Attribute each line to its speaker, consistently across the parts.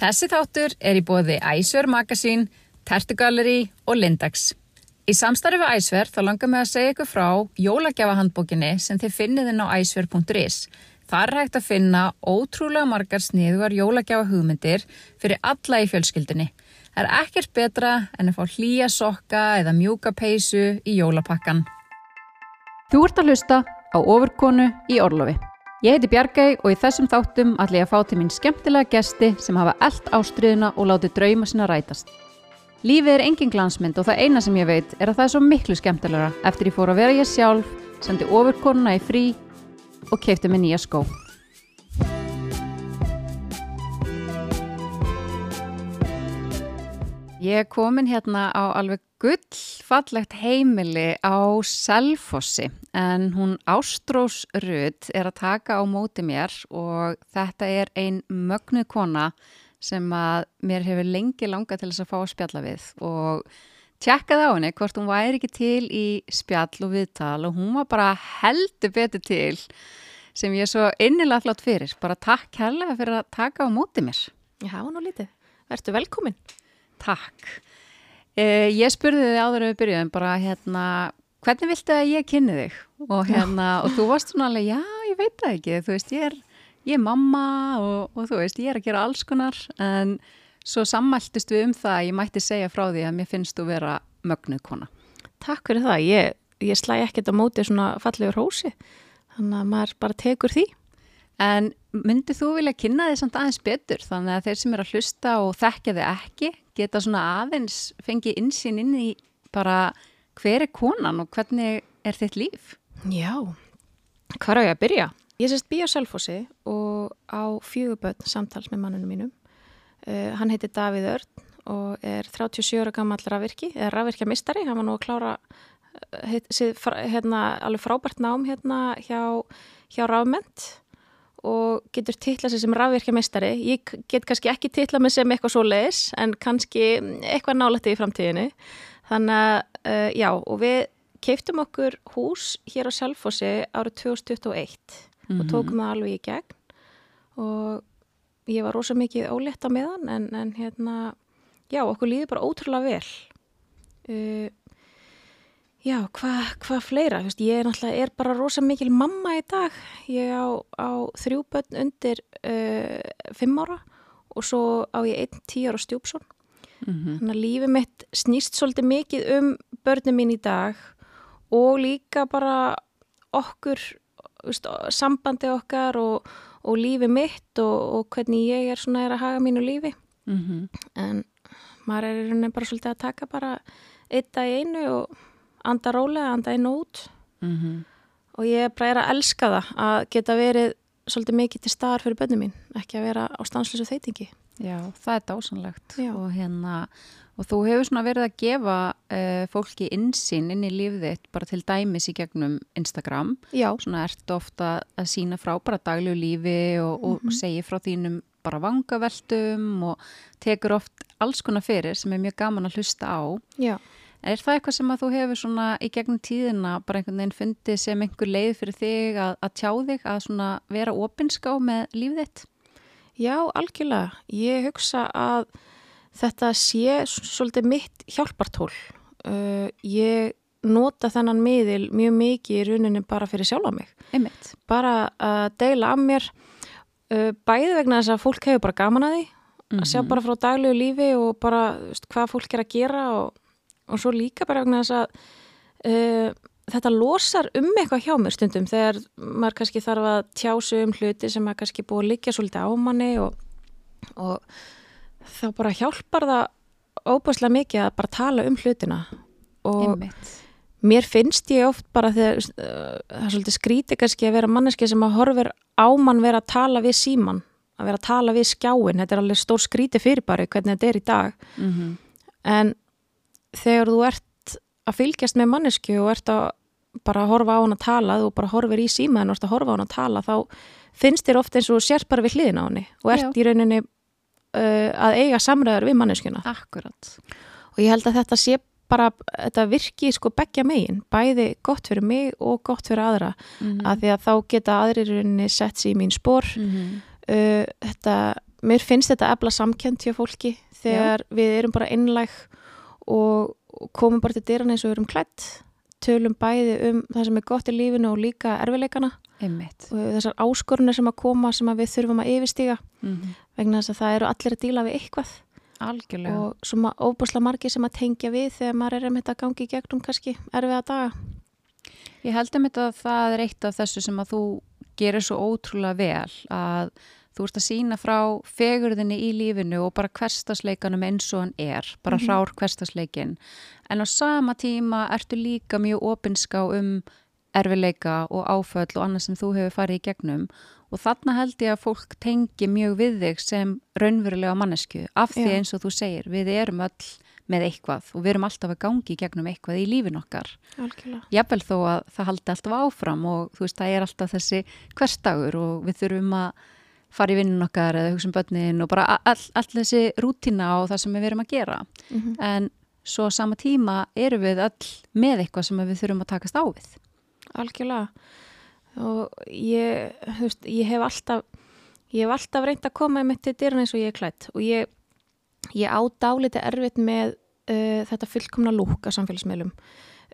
Speaker 1: Þessi þáttur er í bóði Æsver Magasín, Tertugalleri og Lindex. Í samstarfi við Æsver þá langar mig að segja ykkur frá jólagjafahandbókinni sem þið finnið inn á æsver.is. Það er hægt að finna ótrúlega margar sniðugar jólagjafa hugmyndir fyrir alla í fjölskyldinni. Það er ekkert betra en að fá hlýja sokka eða mjúka peysu í jólapakkan. Þú ert að hlusta á ofurkonu í Orlofi. Ég heiti Bjargæg og í þessum þáttum ætla ég að fá til mín skemmtilega gesti sem hafa eld ástriðuna og láti drauma sinna rætast. Lífið er engin glansmynd og það eina sem ég veit er að það er svo miklu skemmtilegra eftir ég fór að vera ég sjálf, sendi ofurkonuna í frí og keipti mig nýja skó. Ég er komin hérna á alveg gullfallegt heimili á Selfossi en hún Ástrós Rudd er að taka á móti mér og þetta er ein mögnuð kona sem að mér hefur lengi langað til þess að fá að spjalla við og tjekkaði á henni hvort hún væri ekki til í spjall og viðtal og hún var bara heldur betur til sem ég er svo innilega flott fyrir. Bara takk kærlega fyrir að taka á móti mér.
Speaker 2: Já, nú lítið. Vertu velkomin.
Speaker 1: Takk. Eh, ég spurði þið áður að við byrjuðum bara hérna, hvernig viltu að ég kynni þig? Og, hérna, og þú varst svona alveg, já, ég veit það ekki, þú veist, ég er, ég er mamma og, og þú veist, ég er að gera alls konar, en svo sammæltist við um það að ég mætti segja frá því að mér finnst þú vera mögnuð kona.
Speaker 2: Takk fyrir það. Ég, ég slæ ekkert á móti svona fallegur hósi, þannig að maður bara tekur því.
Speaker 1: En myndið þú vilja kynna þið samt aðeins betur þannig að þeir sem er að hlusta og þekkja þið ekki geta svona aðeins fengið insýn inn í bara hver er konan og hvernig er þitt líf?
Speaker 2: Já, hvað er ég að byrja? Ég sést bí á Selfossi og á fjöguböld samtals með mannunum mínum. Uh, hann heitir Davíð Örn og er 37 ára gammal rafvirki, eða rafvirkja mistari, hann var nú að klára uh, hérna, alveg frábært nám hérna hjá, hjá rafment og getur titla sér sem rafvirkjameistari. Ég get kannski ekki titla mig sem eitthvað svo leiðis en kannski eitthvað nálætti í framtíðinu. Þannig að uh, já og við keiptum okkur hús hér á Selfossi árið 2021 mm -hmm. og mhm. tókum það alveg í gegn og ég var rosa mikið ólétta með hann en, en hérna já okkur líði bara ótrúlega vel. Uh, Já, hvað hva fleira? Veist, ég er er bara rosa mikil mamma í dag. Ég á, á þrjú börn undir uh, fimm ára og svo á ég einn tíu ára stjúpsón. Mm -hmm. Þannig að lífið mitt snýst svolítið mikið um börnum mín í dag og líka bara okkur, veist, sambandi okkar og, og lífið mitt og, og hvernig ég er svona er að haga mínu lífi. Mm -hmm. En maður er bara svolítið að taka bara eitt dag í einu og anda rólega, anda inn og út mm -hmm. og ég bara er að elska það að geta verið svolítið mikið til staðar fyrir bönnum mín, ekki að vera á stanslösu þeitingi.
Speaker 1: Já, það er dásanlegt og hérna og þú hefur svona verið að gefa uh, fólki insýn inn í lífið þitt bara til dæmis í gegnum Instagram
Speaker 2: Já.
Speaker 1: svona ert ofta að sína frá bara daglegu lífi og, og mm -hmm. segja frá þínum bara vangaveltum og tekur oft alls konar fyrir sem er mjög gaman að hlusta á
Speaker 2: Já
Speaker 1: Er það eitthvað sem að þú hefur svona í gegnum tíðina bara einhvern veginn fundið sem einhver leið fyrir þig að, að tjá þig að svona vera opinská með lífið þitt?
Speaker 2: Já, algjörlega. Ég hugsa að þetta sé svolítið mitt hjálpartól. Uh, ég nota þennan miðil mjög mikið í rauninni bara fyrir sjálfa mig.
Speaker 1: Einmitt.
Speaker 2: Bara að deila af mér uh, bæði vegna þess að fólk hefur bara gaman að því. Mm -hmm. Að sjá mhm. bara frá daglegu lífi og bara veist, hvað fólk er að gera og og svo líka bara vegna þess að uh, þetta losar um eitthvað hjá mér stundum þegar maður kannski þarf að tjásu um hluti sem maður kannski búið að liggja svolítið á manni og, og þá bara hjálpar það óbúslega mikið að bara tala um hlutina og
Speaker 1: Einmitt.
Speaker 2: mér finnst ég oft bara þegar uh, það er svolítið skríti kannski að vera manneski sem að horfir á mann vera að tala við síman að vera að tala við skjáin þetta er alveg stór skríti fyrirbari hvernig þetta er í dag mm -hmm. en þegar þú ert að fylgjast með mannesku og ert að bara horfa á hann að tala þú bara horfir í símaðin og ert að horfa á hann að tala þá finnst þér ofta eins og sérst bara við hliðin á hann og ert Já. í rauninni uh, að eiga samræðar við manneskuna
Speaker 1: Akkurat
Speaker 2: og ég held að þetta sé bara, þetta virki sko begja megin, bæði gott fyrir mig og gott fyrir aðra mm -hmm. að því að þá geta aðrir rauninni sett sér í mín spór mm -hmm. uh, þetta mér finnst þetta efla samkjönd hjá fólki þegar við erum bara innlæg og, komum bara til dyran eins og við erum klætt tölum bæði um það sem er gott í lífinu og líka erfileikana
Speaker 1: Einmitt.
Speaker 2: og þessar áskorunir sem að koma sem að við þurfum að yfirstíga
Speaker 1: Mm -hmm.
Speaker 2: vegna þess að það eru allir að díla við eitthvað
Speaker 1: Algjörlega.
Speaker 2: og svona óbúslega margir sem að tengja við þegar maður er um þetta að gangi í gegnum kannski erfiða daga
Speaker 1: Ég held að þetta að það er eitt af þessu sem að þú gerir svo ótrúlega vel að þú ert að sína frá fegurðinni í lífinu og bara hverstasleikanum eins og hann er, bara
Speaker 2: Mhm.
Speaker 1: hrár hverstasleikin en á sama tíma ertu líka mjög opinská um erfileika og áföll og annað sem þú hefur farið í gegnum og þarna held ég að fólk tengi mjög við þig sem raunverulega mannesku af því
Speaker 2: Já.
Speaker 1: eins og þú segir, við erum öll með eitthvað og við erum alltaf að gangi gegnum eitthvað í lífin okkar jafnvel þó að það haldi alltaf áfram og þú veist, það er alltaf þessi hverstagur og við þurfum að fara í vinnun okkar eða hugsa um börnin og bara all, all þessi rútina og það sem við erum að gera.
Speaker 2: Mm
Speaker 1: en svo sama tíma erum við öll með eitthvað sem við þurfum að takast á við.
Speaker 2: Algjörlega. Og ég, veist, ég hef alltaf ég hef alltaf reynd að koma með til dyrun eins og ég er klætt og ég, ég ádáliti erfitt með uh, þetta fullkomna lúk á samfélagsmiðlum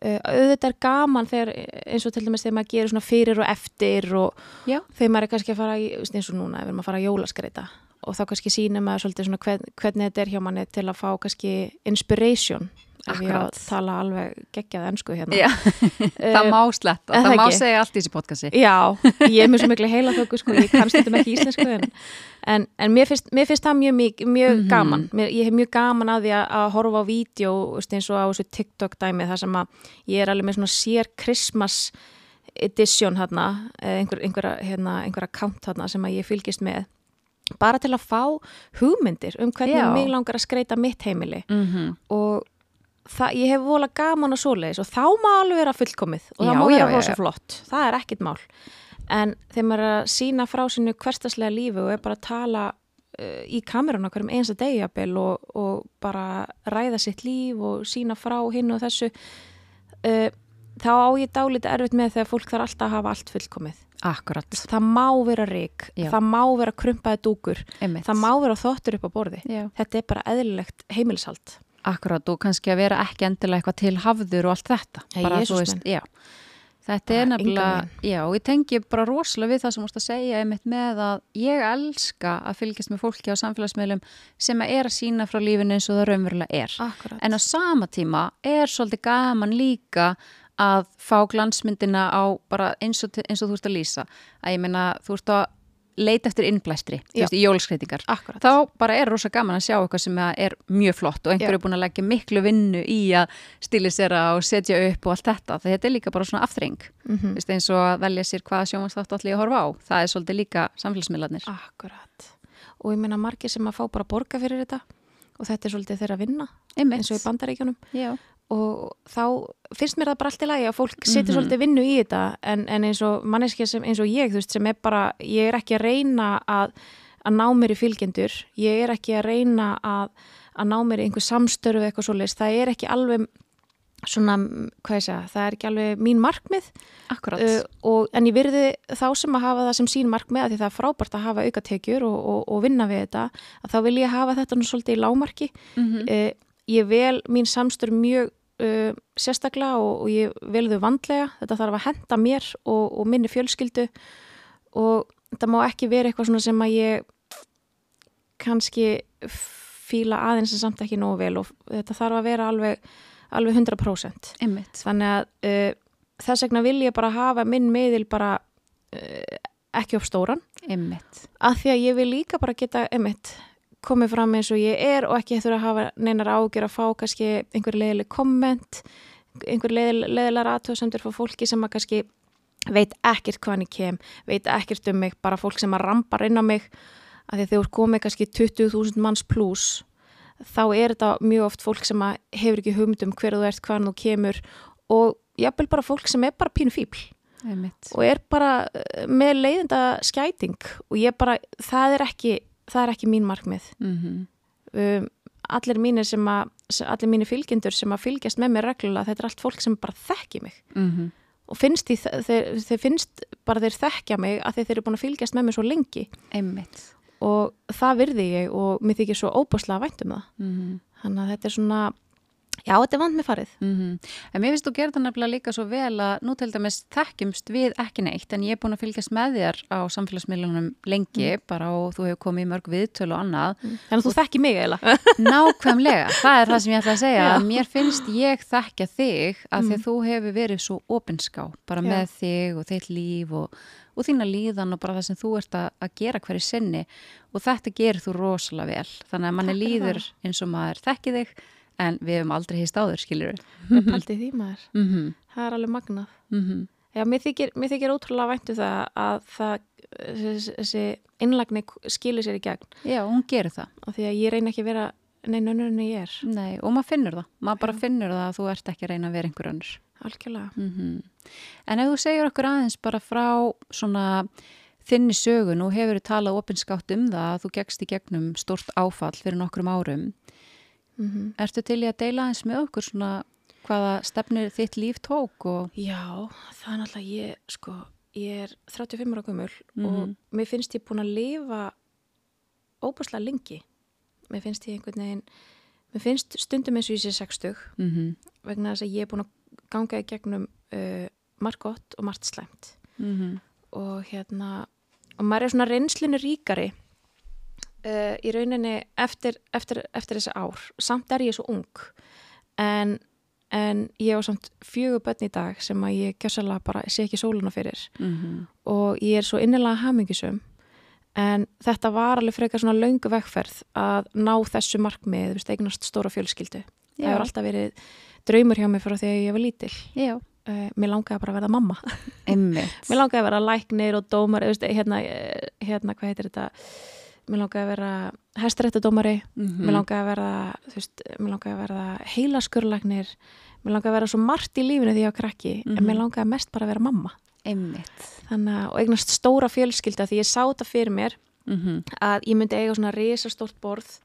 Speaker 2: uh, auðvitað er gaman þegar eins og til dæmis þegar maður gerir svona fyrir og eftir og
Speaker 1: Já.
Speaker 2: þegar maður er kannski að fara í, eins og núna, ef við erum að fara að jólaskreita og þá kannski sýnir maður svolítið svona hvern, hvernig þetta er hjá manni til að fá kannski inspiration ef ég að tala alveg geggjað ennsku hérna.
Speaker 1: Það
Speaker 2: Eh,
Speaker 1: má sletta,
Speaker 2: er
Speaker 1: það
Speaker 2: það
Speaker 1: má
Speaker 2: ekki?
Speaker 1: segja allt í þessi podcasti.
Speaker 2: Já, ég er mjög svo miklu heila þöku sko, ég kannst þetta ekki íslensku en, en, en mér, finnst, mér finnst það mjög, mjög, mjög
Speaker 1: Mhm.
Speaker 2: gaman. Mér, ég hef mjög gaman að því að, að horfa á vídeo eins og á þessu TikTok dæmi þar sem að ég er alveg með svona sér Christmas edition hérna, einhver, einhverja hérna, einhver account hérna sem að ég fylgist með bara til að fá hugmyndir um hvernig
Speaker 1: Já.
Speaker 2: mig langar að skreita mitt heimili.
Speaker 1: Mm
Speaker 2: og það, ég hef vola gaman að svoleiðis og þá má alveg vera fullkomið og það
Speaker 1: Já,
Speaker 2: má vera rosa flott, það er ekkit mál. En þegar maður er að sína frá sinu hverstaslega lífi og er bara að tala uh, í kamerun okkur um einsta degjabel og, og bara ræða sitt líf og sína frá hinn og þessu uh, þá á ég dálítið erfitt með þegar fólk þarf alltaf að hafa allt fullkomið.
Speaker 1: Akkurat,
Speaker 2: það má vera rík,
Speaker 1: Já.
Speaker 2: það má vera krumpaði dúkur,
Speaker 1: einmitt.
Speaker 2: það má vera þóttur upp á borði.
Speaker 1: Já.
Speaker 2: þetta er bara eðlilegt heimilishald
Speaker 1: Akkurat og kannski að vera ekki endilega eitthvað til hafður og allt þetta.
Speaker 2: Ja,
Speaker 1: Bara, veist. Þetta er
Speaker 2: Bara
Speaker 1: nefnilega, já, ég tengi bara rosalega við það sem múst að segja einmitt með að ég elska að fylgjast með fólki á samfélagsmiðlum sem að er að sína frá lífinu eins og það raunverulega er.
Speaker 2: Akkurat.
Speaker 1: En á sama tíma er svolítið gaman líka að fá glansmyndina á bara eins og, eins og þú ert að lýsa. Að ég meina, þú ert að leita eftir innblæstri,
Speaker 2: Akkurat.
Speaker 1: þá bara er rosa gaman að sjá eitthvað sem er mjög flott og einhver
Speaker 2: Já.
Speaker 1: er búin að leggja miklu vinnu í að stilisera og setja upp og allt þetta, þetta er líka bara svona aftreng,
Speaker 2: mm
Speaker 1: mm. eins og að velja sér hvaða sjónvarsþátt allir að horfa á, það er svolítið líka samfélagsmiðlarnir.
Speaker 2: Akkurat. Og ég meina margir sem að fá bara borga fyrir þetta og þetta er svolítið þeirra vinna
Speaker 1: Einmitt.
Speaker 2: eins og í bandaríkjunum
Speaker 1: Já,
Speaker 2: og þá finnst mér það bara allt í lagi að fólk setja
Speaker 1: Mhm.
Speaker 2: svolítið vinnu í þetta en, en eins og manneskja sem eins og ég þú veist sem er bara, ég er ekki að reyna að, að ná mér í fylgjendur ég er ekki að reyna að, að ná mér í einhver samstörfu eitthvað svoleiðis það er ekki alveg svona, hvað ég segja, það er ekki alveg mín markmið
Speaker 1: akkurat.
Speaker 2: uh, og, en ég virði þá sem að hafa það sem sín markmið að því það er frábært að hafa aukatekjur og, og, og vinna við þetta að þá vil ég hafa þetta nú svolítið í lámarki
Speaker 1: mm
Speaker 2: uh, ég vel mín samstur mjög uh, sérstaklega og, og ég vel þau vandlega þetta þarf að henda mér og, og minni fjölskyldu og þetta má ekki vera eitthvað svona sem að ég kannski fíla aðeins en samt ekki nógu vel og þetta þarf að vera alveg, alveg 100%
Speaker 1: Einmitt.
Speaker 2: þannig að uh, þess vegna vil ég bara hafa minn miðil bara uh, ekki upp stóran
Speaker 1: Einmitt.
Speaker 2: að því að ég vil líka bara geta emitt komið fram eins og ég er og ekki þurfa að hafa neinar ágjör að fá kannski einhver leiðileg komment einhver leiðilegar aðtöðsendur frá fólki sem að kannski veit ekkert hvaðan ég kem, veit ekkert um mig bara fólk sem að rampar inn á mig. Að því að þegar komið kannski 20.000 manns pluss þá er þetta mjög oft fólk sem að hefur ekki hugmynd um hver þú ert, hvaðan þú kemur og jafnvel bara fólk sem er bara pínu fíbl og er bara eh, með leiðinda skæting og ég bara, það er ekki það er ekki mín markmið.
Speaker 1: Mm
Speaker 2: um, allir mínir sem að allir mínir fylgjendur sem að fylgjast með mér reglulega, þetta er allt fólk sem bara þekki mig.
Speaker 1: -hmm.
Speaker 2: og finnst því, þeir, þeir finnst bara þeir þekkja mig að þeir, eru búin að fylgjast með mér svo lengi.
Speaker 1: Einmitt.
Speaker 2: og það virði ég og mér þykir svo óbúslega vænt um það.
Speaker 1: Mm
Speaker 2: þannig að þetta er svona já, þetta er vant með farið.
Speaker 1: -hmm. En mér finnst þú gerða nefnilega líka svo vel að nú til dæmis þekkjumst við ekki neitt en ég er búin að fylgjast með þér á samfélagsmiðlunum lengi bara og þú hefur komið í mörg viðtölu og annað.
Speaker 2: Þannig að þú þekki mig eiginlega.
Speaker 1: Nákvæmlega, það er það sem ég ætla að segja.
Speaker 2: Já.
Speaker 1: mér finnst ég þekkja þig að því að þú hefur verið svo opinská bara
Speaker 2: Já.
Speaker 1: með þig og þitt líf og, og þína líðan og bara það sem þú ert að, að gera hverju sinni. Og þetta gerir þú rosalega vel. Þannig að manni líður eins og maður þekki þig en við hefum aldrei hýst áður, skilur
Speaker 2: við paldið því maður,
Speaker 1: mm -hmm.
Speaker 2: það er alveg magnað.
Speaker 1: Mm -hmm.
Speaker 2: Já, mér þykir, mér þykir ótrúlega væntu það að það, þessi, innlagni skilur sér í gegn.
Speaker 1: Já, hún gerir það.
Speaker 2: Og því að ég reyna ekki að vera neina önnur en ég er,
Speaker 1: Nei, og maður finnur það, maður bara finnur það að þú ert ekki að reyna að vera einhver önnur.
Speaker 2: Algjörlega.
Speaker 1: Mm En ef þú segir okkur aðeins bara frá svona þinni sögu, nú hefur talað opinskátt um það að þú gegst í gegnum stort áfall fyrir nokkrum árum.
Speaker 2: Mm
Speaker 1: Ertu til í að deila aðeins með okkur svona hvaða stefnir þitt líf tók og...
Speaker 2: Já, það er náttúrulega ég, sko, ég er 35 ára gömul
Speaker 1: Mhm.
Speaker 2: og mér finnst ég búin að lifa óbúslega lengi. Mér finnst ég einhvern veginn, mér finnst stundum eins og ég sé 60
Speaker 1: Mm -hmm.
Speaker 2: vegna þess að ég er búin að ganga í gegnum uh, margt gott og margt slæmt.
Speaker 1: Mm
Speaker 2: og hérna og maður er svona reynslinu ríkari uh, í rauninni eftir, eftir, eftir þessi ár. Samt er ég svo ung en, en ég var samt fjögur börn í dag sem að ég gjössalega bara sé ekki sóluna fyrir.
Speaker 1: -hmm.
Speaker 2: og ég er svo innilega hamingisum en þetta var alveg frekar svona löngu vegferð að ná þessu markmið, þú veist, eignast stóra fjölskyldu. Það hefur alltaf verið draumur hjá mig frá því að ég var lítil.
Speaker 1: Já,
Speaker 2: uh, mér langaði bara að verða mamma.
Speaker 1: Einmitt.
Speaker 2: Mér langaði að vera læknir og dómar, hérna, eh, hérna, hvað heitir þetta, mér langaði að vera hestrættadómari,
Speaker 1: Mm
Speaker 2: mér langaði að vera, þú veist, mér langaði að vera heilaskurlæknir, mér langaði að vera svo margt í lífinu því ég var krakki,
Speaker 1: Mhm.
Speaker 2: en mér langaði mest bara að vera mamma.
Speaker 1: Einmitt.
Speaker 2: Þannig að, og eignast stóra fjölskylda því ég sá þetta fyrir mér
Speaker 1: Mm
Speaker 2: að ég myndi eiga svona risastórt borð,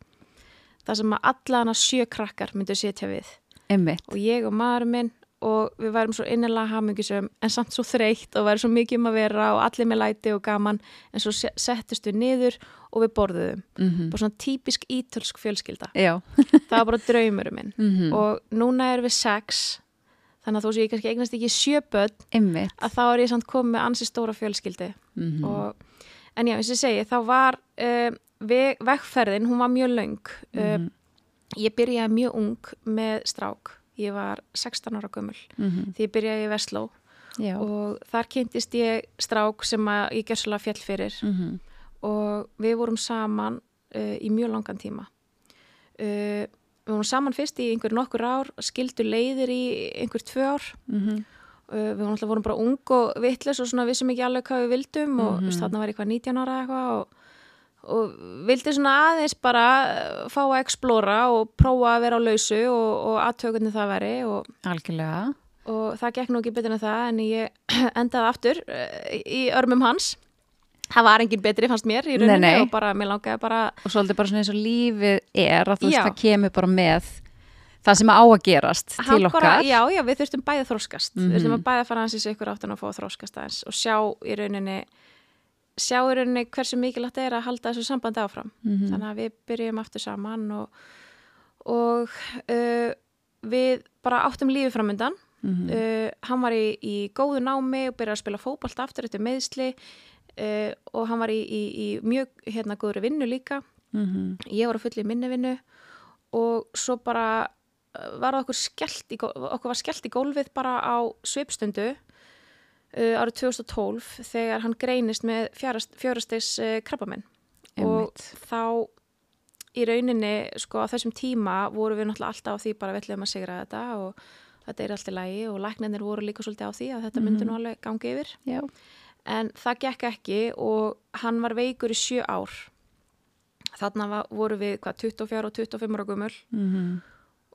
Speaker 2: þar sem að alla hana sjö krakkar myndu setja við
Speaker 1: Einmitt.
Speaker 2: og ég og maður minn og við værum svo innilega hamingisum en samt svo þreytt og væri svo mikið um að vera og allir með læti og gaman en svo se- settust við niður og við borðuðum.
Speaker 1: Mm
Speaker 2: bara svona típisk ítölsk fjölskylda.
Speaker 1: Já.
Speaker 2: það var bara draumurum minn.
Speaker 1: Mm
Speaker 2: og núna erum við sex þannig að þó sem ég kannski eignast ekki sjöböld að þá er ég samt komið með ansi stóra fjölskyldi
Speaker 1: Mm
Speaker 2: og, en já, eins og ég segi, þá var uh, veg, vegferðin, hún var mjög löng. Uh,
Speaker 1: Mhm.
Speaker 2: ég byrjaði mjög ung með strák ég var 16 ára gömul
Speaker 1: -hmm.
Speaker 2: því ég byrjaði í Vestló
Speaker 1: Já.
Speaker 2: og þar kynntist ég strák sem ég gerðslega fjall fyrir
Speaker 1: Mm
Speaker 2: og við vorum saman uh, í mjög langan tíma uh, við vorum saman fyrst í einhver nokkur ár skildu leiðir í einhver tvö ár
Speaker 1: -hmm.
Speaker 2: uh, við vorum alltaf vorum bara ung og vittlis og svona vissum ekki alveg hvað við vildum og
Speaker 1: Mhm.
Speaker 2: mm þarna var ég eitthvað 19 ára eitthvað og, og vildi svona aðeins bara uh, fá að explora og prófa að vera á lausu og, og aðtökunni það veri og
Speaker 1: Algjörlega.
Speaker 2: og það gekk nú ekki betur en það en ég endaði aftur uh, í örmum hans það var engin betri fannst mér í rauninni
Speaker 1: Nei, nei.
Speaker 2: og bara, mér langaði bara
Speaker 1: Og svolítið bara svona eins og lífið er að þú veist það kemur bara með það sem á að gerast til
Speaker 2: hann
Speaker 1: okkar.
Speaker 2: bara, já, já, við þurftum bæði að þróskast
Speaker 1: Mhm.
Speaker 2: við þurftum að bæði að fara hans í sig ykkur áttan og fá þróskast aðeins og sjá í rauninni sjá í rauninni hversu mikilvægt er að halda þessu sambandi áfram
Speaker 1: Mhm.
Speaker 2: þannig að við byrjum aftur saman og, og uh, við bara áttum lífi framöndan
Speaker 1: Mhm.
Speaker 2: uh, hann var í, í góðu námi og byrjaði að spila fótballt aftur eftir meðsli uh, og hann var í, í, í mjög hérna góðri vinnu líka
Speaker 1: Mhm.
Speaker 2: ég var að fulli minni vinnu og svo bara uh, var okkur skellt í, okkur var skellt í gólfið bara á svipstundu uh, árið 2012 þegar hann greinist með fjórastegs uh, krabbamenn og þá í rauninni sko á þessum tíma voru við náttúrulega alltaf á því bara við ætlum að sigra þetta og þetta er allt í lagi og læknarnir voru líka svolítið á því að þetta myndi nú alveg gangi yfir.
Speaker 1: Já.
Speaker 2: en það gekk ekki og hann var veikur í sjö ár. Þarna var, voru við hvað, 24 og 25 ára gumul
Speaker 1: Mhm.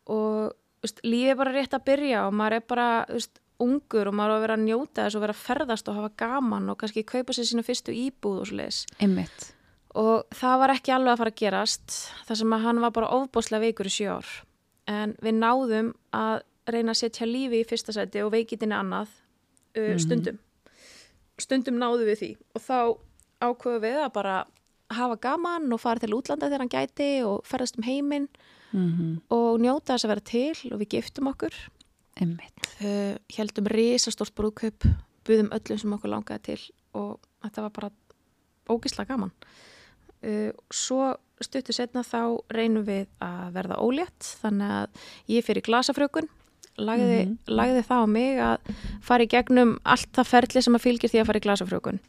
Speaker 2: og veist, lífið er bara rétt að byrja og maður er bara veist, ungur og maður á að vera að njóta þess og vera að ferðast og hafa gaman og kannski kaupa sér sína fyrstu íbúð og
Speaker 1: Einmitt.
Speaker 2: og það var ekki alveg að fara að gerast þar sem að hann var bara ofbóslega veikur í sjö ár. En við náðum að reyna að setja lífi í fyrsta seti og veikitinni annað uh, stundum. Stundum náðum við því. Og þá ákveðum við að bara hafa gaman og fara til útlanda þegar hann gæti og ferðast um heiminn
Speaker 1: mm
Speaker 2: og njóta þess að vera til og við giftum okkur. Uh, heldum risastórt brúðkaup buðum öllum sem okkur langaði til og þetta var bara ógislega gaman. Uh, svo stuttu setna þá reynum við að verða ólétt þannig að ég fyrir glasafrökun lagði,
Speaker 1: Mhm.
Speaker 2: lagði það á mig að fara í gegnum allt það ferli sem að fylgir því að fara í glasafrökun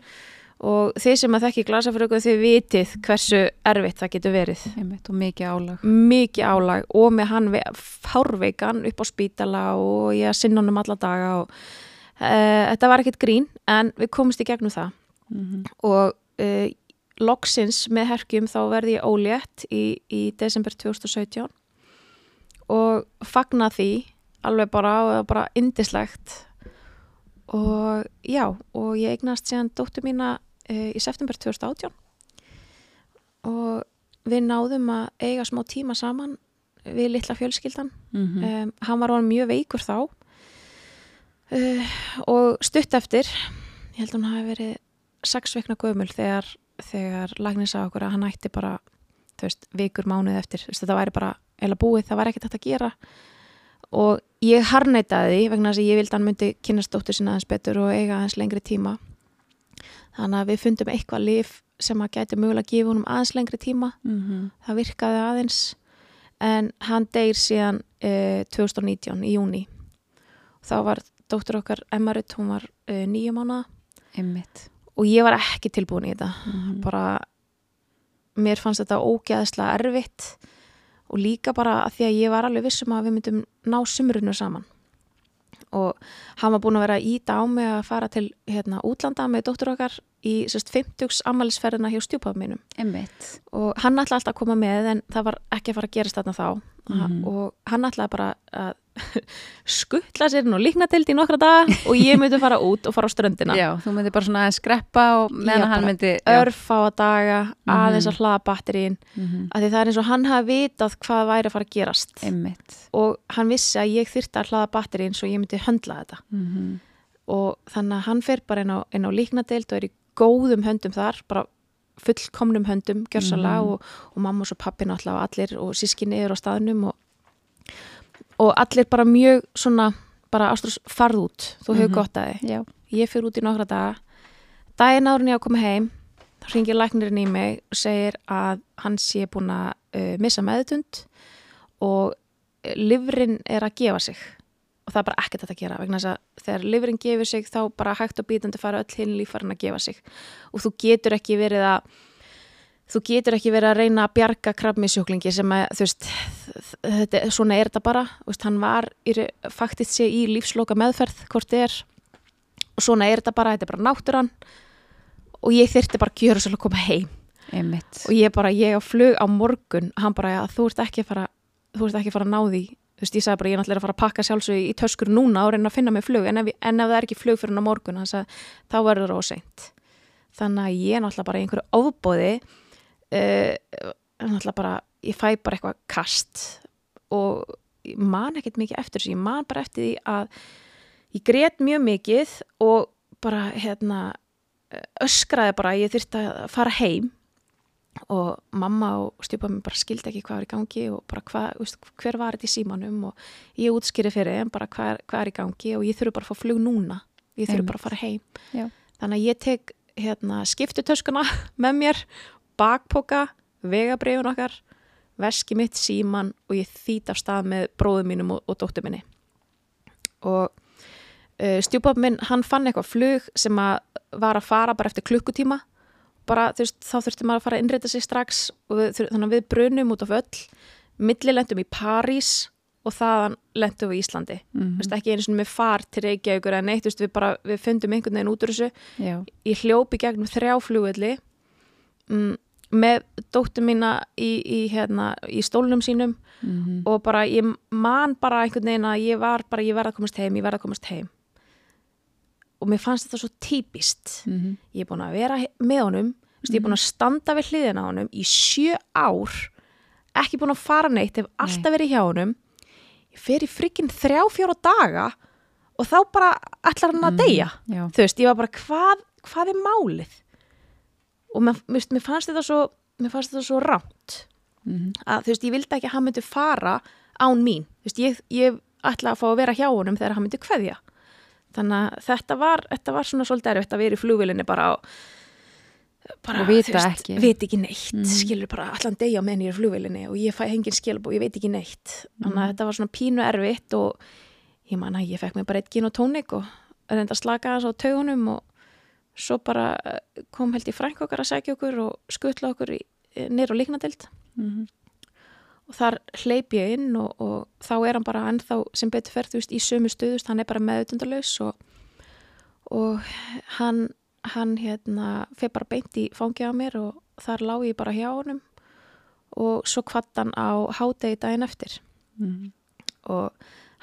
Speaker 2: og þið sem að þekki glasafrökun þið vitið hversu erfitt það getur verið
Speaker 1: Einmitt. Og mikið álag.
Speaker 2: mikið álag og með hann ve- fárveikan upp á spítala og ég að sinna honum alla daga og uh, þetta var ekkert grín en við komumst í gegnum það
Speaker 1: Mm
Speaker 2: og uh, loksins með herkjum þá verði ég ólétt í, í desember 2017 og fagna því alveg bara og það var bara indislegt og já og ég eignast síðan dóttur mína uh, í september 2018 og við náðum að eiga smá tíma saman við litla fjölskyldan.
Speaker 1: -hmm.
Speaker 2: um, hann var orðinn mjög veikur þá. Uh, og stutt eftir ég held að hann hafi verið sex veikna gömul þegar, þegar lagnin sá okkur að hann ætti bara veist, vikur mánuð eftir. Veist, þetta væri bara eða búið, það var ekkert hægt að gera. Og ég harneitaði því vegna þess að ég vildi að hann myndi kynast dóttur sinna aðeins betur og eiga aðeins lengri tíma þannig að við fundum eitthvað lif sem að gæti mögulega að gefa honum aðeins lengri tíma.
Speaker 1: Mm
Speaker 2: það virkaði aðeins. En hann deyr síðan uh, 2019 í júni þá var dóttur okkar Emma Rutt, hún var uh, nýju
Speaker 1: Einmitt.
Speaker 2: og ég var ekki tilbúin í þetta.
Speaker 1: Mm
Speaker 2: bara mér fannst þetta ógeðslega erfitt. Og líka bara að því að ég var alveg vissum að við myndum ná sumrunu saman og hann var búin að vera íta á mig að fara til hérna, útlanda með dóttur okkar í sérst 50 ammælisferðina hjá stjúpafum mínum
Speaker 1: Einmitt.
Speaker 2: og hann ætlaði alltaf að koma með en það var ekki að fara að gerast þarna þá
Speaker 1: Mhm.
Speaker 2: og hann ætlaði bara að skuttla sér nú líknatild í nokkra daga og ég myndi fara út og fara á ströndina
Speaker 1: Já, þú myndir bara svona aðeins skreppa og meðan hann myndi
Speaker 2: örfá að daga aðeins að hlaða batterín
Speaker 1: mm -hmm.
Speaker 2: af því það er eins og hann hafi vitað hvað væri að fara að gerast
Speaker 1: Einmitt.
Speaker 2: og hann vissi að ég þyrta að hlaða batterín svo ég myndi höndla þetta
Speaker 1: Mm
Speaker 2: og þannig að hann fer bara inn á, inn á líknadeild og er í góðum höndum þar bara fullkomnum höndum gjörsalega
Speaker 1: Mhm.
Speaker 2: og, og mamma og svo pappi náttúrulega og allir og sískinni eru á staðnum og, og allir bara mjög svona bara ástrús farð út, þú hefur
Speaker 1: Mhm.
Speaker 2: gott að þið ég fyrir út í nokkra daga. Daginn árun ég að koma heim þá ringir læknirinn í mig og segir að hann sé búin að uh, missa meðutund og uh, livrin er að gefa sig. Og það er bara ekkert að gera vegna þess að þegar livrin gefur sig þá bara hægt og bítandi fara öll hinn lífærin að gefa sig. Og þú getur ekki verið að þú getur ekki verið að reyna að bjarga krabbmissjúklingi sem að þú veist þetta, svona er þetta bara. Veist, hann var ra- faktist sé í lífsloka meðferð hvort þið er. Og svona er þetta bara, þetta er bara náttúran. Og ég þyrfti bara að gjöra svolítið að koma heim.
Speaker 1: Einmitt.
Speaker 2: og ég bara, ég á flug á morgun hann bara, já, þú ert ekki að fara þú ert ekki að fara að ná því. Þú veist, ég sagði bara, ég er náttúrulega að fara að pakka sjálfsög í töskur núna og reyna að finna mig flug, en ef, en ef það er ekki flug fyrir hann á morgun, sagði, þá verður það óseint þannig að ég er náttúrulega bara í einhverju ofbóði uh, bara ég fæ bara eitthvað kast og man ekkert mikið eftir þessu, ég man bara eftir því að ég grét mjög mikið og bara hérna öskraði bara að ég þyrfti að fara heim og mamma og stjúpa mér bara skildi ekki hvað var í gangi og bara hvað, veist, hver var þetta í símanum og ég útskýri fyrir þeim bara hvað er, hvað er í gangi og ég þurfu bara að fá flug núna. Ég þurfu bara að fara heim.
Speaker 1: Já.
Speaker 2: þannig að ég tek hérna, skiptutöskuna með mér bakpoka, vegabrifun okkar veski mitt, síman og ég þýt af stað með bróðum mínum og, og dóttur minni. Og uh, stjúpað minn, hann fann eitthvað flug sem að var að fara bara eftir klukkutíma. Bara, þú veist, þá þurfti maður að fara að innreita sig strax og við, þannig að við brunum út af öll. Millilendum í París og þaðan lendum við í Íslandi. Mm
Speaker 1: Mhm.
Speaker 2: veist, ekki einu sinni með far til Reykjavíkur en neitt, þú veist, við bara, við fundum einhvern veginn út úr þessu.
Speaker 1: Já.
Speaker 2: ég hljópi gegnum þrjá flugvelli. Mm, með dóttur mína í, í, hérna, í stólnum sínum
Speaker 1: Mm
Speaker 2: og bara ég man bara einhvern veginn að ég var bara, ég verð að komast heim, ég verð að komast heim. Og mér fannst þetta svo típist.
Speaker 1: -hmm.
Speaker 2: ég er búin að vera með honum mm. ég er búin að standa við hliðina honum í sjö ár ekki búin að fara neitt, hef alltaf verið hjá honum. Ég fer í frikinn þrjá fjóra daga og þá bara ætlar hann að deyja.
Speaker 1: Já.
Speaker 2: þú veist, ég var bara hvað, hvað er málið og mér, mér, fannst þetta svo mér fannst þetta svo rámt
Speaker 1: Mhm.
Speaker 2: að þú veist, ég vildi ekki að hann myndi fara án mín, þú veist, ég, ég ætla að fá að vera hjá honum þegar hann myndi kveðja þannig að þetta var þetta var svona svolítið erfitt að vera í flugvilinni bara á bara,
Speaker 1: Og vita
Speaker 2: veist,
Speaker 1: ekki.
Speaker 2: veit ekki neitt,
Speaker 1: Mhm.
Speaker 2: skilur bara allan degja meðan ég er í flugvilinni og ég fæ hengin skilb og ég veit ekki neitt þannig að
Speaker 1: Mhm.
Speaker 2: þetta var svona pínu erfitt og ég man að ég fekk mér bara eitt gin og tónik og reynda að slaka þess á taugunum og svo bara eh, kom held ég frænk okkar að segja okkur og skutla okkur í, nýr og líknadild
Speaker 1: Mhm.
Speaker 2: og þar hleyp ég inn og, og þá er hann bara ennþá sem betur ferð þú veist í sömu stuðust, hann er bara meðutundalaus og, og hann, hann hérna feð bara beint í fangið á mér og þar lá ég bara hjá honum og svo kvatt hann á hádegi daginn eftir
Speaker 1: Mhm.
Speaker 2: og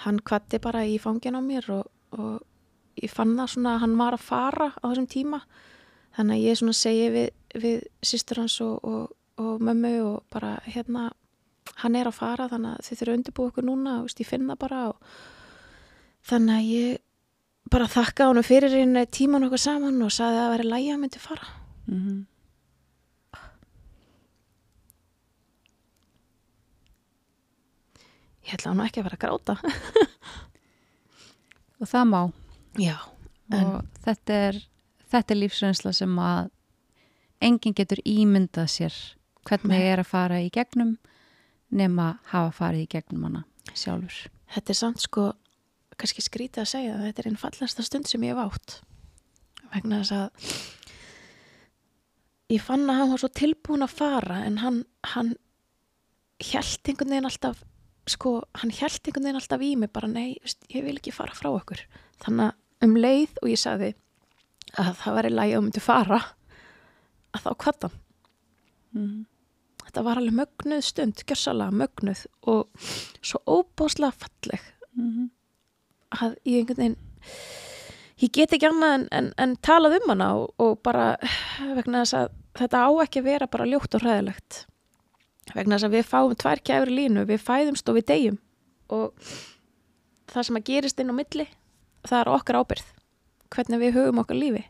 Speaker 2: hann kvatti bara í fangin á mér og, og ég fann það svona að hann var að fara á þessum tíma þannig að ég svona segi við, við sýstur hans og, og, og mömmu og bara hérna hann er að fara þannig að þið þurfum að undirbúa ykkur núna og ég finn það bara og þannig að ég bara þakka honum fyrir einu tíman okkur saman og saði að það væri lægi að myndi fara
Speaker 1: Mhm.
Speaker 2: ég ætla nú ekki að vera að gráta
Speaker 1: Og það má.
Speaker 2: Já,
Speaker 1: Og þetta er, þetta er lífsreynsla sem að enginn getur ímyndað sér hvernig
Speaker 2: Nei.
Speaker 1: er að fara í gegnum nema hafa farið í gegnum hana sjálfur.
Speaker 2: þetta er samt sko kannski skrítið að segja að þetta er einn fallasta stund sem ég hef átt vegna þess að ég fann að hann var svo tilbúin að fara en hann, hann hjælt einhvern veginn alltaf sko, hann hjælt einhvern veginn alltaf í mig bara nei, ég vil ekki fara frá okkur þannig að um leið og ég sagði að það væri lægi að myndi fara að þá kvata hann
Speaker 1: Mm.
Speaker 2: þetta var alveg mögnuð stund, gjörsalega mögnuð og svo óbáslega falleg
Speaker 1: Mm.
Speaker 2: að ég einhvern veginn ég get ekki annað en, en, en talað um hana og, og bara vegna þess að þetta á ekki að vera bara ljótt og hræðilegt vegna þess að við fáum tvær kæfri línu, við fæðumst og við deyjum og það sem að gerist inn á milli það er okkar ábyrð hvernig við hugum okkar lífi.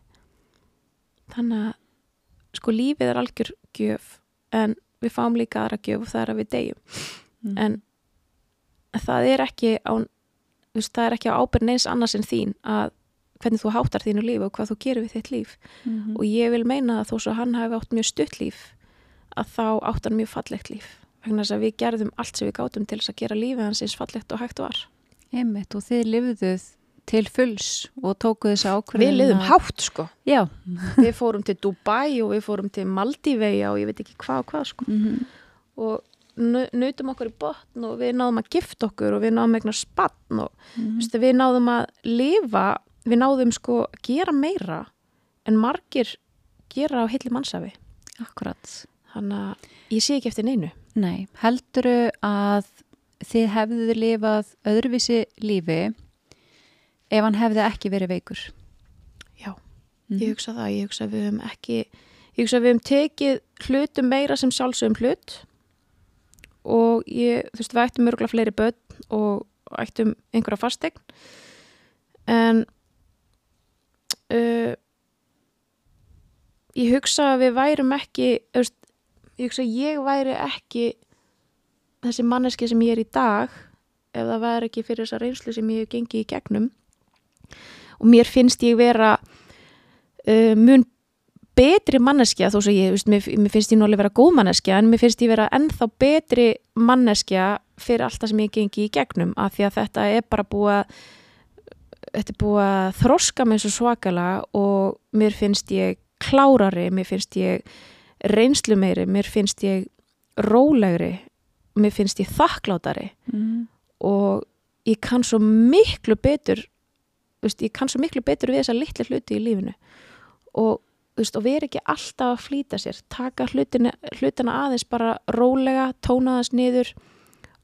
Speaker 2: Þannig að sko lífið er algjör gjöf en við fáum líka aðra gjöf og það er að við deyjum.
Speaker 1: Mm.
Speaker 2: en það er ekki á veist, það er ekki á ábyrð neins annars en þín að hvernig þú háttar þínu líf og hvað þú gerir við þitt líf.
Speaker 1: Mhm.
Speaker 2: og ég vil meina að þó svo hann hafi átt mjög stutt líf að þá átt hann mjög fallegt líf. Vegna þess að við gerðum allt sem við gátum til þess að gera lífið hans eins fallegt og hægt var.
Speaker 1: Einmitt, og þið lifðuð til fulls og tókuð þessu ákvörðin
Speaker 2: Við liðum hátt sko
Speaker 1: Já.
Speaker 2: við fórum til Dubai og við fórum til Maldíveia og ég veit ekki hvað og hvað sko
Speaker 1: Mm
Speaker 2: og nu- nutum okkur í botn og við náðum að gifta okkur og við náðum eignar spann og
Speaker 1: -hmm.
Speaker 2: Vistu, við náðum að lifa, við náðum sko að gera meira en margir gera á hilli mannsafi.
Speaker 1: Akkurat.
Speaker 2: Þannig að ég sé ekki eftir neinu.
Speaker 1: Nei, helduru að þið hefðuð lifað öðruvísi lífi ef hann hefði ekki verið veikur?
Speaker 2: Já,
Speaker 1: Mhm.
Speaker 2: ég hugsa það, ég hugsa við höfum ekki, ég hugsa við höfum tekið hlutum meira sem sjálfsögum hlut og ég, þú veist, við ættum örgulega fleiri börn og ættum einhverja fastegn en uh, ég hugsa að við værum ekki, þú veist, ég hugsa að ég væri ekki þessi manneski sem ég er í dag ef það væri ekki fyrir þessa reynslu sem ég hef gengið í gegnum og mér finnst ég vera uh, mun betri manneskja þó sem ég, veist, mér, mér finnst ég alveg vera góð manneskja en mér finnst ég vera ennþá betri manneskja fyrir allt það sem ég gengi í gegnum af því að þetta er bara búið að þetta er búið að þroska mig svo svakalega og mér finnst ég klárari, mér finnst ég reynslu meiri, mér finnst ég rólegri, mér finnst ég þakklátari
Speaker 1: Mm.
Speaker 2: og ég kann svo miklu betur veist, ég kann svo miklu betur við þessa litlu hluti í lífinu. Og, veist, og vera ekki alltaf að flýta sér. Taka hlutina, hlutina aðeins bara rólega, tóna þess niður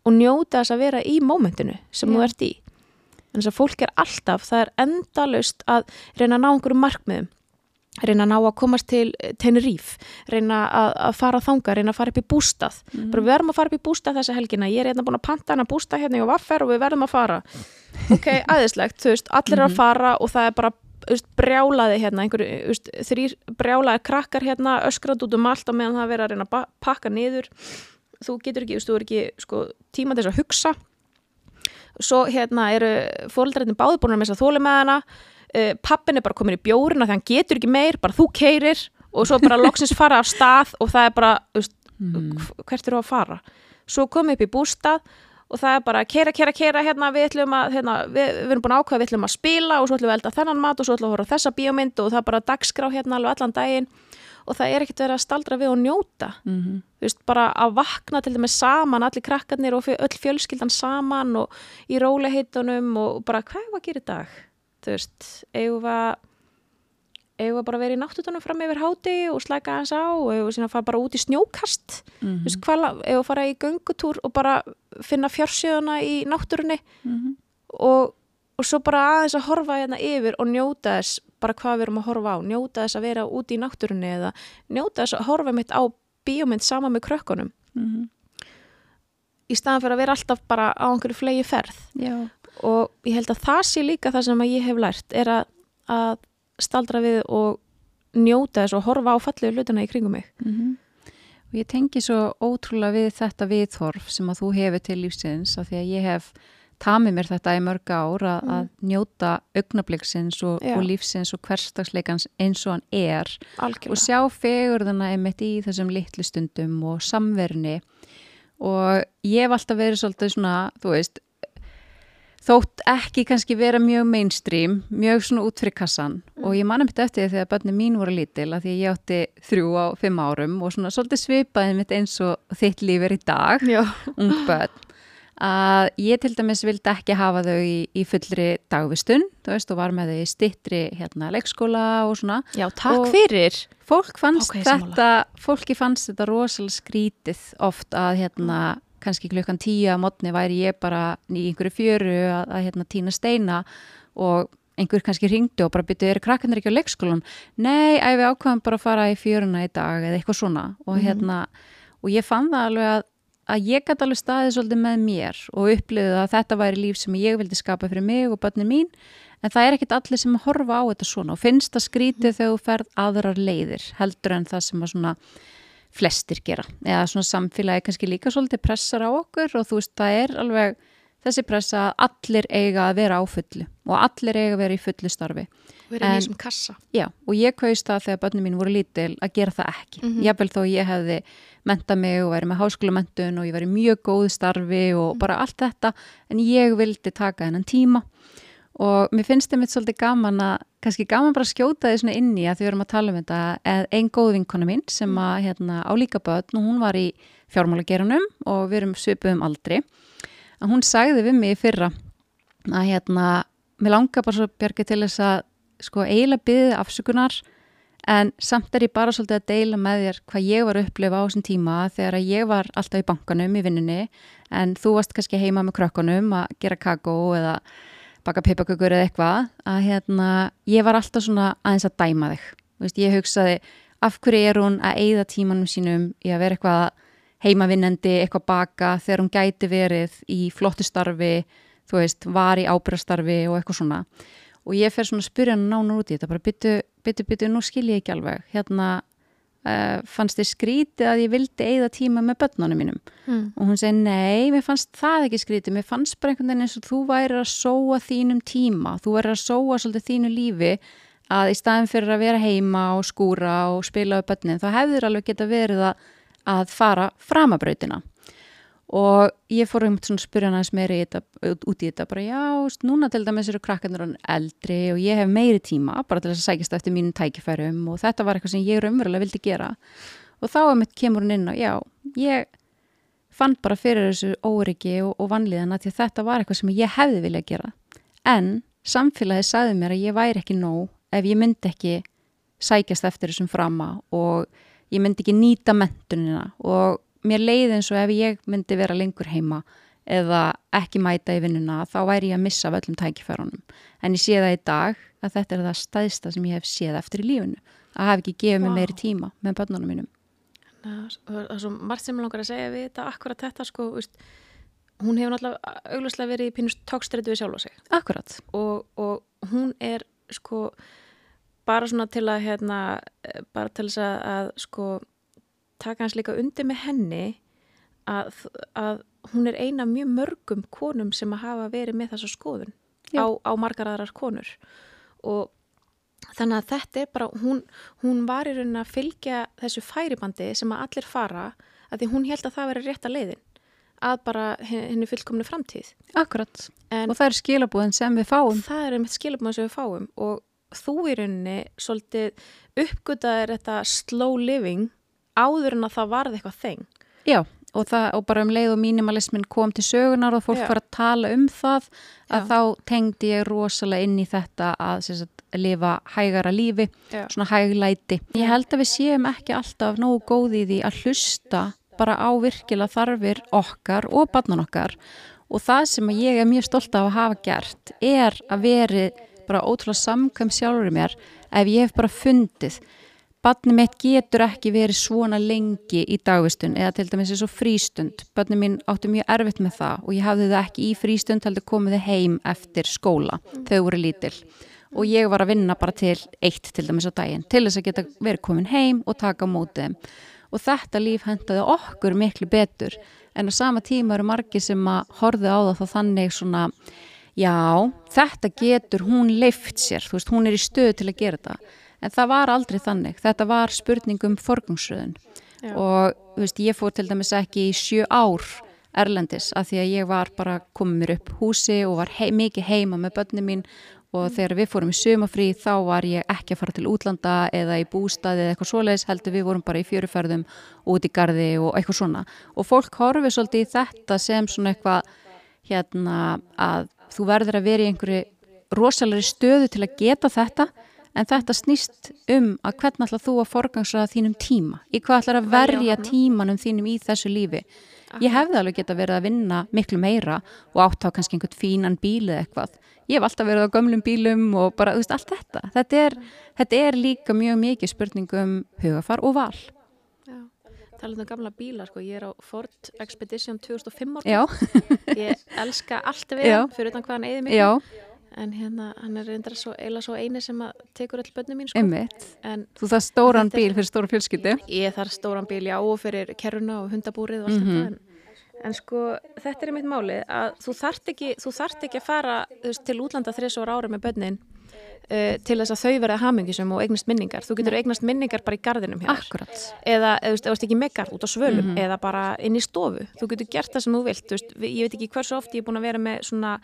Speaker 2: og njóta þess að vera í mómentinu sem
Speaker 1: Já.
Speaker 2: þú ert í. En þess að fólk er alltaf, það er endalust að reyna að ná einhverjum markmiðum reyna að ná að komast til Tenerife, reyna að, að fara þanga, reyna að fara upp í bústað.
Speaker 1: Mm.
Speaker 2: bara við verðum að fara upp í bústað þessa helgina. Ég er hérna búin að panta hana bústað hérna og vaffer og við verðum að fara. Ok, aðeinslegt, þú veist, allir er að
Speaker 1: Mhm.
Speaker 2: fara og það er bara veist, brjálaði hérna, einhverju, veist, þrýr brjálaði krakkar hérna, öskrað út um allt á meðan það verið að reyna að pakka niður. Þú getur ekki, þú er ekki sko, tíma til þess að hugsa. Svo hérna eru fólkdrættin báðbúinur með þess að þóli með hana uh, pappin er bara komin í bjórina þannig að hann getur ekki meir, bara þú keirir og svo bara loksins fara af stað og það er bara, veist, mm. hvert eru að fara svo komið upp í bústað og það er bara keira, keira, keira hérna, við ætlum að, hérna, við, við erum búin að ákvæða við ætlum að spila og svo ætlum við að elda þennan mat og svo ætlum við að horfa þessa bíómynd og það er bara dagskrá hérna alveg allan daginn og það er ekkert verið að staldra við og njóta mm -hmm. þú veist, bara að vakna til dæmis saman, allir krakkarnir og öll fjölskyldan saman og í róliheitunum og bara hvað það að gera í dag þú veist, eigum við eigum við bara að vera í náttutunum fram yfir háti og slæka hans á og eigum við að fara bara út í snjókast mm -hmm. veist, hvala, eigum við að fara í göngutúr og bara finna fjársjöðuna í náttúrunni mm -hmm. og, og svo bara aðeins að horfa hérna yfir og njóta þess bara hvað við erum að horfa á, njóta þess að vera út í náttúrunni eða njóta þess að horfa mitt á bíómynd sama með krökkunum mm -hmm. í staðan fyrir að vera alltaf bara á einhverju flegi ferð Já. Og ég held að það sé líka það sem ég hef lært er að, að staldra við og njóta þess og horfa á fallegu hlutuna í kringum mig mm -hmm.
Speaker 1: og ég tengi svo ótrúlega við þetta viðhorf sem að þú hefur til lífsins af því að ég hef tamið mér þetta í mörg ár að, mm. að njóta augnabliksins og, og lífsins og hverstagsleikans eins og hann er
Speaker 2: Algjörlega.
Speaker 1: og sjá fegurðuna einmitt í þessum litlu stundum og samverni og ég hef alltaf verið svolítið svona, þú veist þótt ekki kannski vera mjög mainstream, mjög svona út fyrir kassan mm. og ég manna mitt eftir því þegar börnum mín voru lítil að því ég átti þrjú á fimm árum og svona svolítið svipaði mitt eins og þitt líf er í dag, ung börn að ég til dæmis vildi ekki hafa þau í, í fullri dagvistun, þú veist, og var með þau í stittri hérna leikskóla og svona.
Speaker 2: Já, takk og fyrir.
Speaker 1: Fólk fannst okay, þetta, fólki fannst þetta rosalega skrítið oft að hérna kannski klukkan tíu að modni væri ég bara í einhverju fjöru að, að hérna, týna steina og einhver kannski ringdi og bara byrjuði, er krakkarnir ekki á leikskólan? Nei, að við ákvæðum bara að fara í fjöruna í dag eða eitthvað svona og mm -hmm. hérna, og ég fann það alveg að, að ég gæti alveg staðið svolítið með mér og upplöðið að þetta væri líf sem ég vildi skapa fyrir mig og börnin mín en það er ekkit allir sem horfa á þetta svona og finnst það skrítið mm -hmm. þegar þú ferð aðrar leiðir heldur en það sem að svona flestir gera eða svona samfélagi kannski líka svolítið pressar á okkur og þú veist það er alveg þessi pressa að allir eiga að vera á fullu og allir eiga að vera í fullu starfi
Speaker 2: vera í þessum kassa
Speaker 1: já og ég kaust það þegar börnum mín voru lítil að gera það ekki mm -hmm. vel þó ég hefði mentað mig og verið með háskólamöntun og ég verið mjög góð starfi og mm -hmm. bara allt þetta en ég vildi taka hennan tíma og mér finnst það mitt svolítið gaman að kannski gaman bara að skjóta því svona inni að því við erum að tala um þetta einn góð vinkona mín sem að hérna á líka börn og hún var í fjármálagerunum og við erum svipið um aldri að hún sagði við mig fyrra að hérna mér langar bara svo björgi til þess að sko eiginlega byggði afsökunar en samt er ég bara svolítið að deila með þér hvað ég var að upplifa á þessum tíma þegar að ég var alltaf í bankanum í vinninni en þú varst kannski heima með krökkunum að gera kakó eða baka peipakökur eða eitthvað að hérna, ég var alltaf svona aðeins að dæma þig. Veist, ég hugsaði af hverju er hún að eigða tímanum sínum í að vera eitthvað heimavinnandi, eitthvað baka þegar hún gæti verið í flottu starfi þú veist, var í ábyrgastarfi og eitthvað svona. Og ég fer svona að spyrja hann nánu út í þetta bara byttu, byttu, byttu, nú skil ég ekki alveg. Hérna uh, fannst þið skrítið að ég vildi eigða tíma með börnunum mínum? Mm. og hún segi nei, mér fannst það ekki skrítið. Mér fannst bara einhvern veginn eins og þú væri að sóa þínum tíma, þú væri að sóa svolítið þínu lífi að í staðin fyrir að vera heima og skúra og spila á börnin, þá hefur alveg geta verið að, að fara framabrautina og ég fór um að spyrja hann aðeins meira í þetta, út í þetta bara já, núna til dæmis eru krakkarnir eldri og ég hef meiri tíma bara til þess að sækist eftir mínum tækifærum og þetta var eitthvað sem ég raunverulega vildi gera. Og þá kemur hann inn og já, ég fann bara fyrir þessu óryggi og, og vanlíðan að þetta var eitthvað sem ég hefði viljað gera. En samfélagi sagði mér að ég væri ekki nóg ef ég myndi ekki sækjast eftir þessum frama og ég myndi ekki nýta mentunina og mér leiði eins og ef ég myndi vera lengur heima eða ekki mæta í vinnuna þá væri ég að missa af öllum tækifærunum. En ég sé það í dag að þetta er það staðista sem ég hef séð eftir í lífunu að hafa ekki gefið mig wow. meiri tíma með börnunum mínum.
Speaker 2: Það er svo margt sem ég langar að segja við þetta akkurat þetta sko, veist, hún hefur náttúrulega auglustlega verið í pínust tókstrætu við sjálfa sig.
Speaker 1: Akkurat
Speaker 2: og, og hún er sko bara svona til að hérna, bara til þess að, að sko taka hans líka undir með henni að, að hún er eina mjög mörgum konum sem að hafa verið með þessa skoðun á, á margar aðrar konur og þannig að þetta er bara, hún, hún var í raunin að fylgja þessu færibandi sem að allir fara að því hún held að það veri rétt að leiðin að bara henni fullkomni framtíð.
Speaker 1: Akkurat. En og það er skilabúðin sem við fáum.
Speaker 2: Það er einmitt skilabúðin sem við fáum og þú í rauninni svolítið uppgötaðir þetta slow living áður en að það varði eitthvað þeng.
Speaker 1: Já, og, það, og bara um leið og mínimalismin kom til sögunar og fólk var að tala um það að Já. þá tengdi ég rosalega inn í þetta að sagt, lifa hægara lífi, Já. svona hæglæti. Ég held að við séum ekki alltaf nógu góði í því að hlusta bara á virkilega þarfir okkar og barnan okkar og það sem ég er mjög stolt af að hafa gert er að veri bara ótrúlega samkvæm sjálfur í mér ef ég hef bara fundið Barni mitt getur ekki verið svona lengi í dagvistun eða til dæmis eins og frístund. Barni mín áttu mjög erfitt með það og ég hafði það ekki í frístund heldur komið þið heim eftir skóla. Þau voru lítil. Og ég var að vinna bara til eitt til dæmis á daginn til þess að geta verið komin heim og taka mótið. Og þetta líf hendaði okkur miklu betur. En á sama tíma eru margi sem að horfið á það þá þannig svona já, þetta getur hún leift sér, þú veist, hún er í stöð til að gera þetta, en það var aldrei þannig. Þetta var spurningum forgangsröðun. Og, þú veist, ég fór til dæmis ekki í sjö ár Erlendis að því að ég var bara komið mér upp húsi og var hei, mikið heima með börnum mín. Og mm. þegar við fórum í sumafrí þá var ég ekki að fara til útlanda eða í bústaði eða eitthvað svoleiðis heldur við vorum bara í fjöruferðum út í gardi og eitthvað svona. Og fólk horfið svolítið í þetta sem svona eitthvað hérna að þú verður að vera í einhverju rosalari stöðu til að geta þetta en þetta snýst um að hvernig ætla þú að forgangsraða þínum tíma? Í hvað ætlar að verja tímanum þínum í þessu lífi? Ég hefði alveg geta verið að vinna miklu meira og átt á kannski einhvern fínan bíl eða eitthvað. Ég hef alltaf verið á gömlum bílum og bara, þú veist, allt þetta. Þetta er, þetta er líka mjög mikið spurningum hugafar og val.
Speaker 2: Talað um gamla bíla, sko, ég er á Ford Expedition 2005 ég elska allt við fyrir utan hvað hann eði miklu en hérna, hann er reyndar svo, eila svo eini sem að tekur all börnum mín sko.
Speaker 1: en, Þú þarf stóran bíl fyrir stóra fjölskyldu
Speaker 2: Ég þarf stóran bíl, já, og fyrir kerruna og hundabúrið og allt mm -hmm. þetta en, en sko, þetta er mitt máli að þú þart ekki, þú þart ekki að fara veist, til útlanda þrjus ára með börnin uh, til þess að þau verða hamingisum og eignast minningar. Þú getur eignast minningar bara í gardinum hér.
Speaker 1: Akkurat.
Speaker 2: Eða, eða þú ekki með gard út á svölum mm -hmm. eða bara inn í stofu. Þú getur gert það sem þú vilt. Veist, ég veit ekki hversu oft ég er búin að vera með svona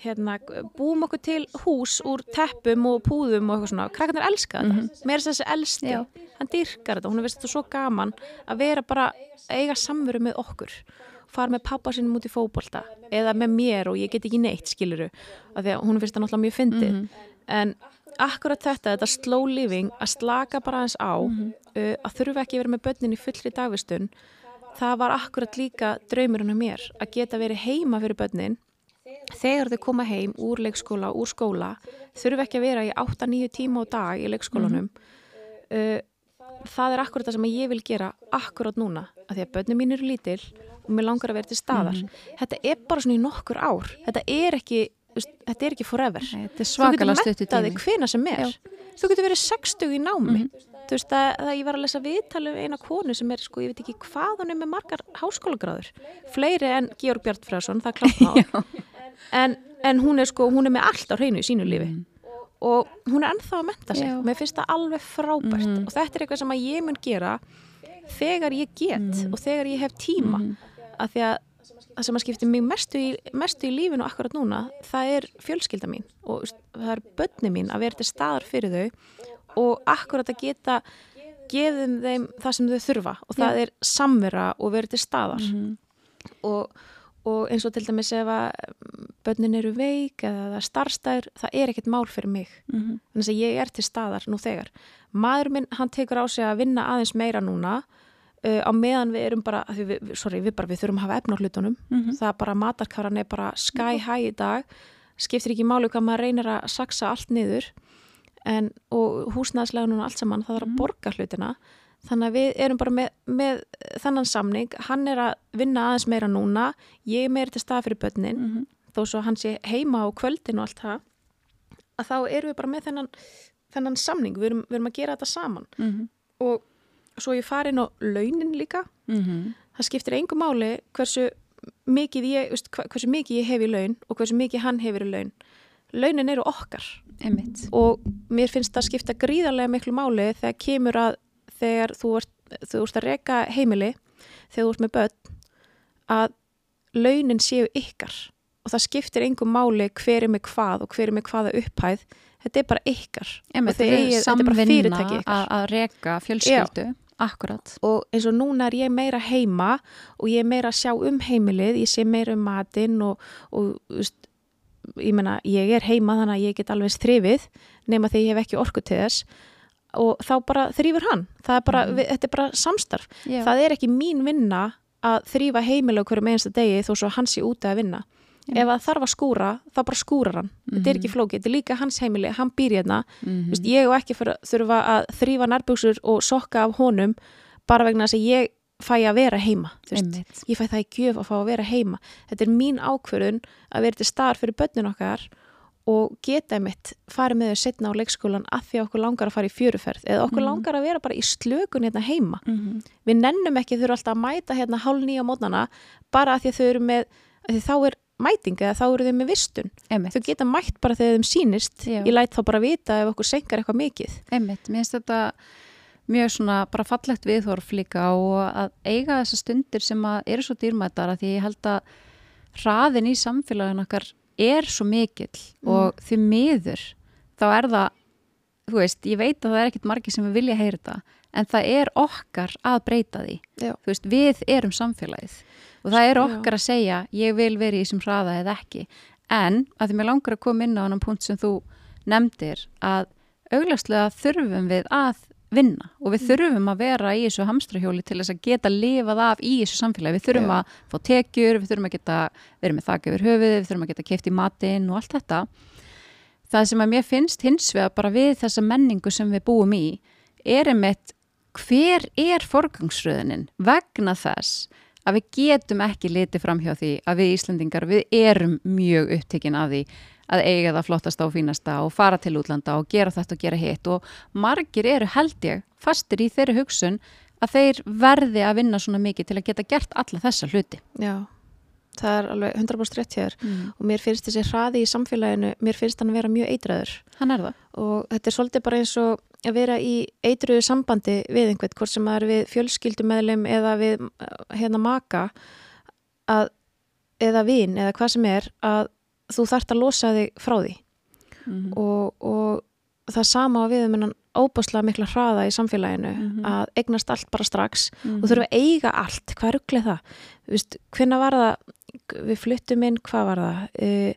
Speaker 2: Hérna, búum okkur til hús úr teppum og púðum og eitthvað svona krakkarnir elska þetta, mm -hmm. mér er þessi elsti Já. hann dyrkar þetta, hún er veist þetta svo gaman að vera bara, eiga samveru með okkur, fara með pappa sinum út í fókbólta, eða með mér og ég get ekki neitt, skiluru, af því að hún finnst það náttúrulega mjög fyndið, mm -hmm en akkurat þetta, þetta slow living að slaka bara eins á mm -hmm. uh, að þurfa ekki að vera með börnin í fullri dagvistun það var akkurat líka draumurinn á mér, að geta verið heima fyrir börnin þegar þau koma heim úr leikskóla, úr skóla þurfa ekki að vera í 8-9 tíma á dag í leikskólanum. Mm það er akkurat það sem ég vil gera akkurat núna, að því að börnin mín eru lítil og mér langar að vera til staðar. Mm þetta er bara svona í nokkur ár. Þetta er ekki þetta er ekki forever.
Speaker 1: Nei, þetta er svakalega stuttu tími
Speaker 2: þú getur mettaði hvena sem er. Já. þú getur verið 60 í námi. Mm þú veist að, að ég var að lesa viðtalið um eina konu sem er sko, ég veit ekki hvað hún er með margar háskólagráður fleiri en Georg Bjartfræðsson, það klátt en, en hún er sko hún er með allt á hreinu í sínu lífi mm. og hún er ennþá að menta sig Já. mér finnst það alveg frábært mm. og þetta er eitthvað sem ég mun gera þegar ég get mm. og þegar ég hef tíma mm. að því að það sem að skipti mig mestu í, mestu í lífinu akkurat núna, það er fjölskylda mín og það er börni mín að vera til staðar fyrir þau og akkurat að geta gefðum þeim það sem þau þurfa og það Já. er samvera og vera til staðar mm -hmm. og, og eins og til dæmis ef að börnin eru veik eða starfstæður, það er ekkert mál fyrir mig mm -hmm. þannig að ég er til staðar nú þegar. Maður minn, hann tekur á sig að vinna aðeins meira núna Uh, á meðan við erum bara, við, sorry, við, bara, við þurfum að hafa efn á hlutunum mm -hmm. það bara, matarkaran er bara sky high í dag skiptir ekki málu hvað maður reynir að saksa allt niður en, og húsnæðslegan og allt saman, það er að mhm. borga hlutina þannig að við erum bara með, með þannan samning, hann er að vinna aðeins meira núna, ég er meira til stað fyrir börnin, mm -hmm. þó svo hann sé heima á kvöldin og allt það að þá erum við bara með þennan, þennan samning, við erum, við erum að gera þetta saman.
Speaker 1: Mm -hmm.
Speaker 2: og svo ég fari inn á launin líka. Það skiptir engu máli hversu mikið ég, veist, hversu mikið ég hef í laun og hversu mikið hann hefur í laun. Launin eru okkar.
Speaker 1: Einmitt.
Speaker 2: Og mér finnst það skipta gríðarlega miklu máli þegar kemur að þegar þú ert, þú ert að reka heimili þegar þú ert með börn að launin séu ykkar. Og það skiptir engum máli hver er með hvað og hver er með hvaða upphæð. Þetta er bara ykkar. Þið
Speaker 1: þetta er
Speaker 2: eigið- þetta er bara fyrirtæki ykkar.
Speaker 1: að reka fjölskyldu. Akkurat
Speaker 2: og eins og núna er ég meira heima og ég er meira að sjá um heimilið. Ég sé meira um matinn og, og veist, ég meina, ég er heima þannig að ég get alveg þrifið nema þegar ég hef ekki orku til þess og þá bara þrýfur hann. Það er bara,
Speaker 1: Mhm.
Speaker 2: við, þetta er bara samstarf.
Speaker 1: Já.
Speaker 2: það er ekki mín vinna að þrýfa heimilið okkur með einsta degi þó svo hann sé úti að vinna.
Speaker 1: Já.
Speaker 2: ef það þarf að skúra, þá bara skúrar hann. Þetta er ekki flókið, þetta er líka hans heimili hann býr hérna. Þú veist, ég og ekki þurfa að þrýfa nærbuksur og sokka af honum bara vegna þess að ég fæ að vera heima ég fæ það í gjöf að fá að vera heima. Þetta er mín ákvörðun að vera til staðar fyrir börnin okkar og geta mitt farið með þau setna á leikskólan að því að okkur langar að fara í fjöruferð eða okkur
Speaker 1: Mhm.
Speaker 2: langar að vera bara í slökun hérna heima
Speaker 1: Mhm.
Speaker 2: við nennum ekki þurfa alltaf að mæta hérna hálf nýja mótnana bara að því að þau eru með því þá er mæting eða þá eru þau með vistun
Speaker 1: einmitt
Speaker 2: þau geta mætt bara þegar þeim sýnist
Speaker 1: Já.
Speaker 2: ég læt þá bara vita ef okkur senkar eitthvað mikið
Speaker 1: Einmitt, mér finnst þetta mjög svona bara fallegt viðhorf líka og að eiga þessar stundir sem að eru svo dýrmættar að því ég held að hraðin í samfélagin okkar er svo mikill og því miður þá er það, þú veist, ég veit að það er ekkit margir sem vilja heyra þetta en það er okkar að breyta því
Speaker 2: Já.
Speaker 1: þú veist, við erum samfélagið og það er
Speaker 2: Já.
Speaker 1: okkar að segja ég vil vera í þessum hraða eða ekki en að því mér langar að koma inn á annan punkt sem þú nefndir að auglastlega þurfum við að vinna og við þurfum að vera í þessu hamstrahjóli til þess að geta lifað af í þessu samfélagi. Við þurfum
Speaker 2: Já.
Speaker 1: að fá tekjur, við þurfum að geta verið með þak yfir höfuðið, við þurfum að geta keift í matinn og allt þetta. Það sem að mér finnst hins vegar bara við þessa menningu sem við búum í er einmitt hver er forgangsröðunin vegna þess að við getum ekki litið fram hjá því að við Íslandingar við erum mjög upptekinn af því að eiga það flottasta og fínasta og fara til útlanda og gera þetta og gera hitt og margir eru held ég fastir í þeirri hugsun að þeir verði að vinna svona mikið til að geta gert alla þessa hluti.
Speaker 2: Já, það er alveg 100% rétt hér
Speaker 1: Mm.
Speaker 2: og mér finnst þessi hraði í samfélaginu, mér finnst hann að vera mjög eitraður
Speaker 1: Hann er það.
Speaker 2: og þetta er svolítið bara eins og að vera í eitruðu sambandi við einhvern, hvort sem það er við fjölskyldumæðlum eða við uh, hérna maka að, eða vin eða hvað sem er að þú þart að losa þig frá því
Speaker 1: Mm.
Speaker 2: og, og það sama við um hennan óbáslega mikla hraða í samfélaginu
Speaker 1: Mhm.
Speaker 2: að eignast allt bara strax
Speaker 1: Mm.
Speaker 2: og þurfa að eiga allt, hvað rugglið það hvenna var það við fluttum inn, hvað var það uh,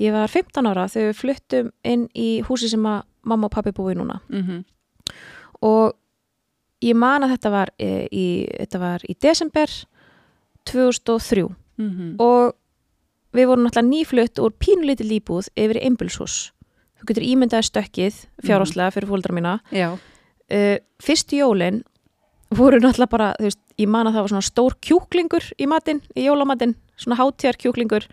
Speaker 2: ég var 15 ára þegar við fluttum inn í húsi sem mamma og pappi búi núna
Speaker 1: Mm
Speaker 2: og ég man að þetta var, uh, í, þetta var í desember 2003
Speaker 1: -hmm.
Speaker 2: og við vorum náttúrulega nýflutt úr pínulítið líbúð yfir í einbilshús þú getur ímyndaði stökkið fjárháslega fyrir fóldra mína.
Speaker 1: Já.
Speaker 2: uh, fyrstu jólin voru náttúrulega bara, þú veist, ég man að það var svona stór kjúklingur í matinn, í jólamatinn svona hátíðar kjúklingur.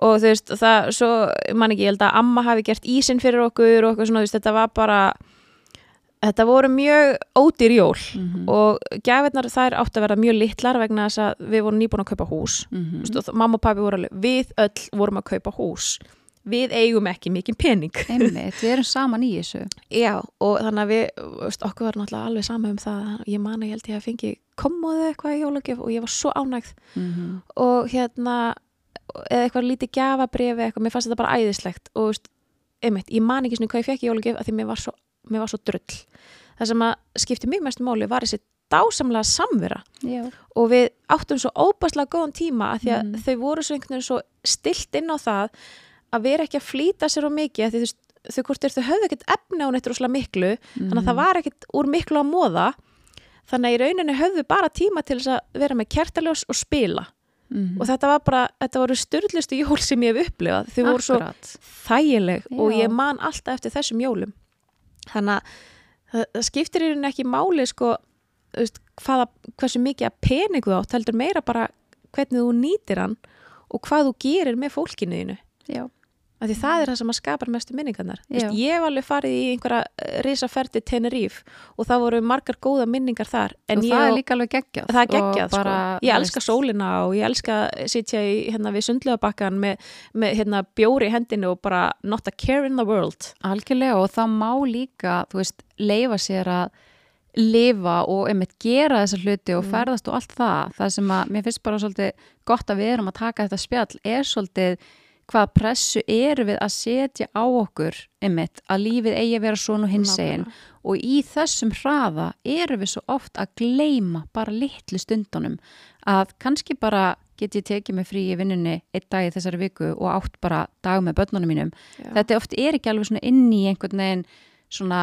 Speaker 2: Og þú veist, það, svo man ekki, ég held að amma hafi gert ísinn fyrir okkur og eitthvað svona, þú veist, þetta var bara þetta voru mjög ódýr jól
Speaker 1: Mm
Speaker 2: og gæfirnar þær átt að vera mjög litlar vegna þess að við vorum nýbúin að kaupa hús.
Speaker 1: -hmm.
Speaker 2: Þú veist, og mamma og pabbi voru alveg, við öll vorum að kaupa hús. Við eigum ekki mikið pening.
Speaker 1: Einmitt, við erum saman í þessu.
Speaker 2: Já, og þannig að við, veist, okkur var náttúrulega alveg sama um það, ég man að ég held ég að fengi kommóðu eitthvað í jólagjöf og ég var svo ánægð.
Speaker 1: Mm
Speaker 2: og hérna, eða eitthvað lítið gjafabrifi eitthvað, mér fannst þetta bara æðislegt. Og veist, einmitt, ég man ekki svona hvað ég fekk í jólagjöf að því mér var svo, mér var svo drull. Það sem að skipti mjög mestu máli var þessi dásamlega samvera.
Speaker 1: Já.
Speaker 2: og við áttum svo óbærslega góðan tíma að því að
Speaker 1: Mhm.
Speaker 2: þau voru svo einhvern veginn svo stilt inn á það að vera ekki að flýta sér á mikið því þau hvort er þau höfðu ekkert efni á neitt rosalega miklu þannig að það var ekkert úr miklu að móða þannig að í rauninni höfðu bara tíma til þess að vera með kertaljós og spila.
Speaker 1: Mm
Speaker 2: og þetta var bara, þetta voru styrlustu jól sem ég hef upplifað, þau voru svo þægileg og
Speaker 1: Já.
Speaker 2: ég man alltaf eftir þessum jólum þannig að það, skiptir í rauninni ekki máli sko, veist, hvaða, hversu mikið að peningu átt, heldur meira bara hvernig þú nýtir hann og hvað þú gerir með fólkinu þínu
Speaker 1: Já.
Speaker 2: Af því það er það sem að skapar mestu minningarnar. Vist, ég hef alveg farið í einhverja risaferdi Tenerife og það voru margar góða minningar þar en
Speaker 1: og
Speaker 2: ég
Speaker 1: það er líka alveg geggjað
Speaker 2: geggjað sko.
Speaker 1: bara,
Speaker 2: ég
Speaker 1: þú
Speaker 2: elska sólina og ég elska sitja í, hérna, við sundlegabakkan með, með hérna, bjóri í hendinu og bara not a care in the world
Speaker 1: algjörlega og það má líka veist, leifa sér að lifa og einmitt gera þessa hluti og
Speaker 2: Mm.
Speaker 1: ferðast og allt það það sem að mér finnst bara svolítið gott að við erum að taka þetta spjall er svolítið hvað pressu eru við að setja á okkur einmitt að lífið eigi að vera svona hins
Speaker 2: Nákvæmlega.
Speaker 1: og í þessum hraða eru við svo oft að gleyma bara litlu stundunum að kannski bara get ég tekið mig frí í vinnunni einn dag í þessari viku og átt bara dag með börnunum mínum
Speaker 2: Já.
Speaker 1: þetta oft er ekki alveg svona inn í einhvern veginn svona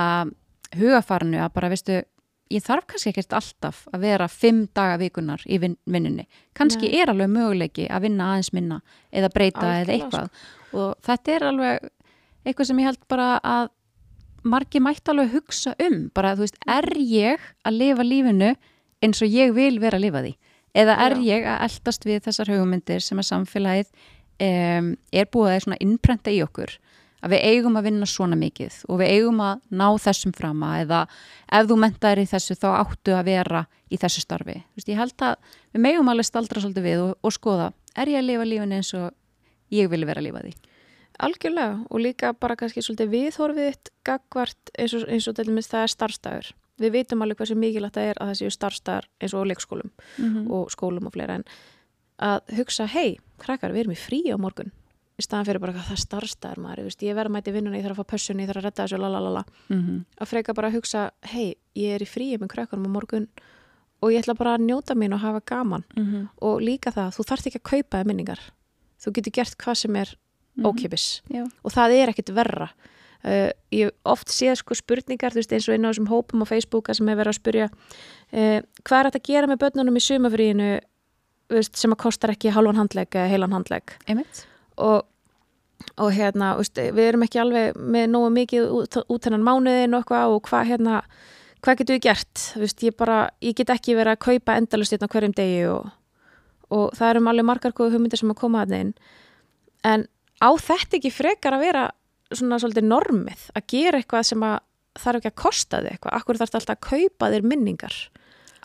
Speaker 1: hugafarnu að bara veistu ég þarf kannski ekkert alltaf að vera fimm daga vikunar í vin vinnunni. Kannski
Speaker 2: Nei.
Speaker 1: er alveg möguleiki að vinna aðeins minna eða breyta eða
Speaker 2: Algjörlega,
Speaker 1: eitthvað. Og þetta er alveg eitthvað sem ég held bara að margi mætti alveg hugsa um. Bara þú veist, er ég að lifa lífinu eins og ég vil vera að lifa því? Eða er
Speaker 2: Já.
Speaker 1: ég að eldast við þessar hugmyndir sem að samfélagið um, er búið að innprenta í okkur að við eigum að vinna svona mikið og við eigum að ná þessum frama eða ef þú mentar í þessu þá áttu að vera í þessu starfi. Veist, ég held að við megum alveg staldra svolítið við og, og skoða, er ég að lifa lífinu eins og ég vil vera að lifa því?
Speaker 2: Algjörlega og líka bara kannski svolítið viðhorfið þitt gagvart eins og, eins og það er starfstæður. Við vitum alveg hversu mikilvægt það er að það séu starfstæðar eins og leikskólum
Speaker 1: Mm.
Speaker 2: og skólum og fleira en að hugsa, hei, krakkar, við erum í frí á morgun í staðan fyrir bara hvað það starfstæður maður, veist, ég verð að mæti vinnuna, ég þarf að fá pössunni, ég þarf að redda þessu, lalalala.
Speaker 1: Mm -hmm.
Speaker 2: Að freka bara að hugsa, hei, ég er í fríi með krakkarum á morgun og ég ætla bara að njóta mín og hafa gaman
Speaker 1: Mhm.
Speaker 2: og líka það, þú þarft ekki að kaupa minningar. Þú getur gert hvað sem er ókipis
Speaker 1: Já.
Speaker 2: og það er ekkit verra uh, ég oft séð sko spurningar þú veist eins og inn á þessum hópum á Facebooka sem hefur verið að spurja uh, hvað er þetta að gera með börnunum í sumafríinu sem að kostar ekki halvan handlegg eða heilan handlegg
Speaker 1: Einmitt.
Speaker 2: Og, og hérna veist, við erum ekki alveg með nógu mikið út, út hennan mánuðin og eitthvað og hvað hérna hvað getum við gert, veist, ég bara ég get ekki verið að kaupa endalust hérna hverjum degi og, og það eru alveg margar góðu hugmyndir sem að koma að inn. En á þetta ekki frekar að vera svona svolítið normið að gera eitthvað sem að þarf ekki að kosta þig eitthvað, akkur þarf alltaf að kaupa þér minningar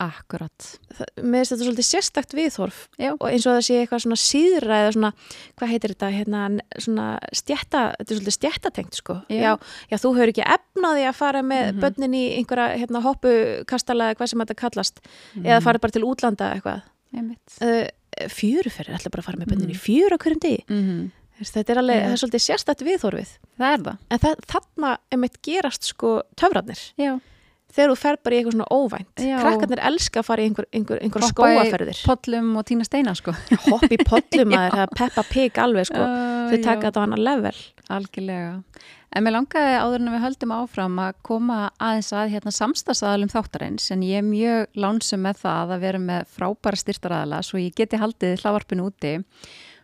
Speaker 1: Akkurat.
Speaker 2: það, með þetta svolítið sérstakt viðhorf
Speaker 1: Já.
Speaker 2: og eins og það sé eitthvað svona síðra eða svona, hvað heitir þetta hérna, svona stjætta, þetta er svolítið stjættatengt sko,
Speaker 1: Já.
Speaker 2: já, já, þú hefur ekki efnaði að fara með
Speaker 1: Mhm.
Speaker 2: börnin í einhverja hérna, hoppukastala eða hvað sem þetta kallast eða fara bara til útlanda eitthvað uh, fjöruferðir, ætla bara að fara með börnin
Speaker 1: Mhm.
Speaker 2: í fjör á hverjum degi,
Speaker 1: Mm
Speaker 2: Þess, þetta er alveg, það er svolítið sérstakt viðhorfið
Speaker 1: Það er það.
Speaker 2: en það, þarna einmitt gerast sko töfrarnir
Speaker 1: Já.
Speaker 2: Þegar þú fer bara í eitthvað svona óvænt.
Speaker 1: Já.
Speaker 2: krakkarnir elska að fara í einhver, einhver, einhver
Speaker 1: Hoppa í
Speaker 2: skóaferðir
Speaker 1: Pollum og tína steina sko.
Speaker 2: hopp í pollum að það Peppa Pig alveg sko,
Speaker 1: Uh,
Speaker 2: þau taka þetta á annar level.
Speaker 1: Algjörlega. En mér langaði áður en við höldum áfram að koma aðeins að hérna samstagsæðalum þáttarins en ég er mjög lánsum með það að vera með frábæra styrtaræðala svo ég geti haldið hlavarpinu úti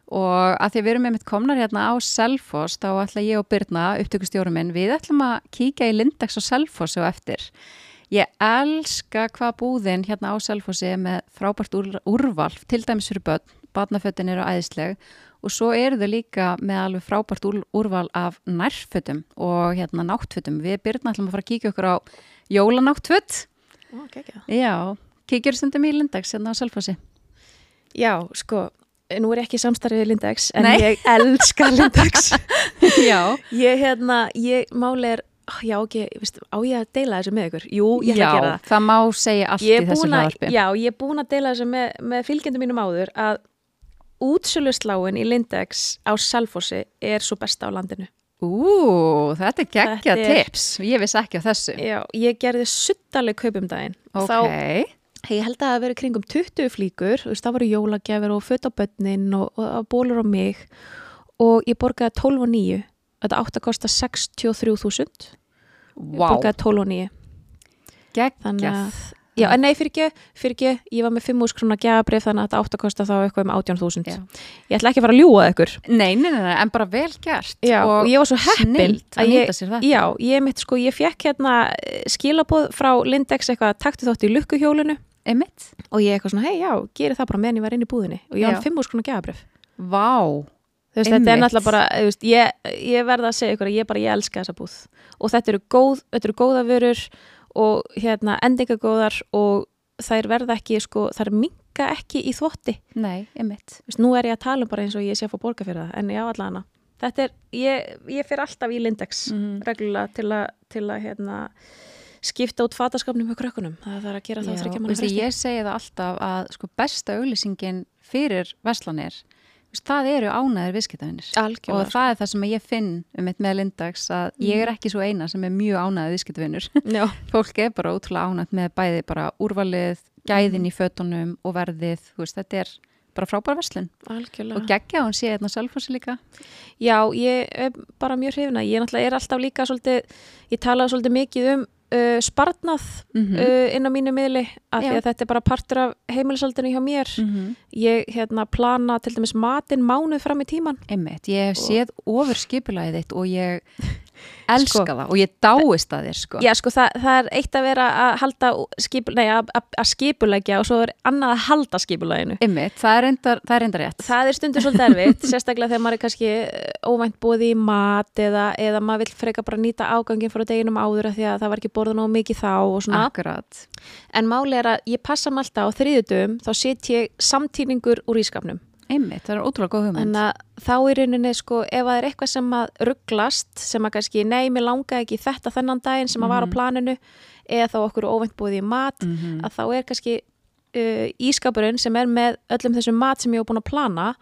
Speaker 1: og að því við erum með mitt komnar hérna á Selfoss þá ætla ég og Birna, upptökustjórum minn, við ætlum að kíkja í Lindex og Selfoss og eftir. Ég elska hvað búðin hérna á Selfossi er með frábært úr, úrval, til dæmis fyrir börn, barnafötin eru æðisleg og svo eru þau líka með alveg frábært úr, úrval af nærfötum og hérna náttfötum. Við Birna ætlum að fara að kíkja okkur á jólanáttföt.
Speaker 2: Ó, geggjað.
Speaker 1: Já, kíkjur stundum í Lindex hérna á Selfossi.
Speaker 2: Já, sko, nú er ég ekki samstarfið Lindex en
Speaker 1: Nei.
Speaker 2: ég elska Lindex
Speaker 1: Já.
Speaker 2: ég hérna, ég máli er já, ok, veist, á ég að deila þessu með ykkur jú, ég ætla
Speaker 1: Já,
Speaker 2: að gera það
Speaker 1: það má segja allt í þessu hlaðarpi.
Speaker 2: já, ég er búin að deila þessu með, með fylgjendum mínum áður að útsölusláin í Lindex á Selfossi er svo besta á landinu
Speaker 1: Ú, þetta er geggja tips. Ég vissi ekki á þessu.
Speaker 2: já, ég gerði suttaleg kaupum daginn
Speaker 1: Ok.
Speaker 2: þá Ég held að það hafi verið kringum 20 flíkur, þú veist, það voru jólagjafir og föt á börnin og, og, og bólur á mig og ég borgaði 12 og 9. Þetta átt að kosta 63.000. Ég
Speaker 1: Vá,
Speaker 2: borgaði 12 og 9. Þannig að, já, en nei, fyrir ekki, fyrir ekki, ég var með 5 skrona gjafabrif þannig að þetta átt að kosta þá eitthvað um 18.000.
Speaker 1: Já.
Speaker 2: Ég ætla ekki að fara að ljúa ykkur.
Speaker 1: Nei, nei, nei, nei, en bara vel gert.
Speaker 2: Já, og, ég var svo heppin
Speaker 1: snillt að
Speaker 2: ég, já, ég mitt sko, ég fekk hérna skilabóð frá Lindex eitthvað, taktu þátt í lukkuhjólinu
Speaker 1: Einmitt.
Speaker 2: og ég eitthvað svona, hei, já, geri það bara meðan ég var inn í búðinni og ég
Speaker 1: Já.
Speaker 2: var 5 skrona gjafabrif.
Speaker 1: Vá,
Speaker 2: þú veist, þetta er náttúrulega bara veist, ég, ég verða að segja ykkur að ég bara, ég elska þessa búð og þetta eru, góð, þetta eru góða vörur og hérna endingagóðar og þær verða ekki sko, þær minka ekki í þvotti
Speaker 1: Nei, einmitt.
Speaker 2: Veist, nú er ég að tala um bara eins og ég sé að fá borga fyrir það en já, allavega þetta er, ég, ég fyrir alltaf í Lindex
Speaker 1: Mhm.
Speaker 2: reglulega til að, til að hérna, skipta út fataskapnum hjá krökkunum. Það þarf að gera það þryggja manna
Speaker 1: veistu,
Speaker 2: fresti.
Speaker 1: ég segi það alltaf að sko, besta auglýsingin fyrir verslanir veistu, það eru ánæður viðskiptavinnir og það er það sem ég finn um eitt með Lindax að ég er ekki svo eina sem er mjög ánæður viðskiptavinnur fólk er bara ótrúlega ánægt með bæði bara úrvalið, gæðin í fötunum og verðið, veist, þetta er bara frábær verslun.
Speaker 2: Algjörlega.
Speaker 1: Og geggja hún sé hérna sjálfhósi líka.
Speaker 2: Já, ég er bara mjög hrifina. Ég er alltaf líka svolítið, ég talaði svolítið mikið um uh, sparnað
Speaker 1: mm
Speaker 2: uh, inn á mínu miðli af því að þetta er bara partur af heimilisaldinu hjá mér.
Speaker 1: -hmm.
Speaker 2: Ég hérna plana til dæmis matinn mánuð fram í tíman.
Speaker 1: Einmitt, ég hef
Speaker 2: Og-
Speaker 1: séð ofur skipulagið þitt og ég elska það og ég dáist að þér sko
Speaker 2: Já, sko, það, það er eitt að vera að halda skipul, nei, að, að, skipulegja og svo er annað að halda skipulaginu.
Speaker 1: Einmitt, það það er reyndar rétt
Speaker 2: Það er stundur svolítið erfitt, sérstaklega þegar maður er kannski eh, óvænt búið í mat eða, eða maður vill freka bara nýta ágangin frá deginum áður af því að það var ekki borðan á mikið þá og svona.
Speaker 1: Akkurat
Speaker 2: En máli er að ég passa mig alltaf á þriðutum þá set ég samtíningur úr ískapnum.
Speaker 1: Einmitt, það er ótrúlega góð hugmynd
Speaker 2: Þannig að þá í rauninni sko ef það er eitthvað sem að rugglast sem að kannski nei, mér langaði ekki þetta þennan daginn sem að var á
Speaker 1: Mhm.
Speaker 2: planinu eða þá okkur óvænt búið í mat
Speaker 1: -hmm.
Speaker 2: að þá er kannski uh, ískapurinn sem er með öllum þessum mat sem ég hef búin að plana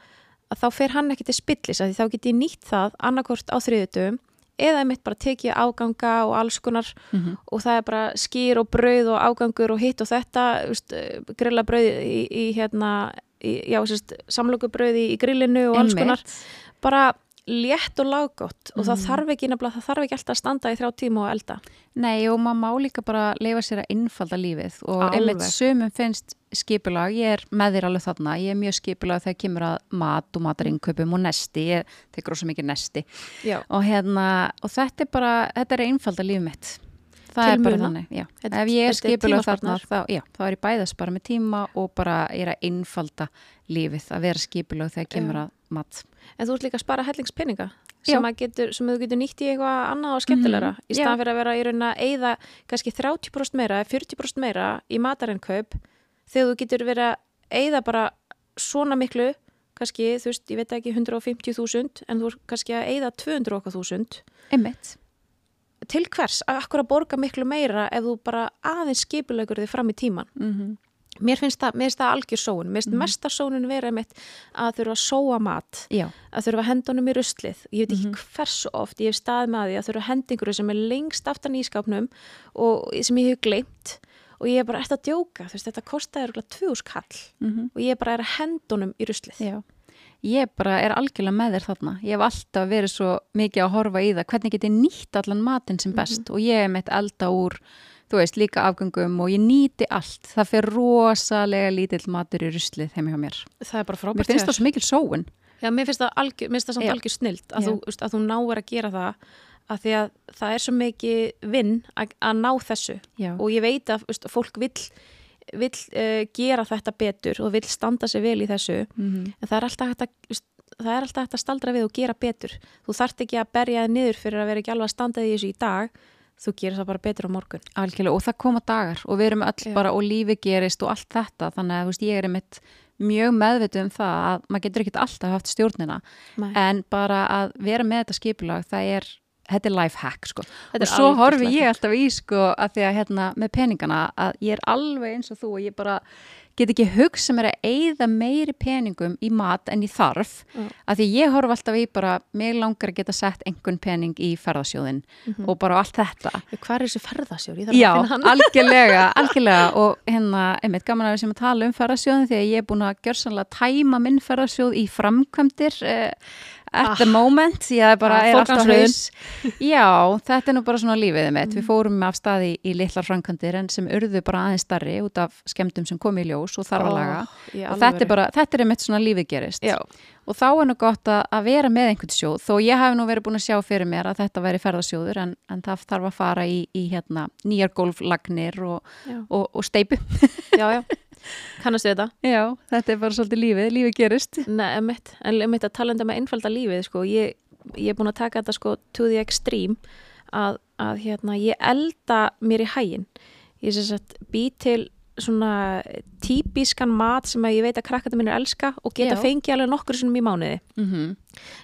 Speaker 2: að þá fer hann ekki til spillis að því þá get ég nýtt það annarkvort á þriðutum eða mitt bara tekið afganga og alls konar
Speaker 1: Mhm.
Speaker 2: og það er bara skýr og brauð og ágangur og hitt og þetta eh, grilla brauð í, í hérna já, sérst, samlokubrauð í, grillinu og alls konar bara létt og lággott og það
Speaker 1: Mhm.
Speaker 2: þarf ekki nefnilega, það þarf ekki alltaf að standa í þrjá tíma og elda
Speaker 1: Nei og maður má líka bara leifa sér að innfalda lífið og
Speaker 2: Alveg.
Speaker 1: einmitt sumum finnst skipulag, ég er með þér alveg þarna, ég er mjög skipulag þegar kemur að mat og matarinköpum og nesti, ég tekur rosa mikið nesti
Speaker 2: já,
Speaker 1: og hérna, og þetta er bara, þetta er einfalda lífið mitt. Það er bara þannig, já.
Speaker 2: Þetta-
Speaker 1: Ef ég er skipulag þarna, þá, já, þá er ég bæðast bara með tíma og bara er að einfalda lífið, að vera skipulag þegar kemur að mat.
Speaker 2: en þú ert líka að spara hellingspeninga sem, getur, sem þú getur nýtt í eitthvað annað og skemmtilegra.
Speaker 1: Mhm,
Speaker 2: í staðan fyrir að vera í raun að eyða kannski 30% meira, 40% meira í matarinkaup þegar þú getur verið að eyða bara svona miklu kannski, þú veist, ég veit ekki 150.000 en þú er kannski að eyða 200.000
Speaker 1: Einmitt.
Speaker 2: Til hvers, að akkur að borga miklu meira ef þú bara aðeins skipulegur þig fram í tíman
Speaker 1: Mm
Speaker 2: mér finnst það, mér finnst það algjör sóun. Mér finnst
Speaker 1: Mhm.
Speaker 2: mesta sóun vera mitt að þurfa að sóa mat
Speaker 1: Já,
Speaker 2: að þurfa að henda honum í ruslið. Ég veit ekki
Speaker 1: Mhm.
Speaker 2: hversu oft ég hef staðið með því að þurfa að henda einhverju sem er lengst aftan í skápnum og sem ég hef gleymt og ég er bara eftir að djóka, þú veist, þetta örugglega tvö skall
Speaker 1: mm
Speaker 2: og ég bara er að henda honum í ruslið.
Speaker 1: Já, ég bara er algjörlega með þér þarna. Ég hef alltaf verið svo mikið að horfa í það, hvernig get ég nýtt allan matinn sem best og ég hef meitt elda úr, þú veist, líka afgöngum og ég nýti allt. Það fer rosalega lítill matur í ruslið heim hjá mér.
Speaker 2: það er bara
Speaker 1: Mér
Speaker 2: frábært
Speaker 1: finnst
Speaker 2: hjá
Speaker 1: það svo mikil sóun.
Speaker 2: Já, mér finnst það, algjör, mér finnst það samt algjör snilt að veist, að þú náir að gera það að því að það er svo mikið vinn að, að ná þessu
Speaker 1: Já,
Speaker 2: og ég veit að fólk vill, vill uh, gera þetta betur og vill standa sig vel í þessu
Speaker 1: mm
Speaker 2: en það er alltaf hægt að það er alltaf hægt að staldra við og gera betur þú þarft ekki að berja þig niður fyrir að vera ekki alveg að standa því þessu í dag þú gerir það bara betur á morgun
Speaker 1: algjörlega. Og það koma dagar og við erum öll
Speaker 2: Já.
Speaker 1: bara og lífi gerist og allt þetta. Þannig að, veist, ég er einmitt mjög meðvituð um það að maður getur ekkert alltaf haft stjórnina
Speaker 2: Nei.
Speaker 1: en bara að vera með þetta skipulag það er, þetta er life hack sko.
Speaker 2: Þetta
Speaker 1: og svo horfi ég alltaf í sko að því að hérna með peningana að ég er alveg eins og þú og ég bara get ekki hugsa mér að eyða meiri peningum í mat en ég þarf
Speaker 2: Já.
Speaker 1: að því ég horf alltaf í bara mig langar að geta sett einhvern pening í ferðasjóðin
Speaker 2: Mhm.
Speaker 1: og bara allt þetta
Speaker 2: Hvað er þessi þarf
Speaker 1: Já, algjörlega, algjörlega og hérna, einmitt gaman að við sem að tala um ferðasjóðin því að ég er búin að gjörsanlega tæma minn ferðasjóð í framkvæmdir uh, at
Speaker 2: Ah.
Speaker 1: the moment því að það bara
Speaker 2: Ah,
Speaker 1: er alltaf haus. Já, þetta er nú bara svona lífið mitt.
Speaker 2: Mm.
Speaker 1: við fórum af staði í litlar framkvæmdir en sem urðu bara aðeins starri út af skemmtum sem kom í ljós og þarf að laga.
Speaker 2: Ó,
Speaker 1: og þetta er bara, þetta er einmitt svona lífið gerist.
Speaker 2: Já,
Speaker 1: og þá er nú gott að, að vera með einhvern sjóð. Þó ég hef nú verið búin að sjá fyrir mér að þetta væri ferðasjóður en, en það þarf að fara í, í hérna, nýjar golflagnir og, og, og steipu
Speaker 2: já, já. kannastu þetta?
Speaker 1: Já, þetta er bara svolítið lífið, lífið gerist.
Speaker 2: Nei, emitt, en emitt að talenda með einfalda lífið, sko, ég, ég er búin að taka þetta sko to the extreme að, að hérna, ég elda mér í hægin. Ég sem sagt bý til svona típiskan mat sem að ég veit að krakkata minn er elska og geta
Speaker 1: Já.
Speaker 2: fengið alveg nokkur sinnum í mánuði
Speaker 1: Mm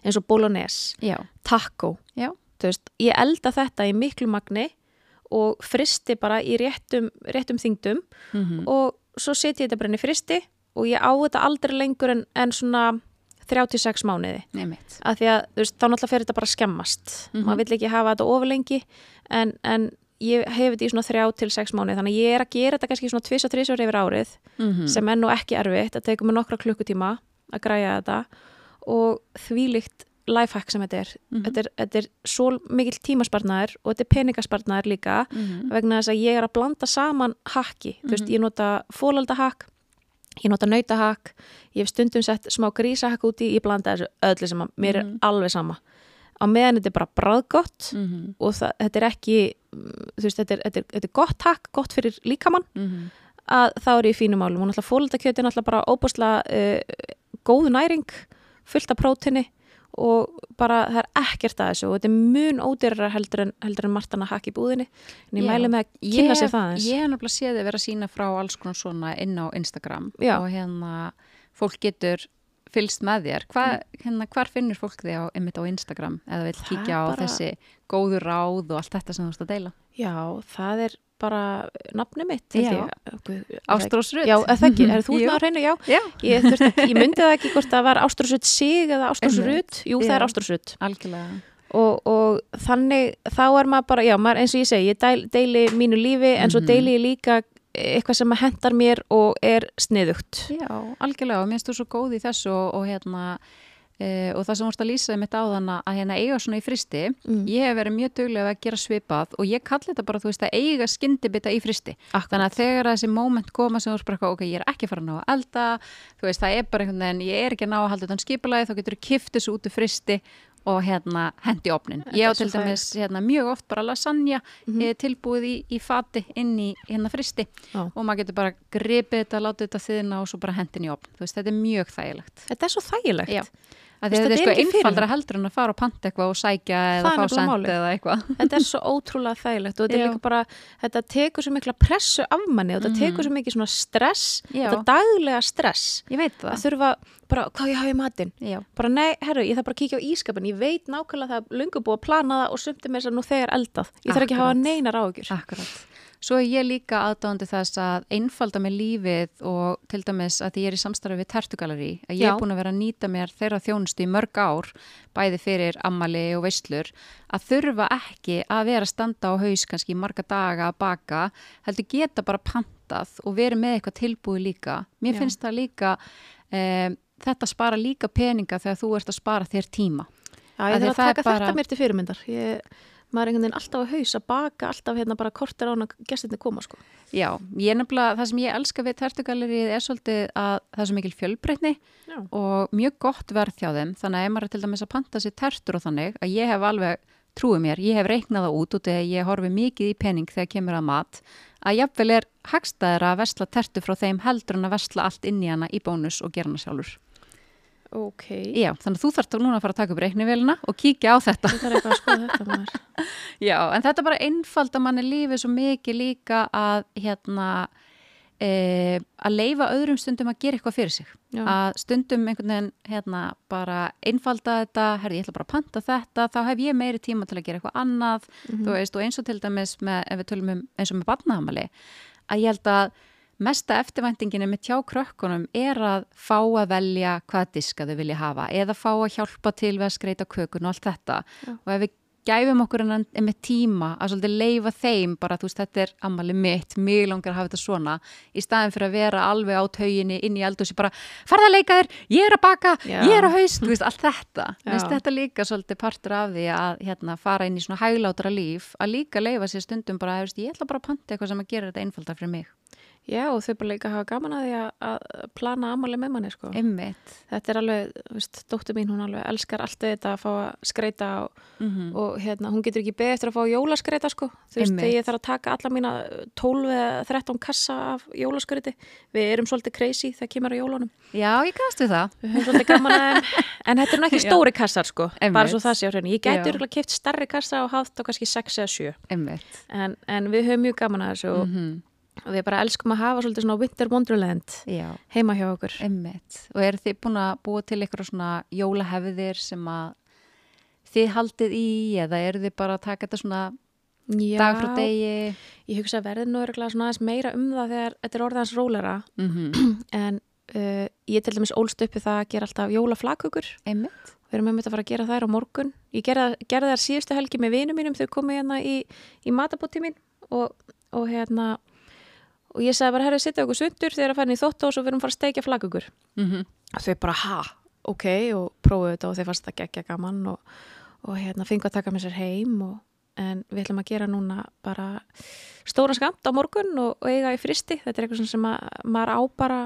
Speaker 2: eins og bolognese,
Speaker 1: Já,
Speaker 2: taco veist, ég elda þetta í miklu magni og fristi bara í réttum, réttum þingdum
Speaker 1: mm
Speaker 2: og svo setja ég þetta bara inn í fristi og ég á þetta aldrei lengur en, en svona 36 mánuði. Af því að veist, þá náttúrulega fer þetta bara að skemmast
Speaker 1: Mhm.
Speaker 2: maður vill ekki hafa þetta ofurlengi en, en ég hef þetta í svona 3 til 6 mánuði. Þannig að ég er að gera þetta kannski svona 2-3 yfir árið
Speaker 1: Mm
Speaker 2: sem er nú ekki erfitt, það tekur mig nokkra klukkutíma að græja þetta og þvílíkt lifehack sem þetta er.
Speaker 1: Mhm.
Speaker 2: þetta er þetta er svo mikill tímaspartnaður og þetta er peningaspartnaður líka
Speaker 1: -hmm.
Speaker 2: vegna þess að ég er að blanda saman hakki, þú veist,
Speaker 1: Mhm.
Speaker 2: ég nota fólaldahakk, ég nota nautahakk ég hef stundum sett smá grísahakk úti ég blanda þessu öllu sem að mér er
Speaker 1: Mhm.
Speaker 2: alveg sama á meðan þetta er bara bræðgott
Speaker 1: Mm
Speaker 2: og það, þetta er ekki mm, þú veist, þetta er, þetta, er, þetta er gott hakk, gott fyrir líkamann
Speaker 1: -hmm.
Speaker 2: að þá er ég í fínum málum og náttúrulega fólaldakjöti er náttúrulega bara óbúslega uh, góð næring fullt af prótini og bara það er ekkert að þessu og þetta er mun ódýrara heldur en, heldur en martana hakk í búðinni en ég
Speaker 1: Já.
Speaker 2: mæli með að kynna sér það eins
Speaker 1: Ég hef náttúrulega séð þið vera að sína frá alls konar svona inn á Instagram
Speaker 2: Já.
Speaker 1: og hérna fólk getur fylgst með þér. Hva, hérna, hvar finnur fólk þig á, einmitt á Instagram eða vil kíkja á
Speaker 2: bara-
Speaker 1: þessi góðu ráð og allt þetta sem þú ert að deila?
Speaker 2: Já, það er bara nafni mitt held
Speaker 1: Já.
Speaker 2: það ekki- er það ekki, þú
Speaker 1: Jú.
Speaker 2: ná að reyna, já
Speaker 1: Já,
Speaker 2: Ég, þurfti, ég myndi það ekki hvort það var Ástrúsut sig eða
Speaker 1: Einmitt.
Speaker 2: Jú, það
Speaker 1: Já.
Speaker 2: er Ástrúsut
Speaker 1: algjörlega.
Speaker 2: og, og þannig þá er maður bara, já, maður, eins og ég segi ég deil, deili mínu lífi en svo
Speaker 1: Mhm.
Speaker 2: deili ég líka eitthvað sem hendar mér og er sniðugt
Speaker 1: Já, algjörlega og minnst þú svo góð í þessu og, og hérna e, og það sem vorst að lýsa mitt á þann að hérna eiga svona í fristi
Speaker 2: Mm.
Speaker 1: ég hef verið mjög duglega að gera svipað og ég kalli þetta bara, þú veist, að eiga skyndibita í fristi
Speaker 2: Akkurat.
Speaker 1: þannig að þegar þessi moment koma sem þú eitthvað, ok, ég er ekki að fara að ná að elda þú veist, það er bara einhvern veginn, ég er ekki að ná að halda þetta skipulagi, þá getur þú kift þessu út úr fristi og hérna hendi opnin ég á til dæmis hérna, mjög oft bara lasagna mm
Speaker 2: Mhm.
Speaker 1: tilbúið í, í fati inn í hérna fristi
Speaker 2: Já.
Speaker 1: og maður getur bara gripið þetta, látið þetta þiðna og svo bara hendin í opn. Þú veist, þetta er mjög þægilegt.
Speaker 2: Þetta er svo þægilegt
Speaker 1: Já. Að þetta er sko einfaldra heldur en að fara og panta eitthvað og sækja eða
Speaker 2: Það
Speaker 1: fá
Speaker 2: málið.
Speaker 1: eða eitthvað.
Speaker 2: Þetta er svo ótrúlega þægilegt og þetta er líka bara, þetta tekur svo mikla pressu af manni og þetta
Speaker 1: Mhm.
Speaker 2: tekur svo mikið svona stress,
Speaker 1: Já.
Speaker 2: þetta daglega stress
Speaker 1: Ég veit
Speaker 2: að
Speaker 1: það.
Speaker 2: þurfa bara, hvað ég hafi í matinn
Speaker 1: Já.
Speaker 2: bara nei, herru, ég þarf bara að kíkja á ískapin ég veit nákvæmlega að það er löngu búið að plana það og sumt með þess að nú þegar eldað ég þarf ekki að hafa neinar áhugjur
Speaker 1: Akkurat. Svo er ég líka aðdáðandi þess að einfalda með lífið og til dæmis að ég er í samstarfi við Tertugalari að ég er búin að vera að nýta mér þeirra þjónustu í mörg ár, bæði fyrir ammali og veislur, að þurfa ekki að vera að standa á haus kannski marga daga að baka, heldur geta bara pantað og verið með eitthvað tilbúið líka. Mér
Speaker 2: Já.
Speaker 1: finnst það líka, um, þetta spara líka peninga þegar þú ert að spara þér tíma.
Speaker 2: Já, ég þarf að
Speaker 1: er
Speaker 2: taka
Speaker 1: bara-
Speaker 2: þetta mér til fyrirmyndar ég, maður er einhvern veginn alltaf að baka alltaf hérna bara kortir án að gestinni koma sko.
Speaker 1: Já, ég nefnilega, það sem ég elska við tertugalerið er svolítið að það er svo mikil fjölbreytni
Speaker 2: Já.
Speaker 1: og mjög gott verð hjá þeim þannig að ef maður er til dæmis að panta sér tertur og þannig að ég hef alveg, trúið mér, ég hef reiknað það út út eða ég horfi mikið í pening þegar kemur að mat að jafnvel er hagstæðir að vesla tertu frá þeim heldur en að vesla allt inn í hana í bónus og gera hana sjálfur.
Speaker 2: Ok
Speaker 1: Já, þannig að þú þarft núna að fara að taka upp reiknivélina og kíkja á þetta.
Speaker 2: ég þarf eitthvað að skoða þetta maður
Speaker 1: Já, en þetta bara einfalda manni lífið svo mikið líka að hérna e, að leifa öðrum stundum að gera eitthvað fyrir sig.
Speaker 2: Já.
Speaker 1: Að stundum einhvern veginn hérna bara einfalda þetta, herri ég ætla bara að panta þetta, þá hef ég meiri tíma til að gera eitthvað annað,
Speaker 2: Mhm.
Speaker 1: þú veist, og eins og til dæmis með, ef við tölum um eins og með barnahamali, að ég held að mesta eftirvæntinginu með tjá krökkunum er að fá að velja hvaða diska þau vilja hafa eða fá að hjálpa til við að skreita kökun og allt þetta
Speaker 2: Já.
Speaker 1: og ef við gæfum okkur með tíma að svolítið leifa þeim bara þú veist þetta er ammali mitt, mjög langar að hafa þetta svona í staðin fyrir að vera alveg á tauginni inn í eldhúsi bara farða að leika þér, ég er að baka,
Speaker 2: Já.
Speaker 1: ég er að haust þú veist allt þetta, veist þetta líka svolítið partur af því að hérna, fara inn í svona hæglátara líf, að líka leifa sér stundum bara, veist, ég ætla bara að panta eitthvað sem að gera þetta einfaldar fyrir mig
Speaker 2: Já, og þau bara líka hafa gaman að því að, plana ammali með manni, sko.
Speaker 1: Einmitt.
Speaker 2: Þetta er alveg, veist, dóttur mín, hún alveg elskar allt þetta að fá að skreita og,
Speaker 1: Mm
Speaker 2: og hérna, hún getur ekki beðið eftir að fá jólaskreita, sko. Þú veist, þegar ég þarf að taka alla mína 12 eða 13 kassa af jólaskreiti. Við erum svolítið crazy þegar kemur á jólunum.
Speaker 1: Já, ég kannast við það.
Speaker 2: Við höfum svolítið gaman að. En þetta er nú ekki stóri kassar, sko.
Speaker 1: Einmitt.
Speaker 2: Bara svo það sé á hreinu. Ég örugglega keft starri kassa og haft á kannski 6 eða 7.
Speaker 1: Einmitt.
Speaker 2: En, en við höfum mjög gaman að þessu og,
Speaker 1: Mm
Speaker 2: og við bara elskum að hafa svolítið svona winter wonderland
Speaker 1: Já,
Speaker 2: heima hjá okkur.
Speaker 1: einmitt. Og eru þið búin að búa til eitthvað svona jólahefðir sem að þið haldið í eða eru þið bara að taka þetta svona
Speaker 2: Já,
Speaker 1: dag frá degi?
Speaker 2: Ég hugsa að verði nú örugglega svona aðeins meira um það þegar þetta er orðans rólera
Speaker 1: Mm
Speaker 2: en uh, ég til dæmis ólst uppi það að gera alltaf jólaflakukur.
Speaker 1: Einmitt.
Speaker 2: Við erum með að fara að gera þær á morgun. Ég gerði þær síðustu helgi með vinum mínum þau komið hérna í, í matabóti mín og, og hérna og ég sagði bara, herri, sitta okkur sundur þegar að fara inn í þótt og svo við erum að fara að steikja flakukur.
Speaker 1: Mm
Speaker 2: Þau bara, ha, ok, og prófuðu þetta og þeir fannst það geggja gaman og, og hérna fengu að taka með sér heim og, en við ætlum að gera núna bara stóra skamt á morgun og, og eiga í fristi. Þetta er eitthvað sem að, maður á bara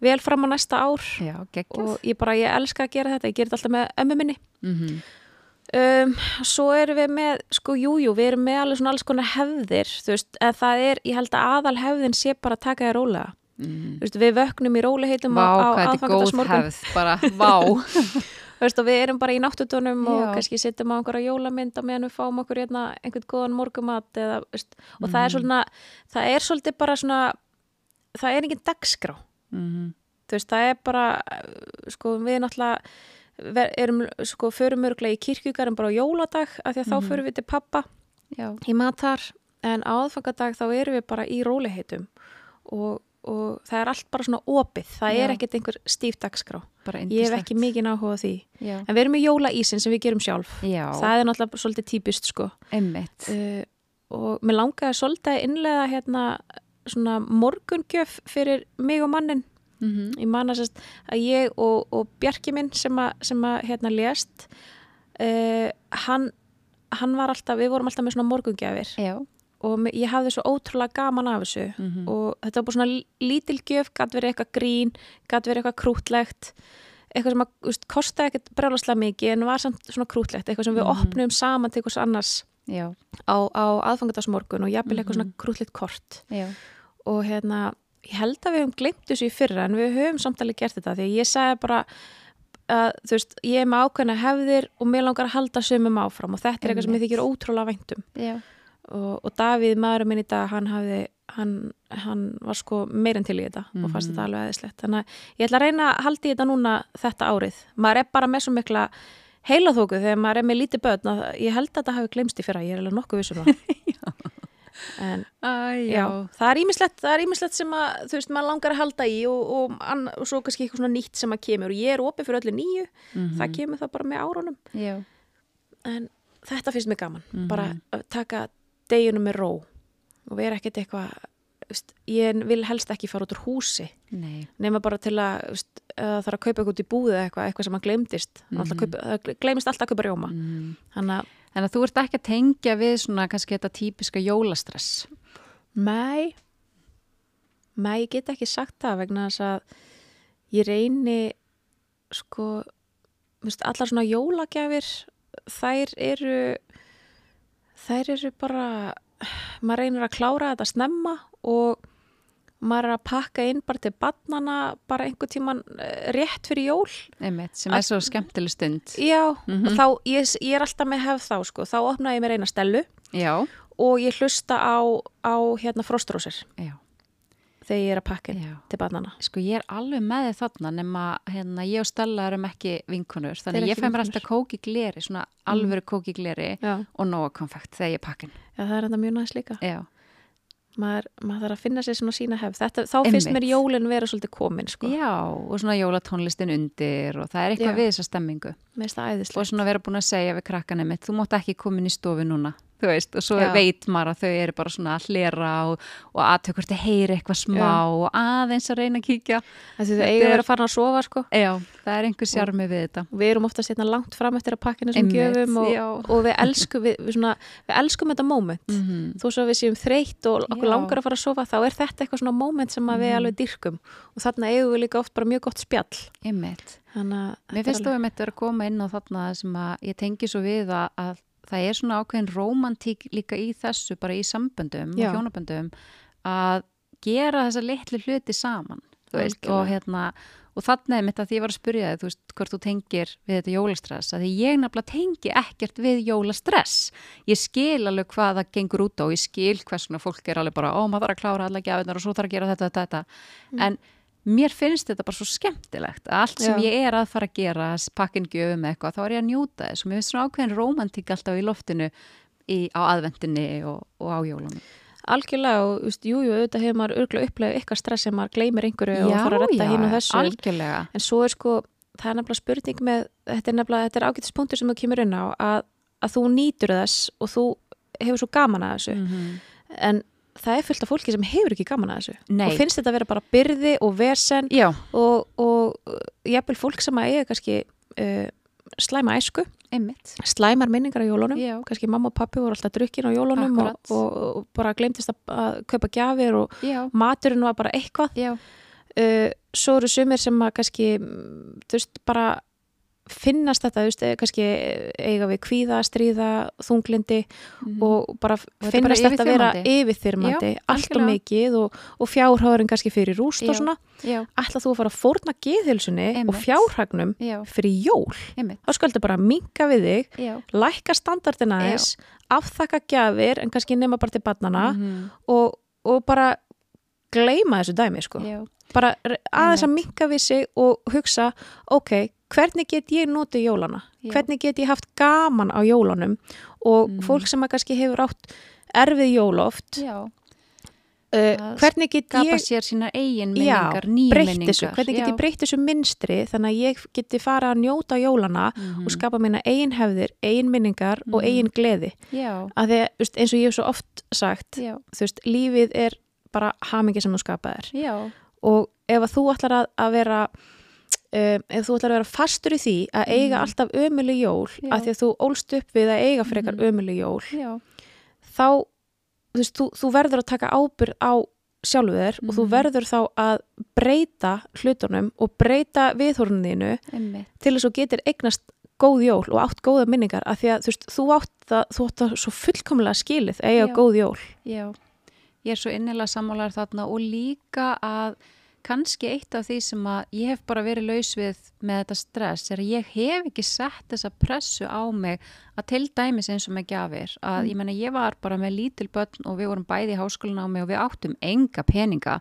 Speaker 2: vel fram á næsta ár.
Speaker 1: Já,
Speaker 2: og ég bara, ég elska að gera þetta, ég ger þetta alltaf með ömmu minni.
Speaker 1: Mm
Speaker 2: Um, svo erum við með, sko, jújú, jú, við erum með alveg svona alls konar hefðir, þú veist, en það er, ég held að aðal hefðin sé bara að taka þér rólega.
Speaker 1: Mm.
Speaker 2: Þú veist, við vöknum í róliheitum
Speaker 1: Vá,
Speaker 2: á, á
Speaker 1: hvað þetta er góð hefð, bara, vá.
Speaker 2: Þú veist, og við erum bara í náttutunum og
Speaker 1: Já.
Speaker 2: kannski setjum á einhverja jólamynd á meðan við fáum okkur hérna einhvern góðan morgumat eða, veist, og það
Speaker 1: Mhm.
Speaker 2: er svona, það er svolítið bara svona, það er engin dagskrá.
Speaker 1: Mm
Speaker 2: Þú veist, það er bara, sko, við náttúrulega erum, sko, förum örglega í kirkjugarum bara á jóladag af því að þá
Speaker 1: Mhm.
Speaker 2: förum við til pappa
Speaker 1: Já,
Speaker 2: í matar en á aðfangadag þá erum við bara í róliheitum og, og það er allt bara svona opið, það
Speaker 1: Já.
Speaker 2: er ekkert einhver stíf dagskrá.
Speaker 1: bara
Speaker 2: Ég hef ekki mikið áhuga á því.
Speaker 1: Já,
Speaker 2: En við erum með jólaísin sem við gerum sjálf.
Speaker 1: Já.
Speaker 2: Það er náttúrulega svolítið típist sko. Uh, og mér langaði svolítið að innlega hérna svona morgungjöf fyrir mig og mannin.
Speaker 1: Mm
Speaker 2: Ég man að, að ég og, og Bjarki minn sem að, sem að hérna lést, uh, hann, hann var alltaf, við vorum alltaf með svona morgungjafir
Speaker 1: Já.
Speaker 2: og ég hafði svo ótrúlega gaman af þessu
Speaker 1: Mhm.
Speaker 2: og þetta var bara svona lí- lítil gjöf, gætt verið eitthvað grín, gætt verið eitthvað krútlegt eitthvað sem að, úst, kostaði ekkert brjálaslega mikið en var samt svona krútlegt eitthvað sem við
Speaker 1: Mhm.
Speaker 2: opnum saman til hvers annars
Speaker 1: Já.
Speaker 2: á, á aðfangadasmorgun og jafnvel eitthvað
Speaker 1: Mhm.
Speaker 2: svona krútlegt kort
Speaker 1: Já.
Speaker 2: og hérna, ég held að við höfum glemt þessu í fyrra en við höfum samtalið gert þetta því að ég sagði bara að þú veist, ég er með ákveðna hefðir og mér langar að halda sömum áfram og þetta er eitthvað sem ég þykir ótrúlega væntum og, og Davíð maður minn í dag hann hafði hann, hann var sko meirinn til í þetta og fannst
Speaker 1: Mhm.
Speaker 2: þetta alveg eðislegt þannig að ég ætla að reyna að halda í þetta núna þetta árið. Maður er bara með svo mikla heilaþóku þegar maður er með lítið börn ég held að þetta hafi glemst í fyrra, ég er alveg nokkuð vissum það en
Speaker 1: Æ,
Speaker 2: já, það er ímislegt það er ímislegt sem að, þú veist, maður langar að halda í og, og, ann, og svo kannski eitthvað svona nýtt sem að kemur og ég er opið fyrir öllu nýju
Speaker 1: Mhm.
Speaker 2: það kemur það bara með árunum
Speaker 1: Já.
Speaker 2: en þetta finnst mér gaman
Speaker 1: Mhm.
Speaker 2: bara að taka deginum með ró og vera ekkert eitthvað ég vil helst ekki fara út úr húsi
Speaker 1: Nei.
Speaker 2: nema bara til að veist, að það þarf að kaupa eitthvað út í eða eitthvað, eitthvað sem að glemdist mm
Speaker 1: Mhm.
Speaker 2: kaupa, það glemist alltaf að kaupa rjóma
Speaker 1: Mm.
Speaker 2: þannig að
Speaker 1: En að þú ert ekki að tengja við svona kannski þetta típiska jólastress.
Speaker 2: mæ mæ, ég get ekki sagt það vegna þess að ég reyni sko veist, allar svona jólagjafir þær eru þær eru bara maður reynir að klára þetta snemma og maður er að pakka inn bara til barnana bara einhver tíman rétt fyrir jól
Speaker 1: Einmitt, sem er svo skemmtileg stund.
Speaker 2: já,
Speaker 1: Mhm.
Speaker 2: og þá, ég, ég er alltaf með hefð þá sko, þá opna ég mér eina stelu
Speaker 1: Já.
Speaker 2: og ég hlusta á, á hérna frostrósir
Speaker 1: Já.
Speaker 2: þegar ég er að pakka inn
Speaker 1: Já.
Speaker 2: til barnana
Speaker 1: Sko ég er alveg með þarna nema hérna ég og Stella erum ekki vinkunur þannig
Speaker 2: eru
Speaker 1: ég
Speaker 2: ekki
Speaker 1: fæ mér alltaf kók í gleri, svona alvöru kók í gleri og nóga konfekt þegar ég pakkin.
Speaker 2: já, það er enda mjög næst líka
Speaker 1: Já.
Speaker 2: Maður, maður þarf að finna sér svona sína hefð Þetta, þá finnst
Speaker 1: Einmitt.
Speaker 2: mér jólin vera svolítið komin sko.
Speaker 1: Já, og svona jólatónlistin undir og það er eitthvað
Speaker 2: Já.
Speaker 1: við þessa stemmingu.
Speaker 2: finnst
Speaker 1: Og svona vera búin að segja við krakkanum mitt, þú mátt ekki koma inn í stofu núna. Þú veist, og svo
Speaker 2: Já.
Speaker 1: veit maður að þau eru bara svona að hlera og, og aðtöku hvort þau heyri eitthvað smá
Speaker 2: Já.
Speaker 1: og aðeins að reyna að kíkja
Speaker 2: Þessi þau
Speaker 1: Þetta
Speaker 2: eiga að
Speaker 1: er-
Speaker 2: vera farin að sofa sko
Speaker 1: Já, það er einhver sjarmi við þetta
Speaker 2: við erum ofta sérna langt fram eftir að pakkina sem
Speaker 1: Einmitt,
Speaker 2: gjöfum og, og við elskum við, við, svona, við elskum þetta moment
Speaker 1: mm -hmm.
Speaker 2: þó svo að við séum þreytt og okkur langar að fara að sofa þá er þetta eitthvað svona moment sem að við
Speaker 1: Mhm.
Speaker 2: alveg dyrkum og þarna eigum við líka oft bara mjög gott spjall
Speaker 1: Einmitt.
Speaker 2: þannig að
Speaker 1: Mér
Speaker 2: þetta er
Speaker 1: finnst þú einmitt að koma inn á þarna sem að ég tengi svo við að, að það er svona ákveðin rómantík líka í þessu, bara í samböndum
Speaker 2: Já.
Speaker 1: og hjónaböndum að gera þessa litlu hluti saman veist, og hérna og er mitt að því ég var að spyrja þig, þú veist, hvort þú tengir við þetta jólastress, að því ég nefnilega tengi ekkert við jólastress ég skil alveg hvað það gengur út á ég skil hvers svona fólk er alveg bara ó, maður þarf að klára alla gjafinnar og svo þarf að gera þetta, þetta, þetta
Speaker 2: Mm.
Speaker 1: en mér finnst þetta bara svo skemmtilegt allt sem
Speaker 2: Já.
Speaker 1: ég er að fara að gera pakkin gjöfum eitthvað, þá er ég að njóta þess. Og mér finnst svona ákveðin rómantík alltaf í loftinu í, á aðvendinni og, og á jólunum.
Speaker 2: Algjörlega og just, jú, jú, auðvitað hefur maður örgulega upplegað eitthvað stress sem maður gleymir einhverju og fara að hinn og þessu.
Speaker 1: algjörlega.
Speaker 2: En svo er sko, það er nefnilega spurning með, þetta er nefnilega, þetta er ágætis punktur sem þú kemur inn á að, að þú nýtur þess og þú hefur svo gaman að þessu.
Speaker 1: Mm
Speaker 2: en það er fullt af fólki sem hefur ekki gaman að þessu.
Speaker 1: Nei.
Speaker 2: og finnst þetta að vera bara byrði og vesen
Speaker 1: Já,
Speaker 2: og, og uh, jafnvel fólk sem að eiga kannski uh, slæma æsku,
Speaker 1: einmitt.
Speaker 2: Slæmar minningar á jólunum.
Speaker 1: Já.
Speaker 2: kannski mamma og pappi voru alltaf drukkin á jólunum og, og, og bara glemtist að, kaupa gjafir og
Speaker 1: Já,
Speaker 2: maturinn var bara eitthvað. Uh, svo eru sumir sem að kannski mm, þú veist bara finnast þetta, þú veist, eh, kannski eiga við kvíða, stríða, þunglindi
Speaker 1: mhm.
Speaker 2: og bara
Speaker 1: er
Speaker 2: finnast þetta að vera
Speaker 1: yfirþyrmandi.
Speaker 2: allt og mikið og, og fjárháðurinn kannski fyrir rúst
Speaker 1: Já.
Speaker 2: og svona ætla þú að fara að fórna geðhilsunni og fjárhagnum
Speaker 1: já,
Speaker 2: fyrir jól?
Speaker 1: Einmitt.
Speaker 2: Þá skaldu bara minka við þig
Speaker 1: Já,
Speaker 2: lækka standardina þess afþakka gjafir en kannski nema bara til barnana
Speaker 1: mhm,
Speaker 2: og, og bara gleyma þessu dæmi sko.
Speaker 1: Já,
Speaker 2: bara aðeins að minka við sig og hugsa, ok, hvernig get ég notið jólana?
Speaker 1: Já.
Speaker 2: Hvernig get ég haft gaman á jólunum? Og
Speaker 1: Mm.
Speaker 2: fólk sem að kannski hefur átt erfið jóloft,
Speaker 1: já
Speaker 2: uh, hvernig get
Speaker 1: Skapa
Speaker 2: ég
Speaker 1: sér sína eigin
Speaker 2: Já,
Speaker 1: minningar, nýja
Speaker 2: breytt
Speaker 1: minningar
Speaker 2: þessu, hvernig get
Speaker 1: Já.
Speaker 2: ég breytt þessu minstri þannig að ég geti fara að njóta jólana
Speaker 1: Mhm.
Speaker 2: og skapa mína eigin hefðir, eigin minningar og
Speaker 1: Mhm.
Speaker 2: eigin gleði.
Speaker 1: Já,
Speaker 2: Að því eins og ég hef svo oft sagt,
Speaker 1: já,
Speaker 2: þú veist, lífið er bara hamingi sem þú skapaðir.
Speaker 1: já
Speaker 2: og ef að þú ætlar að, að vera um, ef þú ætlar að vera fastur í því að eiga
Speaker 1: Mhm.
Speaker 2: alltaf ömuleg jól
Speaker 1: Já.
Speaker 2: að því að þú ólst upp við að eiga frekar
Speaker 1: Mhm.
Speaker 2: ömuleg jól
Speaker 1: Já,
Speaker 2: þá þú, veist, þú, þú verður að taka ábyrð á sjálfu þér og þú
Speaker 1: Mhm.
Speaker 2: verður þá að breyta hlutunum og breyta viðhoruninu
Speaker 1: einmitt
Speaker 2: til þess að þú getur eignast góð jól og átt góða minningar af því að þú veist, þú átt það, þú átt það svo fullkomlega skilið að eiga
Speaker 1: Já.
Speaker 2: góð jól
Speaker 1: Já, ég er svo innilega sammálar þarna og líka að kannski eitt af því sem að ég hef bara verið laus við með þetta stress er að ég hef ekki sett þessa pressu á mig að til dæmis eins og með gjafir að ég menna ég var bara með lítil börn og við vorum bæði í háskólan á mig og við áttum enga peninga.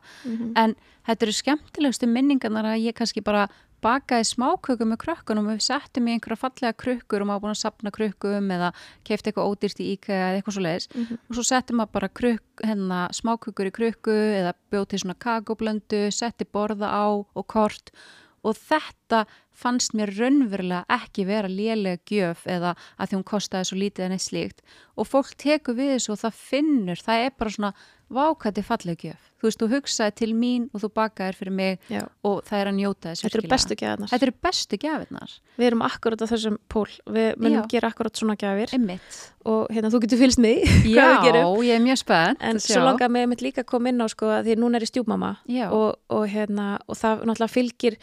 Speaker 1: En þetta eru skemmtilegustu minningarnar að ég kannski bara bakaði smáköku með krökkunum og við settum í einhverja fallega krukkur og maður búin að sapna krukkum eða kefti eitthvað ódýrt í IKEA eða eitthvað svo leiðis og svo settum maður bara krukk, hérna, smákökur í krukku eða bjóð til svona kagoblöndu, setti borða á og kort. Og þetta fannst mér raunverulega ekki vera lélega gjöf eða að því hún kostaði svo lítið en eitt slíkt. Og fólk tekur við þessu og það finnur, það er bara svona vákætti fallega gjöf. Þú veist, þú hugsaði til mín og þú bakaðir fyrir mig
Speaker 2: Já.
Speaker 1: og það er að njóta þess
Speaker 2: Þetta eru bestu gæðarnar
Speaker 1: Þetta eru bestu gjafirnar,
Speaker 2: Við erum akkurat á þessum pól Við munum
Speaker 1: Já.
Speaker 2: gera akkurat svona
Speaker 1: einmitt.
Speaker 2: og hérna þú getur fylgst því
Speaker 1: Já, ég er mjög spennt.
Speaker 2: en
Speaker 1: að
Speaker 2: svo langar mig einmitt líka að koma inn á sko að því núna er ég stjúpmamma
Speaker 1: Já.
Speaker 2: og, og hérna og það náttúrulega fylgir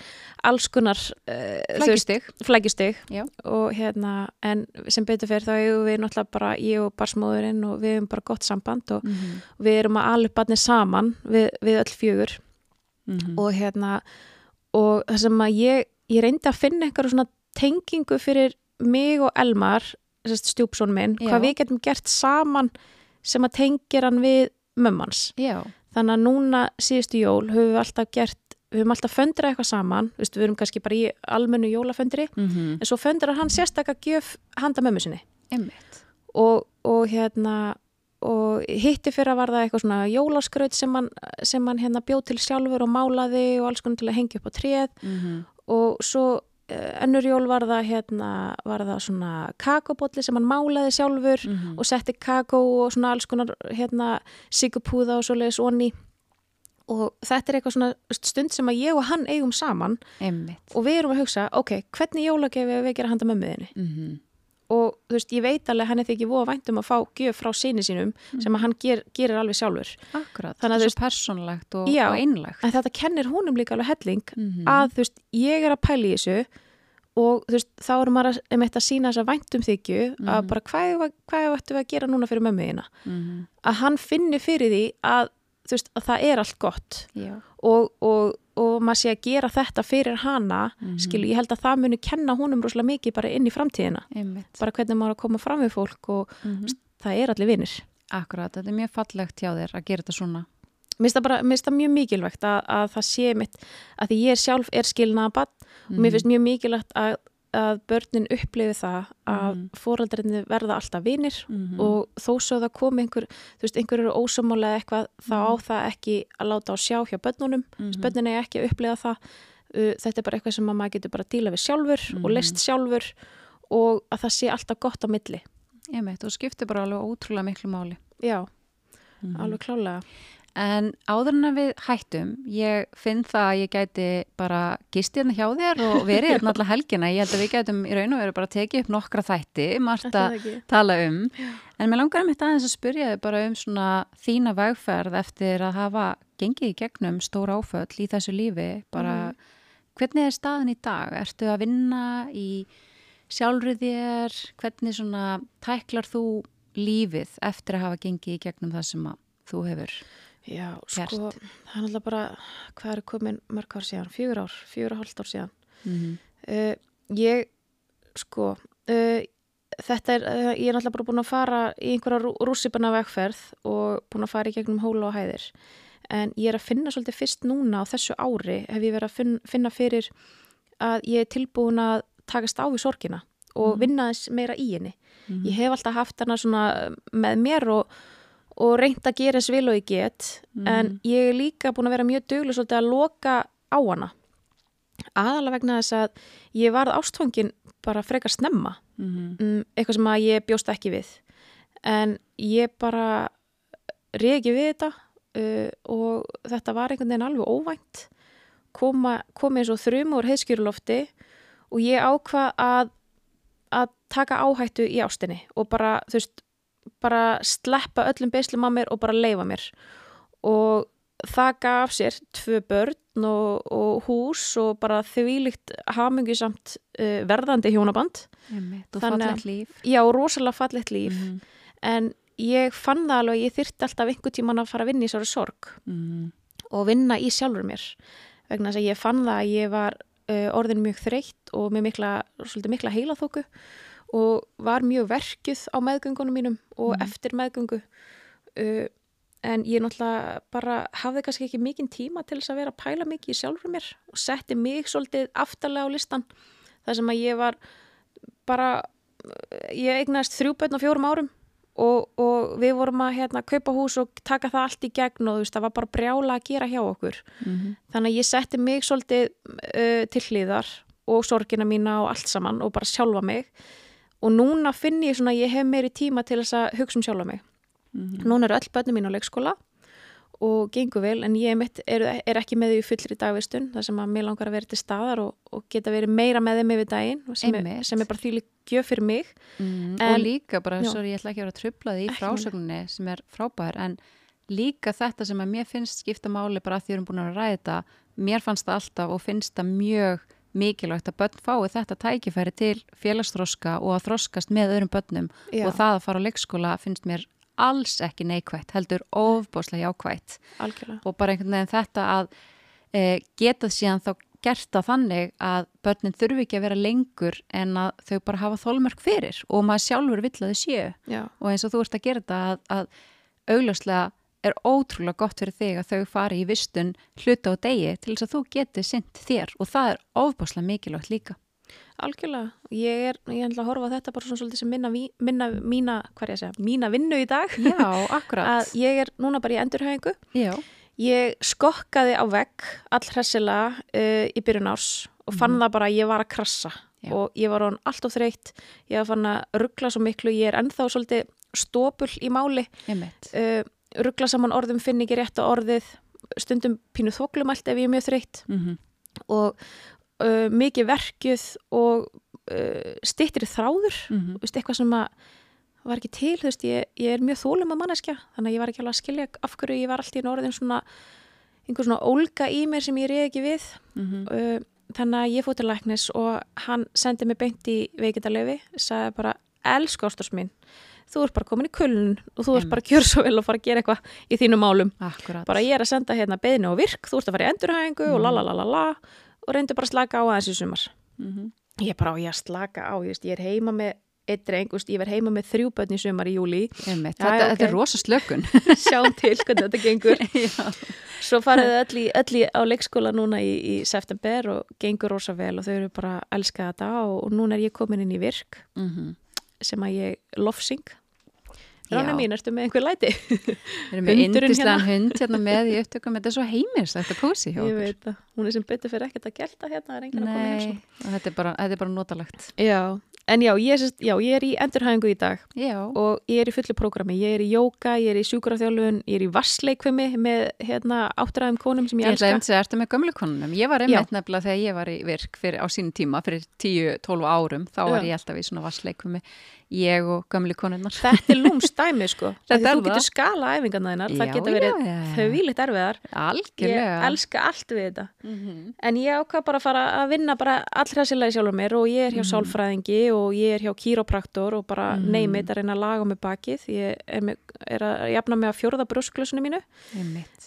Speaker 2: alls konar uh, flækjustig
Speaker 1: Já.
Speaker 2: og hérna en sem betur fyrir þá eigum við náttúrulega bara ég og barsmóðurinn og við hefum bara gott samband og
Speaker 1: Mhm,
Speaker 2: við erum að alveg barnið saman við, við öll fjögur
Speaker 1: mhm.
Speaker 2: og hérna og það sem að ég, ég reyndi að finna einhverju svona tengingu fyrir mig og Elmar stjúpsón minn,
Speaker 1: Já.
Speaker 2: hvað við getum gert saman sem að tengir hann við mömmans.
Speaker 1: Já,
Speaker 2: Þannig að núna síðustu jól höfum við alltaf gert, við höfum alltaf föndrað eitthvað saman, Vistu, við erum kannski bara í almennu jólaföndri,
Speaker 1: mhm,
Speaker 2: en svo föndrar hann sérstakka gjöf handa mömmu sinni
Speaker 1: einmitt.
Speaker 2: og, og hérna og hitti fyrir að var það eitthvað svona jólaskraut sem hann, sem hann hérna bjóð til sjálfur og málaði og alls konar til að hengja upp á tréð
Speaker 1: Mhm.
Speaker 2: og svo uh, ennur jól var það hérna, var það svona kakobotli sem hann málaði sjálfur
Speaker 1: Mhm.
Speaker 2: og setti kakó og svona alls konar hérna sigupúða og svoleiðis onni og þetta er eitthvað svona stund sem að ég og hann eigum saman
Speaker 1: Einmitt.
Speaker 2: og við erum að hugsa, ok, hvernig jólagefi við gera handa mömmuðinni
Speaker 1: Mm
Speaker 2: og þú veist, ég veit alveg henni þykir voða væntum að fá gjöf frá síni sínum sem að hann ger, gerir alveg sjálfur
Speaker 1: Akkurat,
Speaker 2: að þú
Speaker 1: er svo persónlegt og,
Speaker 2: Já.
Speaker 1: og einlegt.
Speaker 2: en þetta kennir húnum líka alveg helling
Speaker 1: Mhm.
Speaker 2: að þú veist, ég er að pæla í þessu og þú veist, þá erum maður að, einmitt að sína þessa væntum þykju að
Speaker 1: Mhm.
Speaker 2: bara hvað, hvað, ættum við að gera núna fyrir mömmuðina
Speaker 1: Mhm.
Speaker 2: að hann finni fyrir því að þú veist, að það er allt gott
Speaker 1: Já.
Speaker 2: Og, og, og maður sé að gera þetta fyrir hana
Speaker 1: Mhm.
Speaker 2: skilu, ég held að það muni kenna húnum rosalega mikið bara inn í framtíðina
Speaker 1: Einmitt.
Speaker 2: bara hvernig maður að koma fram við fólk og
Speaker 1: Mhm.
Speaker 2: það er allir vinnir
Speaker 1: Akkurat, þetta er mjög fallegt hjá þér að gera þetta svona.
Speaker 2: Mér finnst það mjög mikilvægt að, að það sé mitt, að því ég sjálf er skilnaða bann og
Speaker 1: Mhm.
Speaker 2: mér finnst mjög mikilvægt að, að börnin upplifi það að
Speaker 1: Mhm.
Speaker 2: fóraldrinni verða alltaf vinir
Speaker 1: Mhm.
Speaker 2: og þó svo það komi einhver, þú veist, einhver eru ósámálega eitthvað, þá á það ekki að láta á sjá hjá börnunum,
Speaker 1: Mhm.
Speaker 2: börnin er ekki að upplifa það, þetta er bara eitthvað sem að maður getur bara að díla við sjálfur og
Speaker 1: Mhm.
Speaker 2: list sjálfur og að það sé alltaf gott á milli.
Speaker 1: Einmitt, þú skiptir bara alveg ótrúlega miklu máli.
Speaker 2: Já,
Speaker 1: Mhm.
Speaker 2: alveg klálega.
Speaker 1: En áður en við hættum, ég finn það að ég gæti bara gist hérna hjá þér og verið hérna alla helgina. Ég held að við gætum í raun og veru bara tekið upp nokkra þætti, margt að tala um. En mér langar að mitt aðeins að spyrja þig bara um svona þína vegferð eftir að hafa gengið í gegnum stór áföll í þessu lífi. Bara hvernig er staðin í dag? Ertu að vinna í sjálfrið þér? Hvernig svona tæklar þú lífið eftir að hafa gengið í gegnum það sem þú hefur?
Speaker 2: Já,
Speaker 1: gert.
Speaker 2: sko, það er náttúrulega bara, hvað er komin mörg ár síðan, fjögur ár, fjögur og hálft ár síðan.
Speaker 1: Mm
Speaker 2: Uh, ég, sko, uh, þetta er, uh, ég er náttúrulega bara búin að fara í einhverja rú, rússipanna vegferð og búin að fara í gegnum hóla og hæðir. En ég er að finna svolítið fyrst núna á þessu ári, hef ég verið að finna, finna fyrir að ég er tilbúin að takast á við sorgina og
Speaker 1: Mhm.
Speaker 2: vinna þess meira í henni.
Speaker 1: -hmm.
Speaker 2: Ég hef alltaf haft hana svona með mér og, og reynt að gera eins vil og ég get en
Speaker 1: Mhm.
Speaker 2: ég er líka búin að vera mjög duglega svolítið að loka á hana. Aðalega vegna þess að ég varð ástfangin bara frekar snemma.
Speaker 1: Mm
Speaker 2: um, eitthvað sem að ég bjóst ekki við. En ég bara regi við þetta uh, og þetta var einhvern veginn alveg óvænt. Koma, kom eins og þrjum úr heiðskjörulofti og ég ákvað að að taka áhættu í ástinni og bara, þú veist, bara sleppa öllum beislum að mér og bara leifa mér og það gaf sér tvö börn og, og hús og bara þvílíkt hamingisamt uh, verðandi hjónaband
Speaker 1: og fallegt líf.
Speaker 2: já, rosalega fallegt líf
Speaker 1: Mhm.
Speaker 2: en ég fann það alveg ég þyrfti alltaf einhver tíman að fara að vinna í svari sorg
Speaker 1: Mhm.
Speaker 2: og vinna í sjálfur mér vegna þess að ég fann það að ég var uh, orðin mjög þreytt og með mikla, mikla heilaþóku og var mjög verkjuð á meðgöngunum mínum og
Speaker 1: Mhm.
Speaker 2: eftir meðgöngu uh, en ég náttúrulega bara hafði kannski ekki mikinn tíma til þess að vera að pæla mikið í sjálfur mér og setti mig svolítið aftarlega á listan þar sem að ég var bara ég eignaðist þrjú börn á fjórum árum og, og við vorum að hérna, kaupa hús og taka það allt í gegn og veist, það var bara brjála að gera hjá okkur
Speaker 1: Mhm.
Speaker 2: þannig að ég setti mig svolítið uh, til hliðar og sorgina mína og allt saman og bara sjálfa mig og núna finn ég svona að ég hef meiri tíma til þess að hugsa um sjálfa mig.
Speaker 1: Mhm.
Speaker 2: núna eru öll börnum mín á leikskóla og gengur vel en ég mitt er, er ekki með því fullri dagvistun þar sem að mér langar að vera til staðar og, og geta verið meira með þeim yfir daginn sem er, sem er bara því gjöf fyrir mig.
Speaker 1: Mm,
Speaker 2: En-
Speaker 1: og líka bara, sorry, ég ætla ekki að vera að því í frásögninni sem er frábær en líka þetta sem að mér finnst skipta máli bara að því við erum búin að ræða þetta mér fannst það alltaf og finnst það mjög mikilvægt að börn fái þetta tækifæri til félagsþroska og að þroskast með öðrum börnum.
Speaker 2: Já.
Speaker 1: og það að fara á leikskóla finnst mér alls ekki neikvægt, heldur ofbáslega jákvægt
Speaker 2: algjörlega.
Speaker 1: Og bara einhvern veginn þetta að e, geta síðan þá gert það þannig að börnin þurfi ekki að vera lengur en að þau bara hafa þólmörk fyrir og maður sjálfur vill að þau séu.
Speaker 2: Já,
Speaker 1: og eins og þú ert að gera þetta að, að augljóslega er ótrúlega gott fyrir þig að þau fari í vistun hluta á degi til þess að þú geti sint þér og það er ofbáslega mikilvægt líka.
Speaker 2: algjörlega ég er, ég er að horfa þetta bara svona svolítið sem minna, minna mína, hvað er ég að segja, mína vinnu í dag
Speaker 1: Já, akkurat.
Speaker 2: að ég er núna bara í endurhæfingu
Speaker 1: Já.
Speaker 2: Ég skokkaði á vegg allhressilega uh, í byrjun árs og fann það bara að ég var að krassa
Speaker 1: Já.
Speaker 2: og ég var hann allt of þreytt, ég var fann að ruggla svo miklu, ég er ennþá svolítið stópul í máli,
Speaker 1: Einmitt.
Speaker 2: uh, ruggla saman orðum, finn ekki rétt á orðið, stundum pínu þoklumælt ef ég er mjög þreytt.
Speaker 1: Mm
Speaker 2: og uh, mikið verkjuð og uh, stittir þráður,
Speaker 1: -hmm.
Speaker 2: veist, eitthvað sem að var ekki til, þú veist, ég, ég er mjög þólum að manneskja, þannig að ég var ekki alveg að skilja af hverju ég var alltaf í norðin svona einhver svona ólga í mér sem ég reyði ekki við. Uh, þannig að ég fótt til læknis og hann sendi mig beint í veikindalöfi sagði bara, elsku ásturs mín þú ert bara komin í kulun og þú ert bara að gjöra svo vel og fara að gera eitthvað í þínum málum.
Speaker 1: Akkurat.
Speaker 2: bara ég er að senda hérna beðinu og virk þú ert að fara í endurhæfingu og la la la la la og reyndu bara að slaka á aðeins í sumar.
Speaker 1: Mhm.
Speaker 2: ég er bara á ég að slaka á ég, ég er heima með eitt dreng, ég verð heima með þrjú börn í sumar í júli
Speaker 1: Þetta,
Speaker 2: ok.
Speaker 1: þetta er rosa slökun.
Speaker 2: sjáum til hvernig þetta gengur. Svo farið þau öll, í, öll í, á leikskóla núna í, í september og gengur rosa vel og þau eru bara að elska þetta og, og núna er ég komin inn í virk.
Speaker 1: Mm
Speaker 2: sem að ég lofsing
Speaker 1: Já.
Speaker 2: Rána mín, ertu með einhver læti?
Speaker 1: Við erum með indislegan
Speaker 2: hérna.
Speaker 1: hund hérna með í upptökum. Þetta er svo heimist, þetta kósi hjá
Speaker 2: ég
Speaker 1: okkur.
Speaker 2: veit það, hún er sem betur fyrir ekkert að gelta hérna, það er enginn að koma
Speaker 1: Nei, og þetta er bara, þetta er bara notalegt.
Speaker 2: Já, en já ég, er já, ég er í endurhæfingu í dag
Speaker 1: Já.
Speaker 2: og ég er í fullu prógrami, ég er í jóka, ég er í sjúkurafþjálfun, ég er í vassleikvimi með hérna átturæðum konum sem ég,
Speaker 1: Ég
Speaker 2: elska.
Speaker 1: að segja, ertu með gömlu konunum? Ég var einmitt nefnilega þegar ég var í virk fyrir, á sínum tíma, fyrir 10-12 árum, þá var ég alltaf í svona vassleikum með ég og gömlu konunnar.
Speaker 2: Þetta er lúmst dæmi sko,
Speaker 1: Þetta
Speaker 2: þú getur
Speaker 1: það.
Speaker 2: skala æfingarna það
Speaker 1: Já,
Speaker 2: geta
Speaker 1: já,
Speaker 2: verið vílitt erfiðar, ég
Speaker 1: Algjörlega.
Speaker 2: elska allt við þetta.
Speaker 1: Mhm.
Speaker 2: En ég ákvað bara að fara að vinna allra sér sjálfur mér og ég er hjá
Speaker 1: Mhm.
Speaker 2: sálfræðingi og ég er hjá kýrópraktor og bara
Speaker 1: Mhm.
Speaker 2: neymið að reyna að laga mig bakið. Ég er, með, er að jafna mig að fjórða brúsklösunum mínu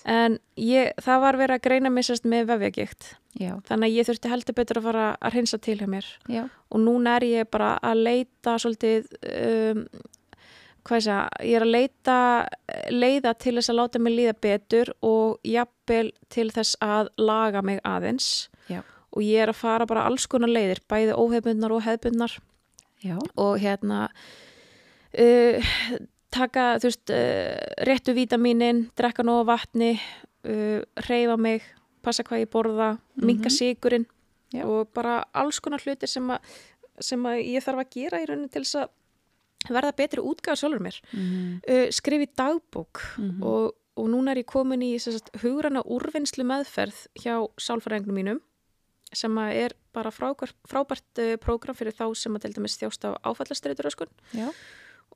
Speaker 2: en ég, það var verið að greina mig sérst með vefjagikt.
Speaker 1: Já,
Speaker 2: Þannig að ég þurfti heldur betur að fara að hreinsa til hjá mér.
Speaker 1: Já.
Speaker 2: og núna er ég bara að leita svolítið, um, hvað ég segja, ég er að leita leiða til þess að láta mig líða betur og jafnvel til þess að laga mig aðeins.
Speaker 1: Já.
Speaker 2: og ég er að fara bara alls konar leiðir, bæði óhefbundnar og hefbundnar
Speaker 1: Já,
Speaker 2: og hérna uh, taka, þú veist, uh, réttu vítaminin, drekka nóg vatni, uh, reyfa mig, passa hvað ég borða,
Speaker 1: Mhm.
Speaker 2: sigurinn
Speaker 1: Já.
Speaker 2: og bara alls konar hlutir sem, sem að ég þarf að gera í rauninni til þess að verða betri útgáð sjálfur mér.
Speaker 1: mm
Speaker 2: Uh, skrifi dagbók
Speaker 1: Mhm.
Speaker 2: og, og núna er ég komin í sagt, hugrana úrvinnslu meðferð hjá sálfræðingnum mínum sem er bara frábært, frábært uh, prógram fyrir þá sem að til dæmis þjást af áfallastreituröskun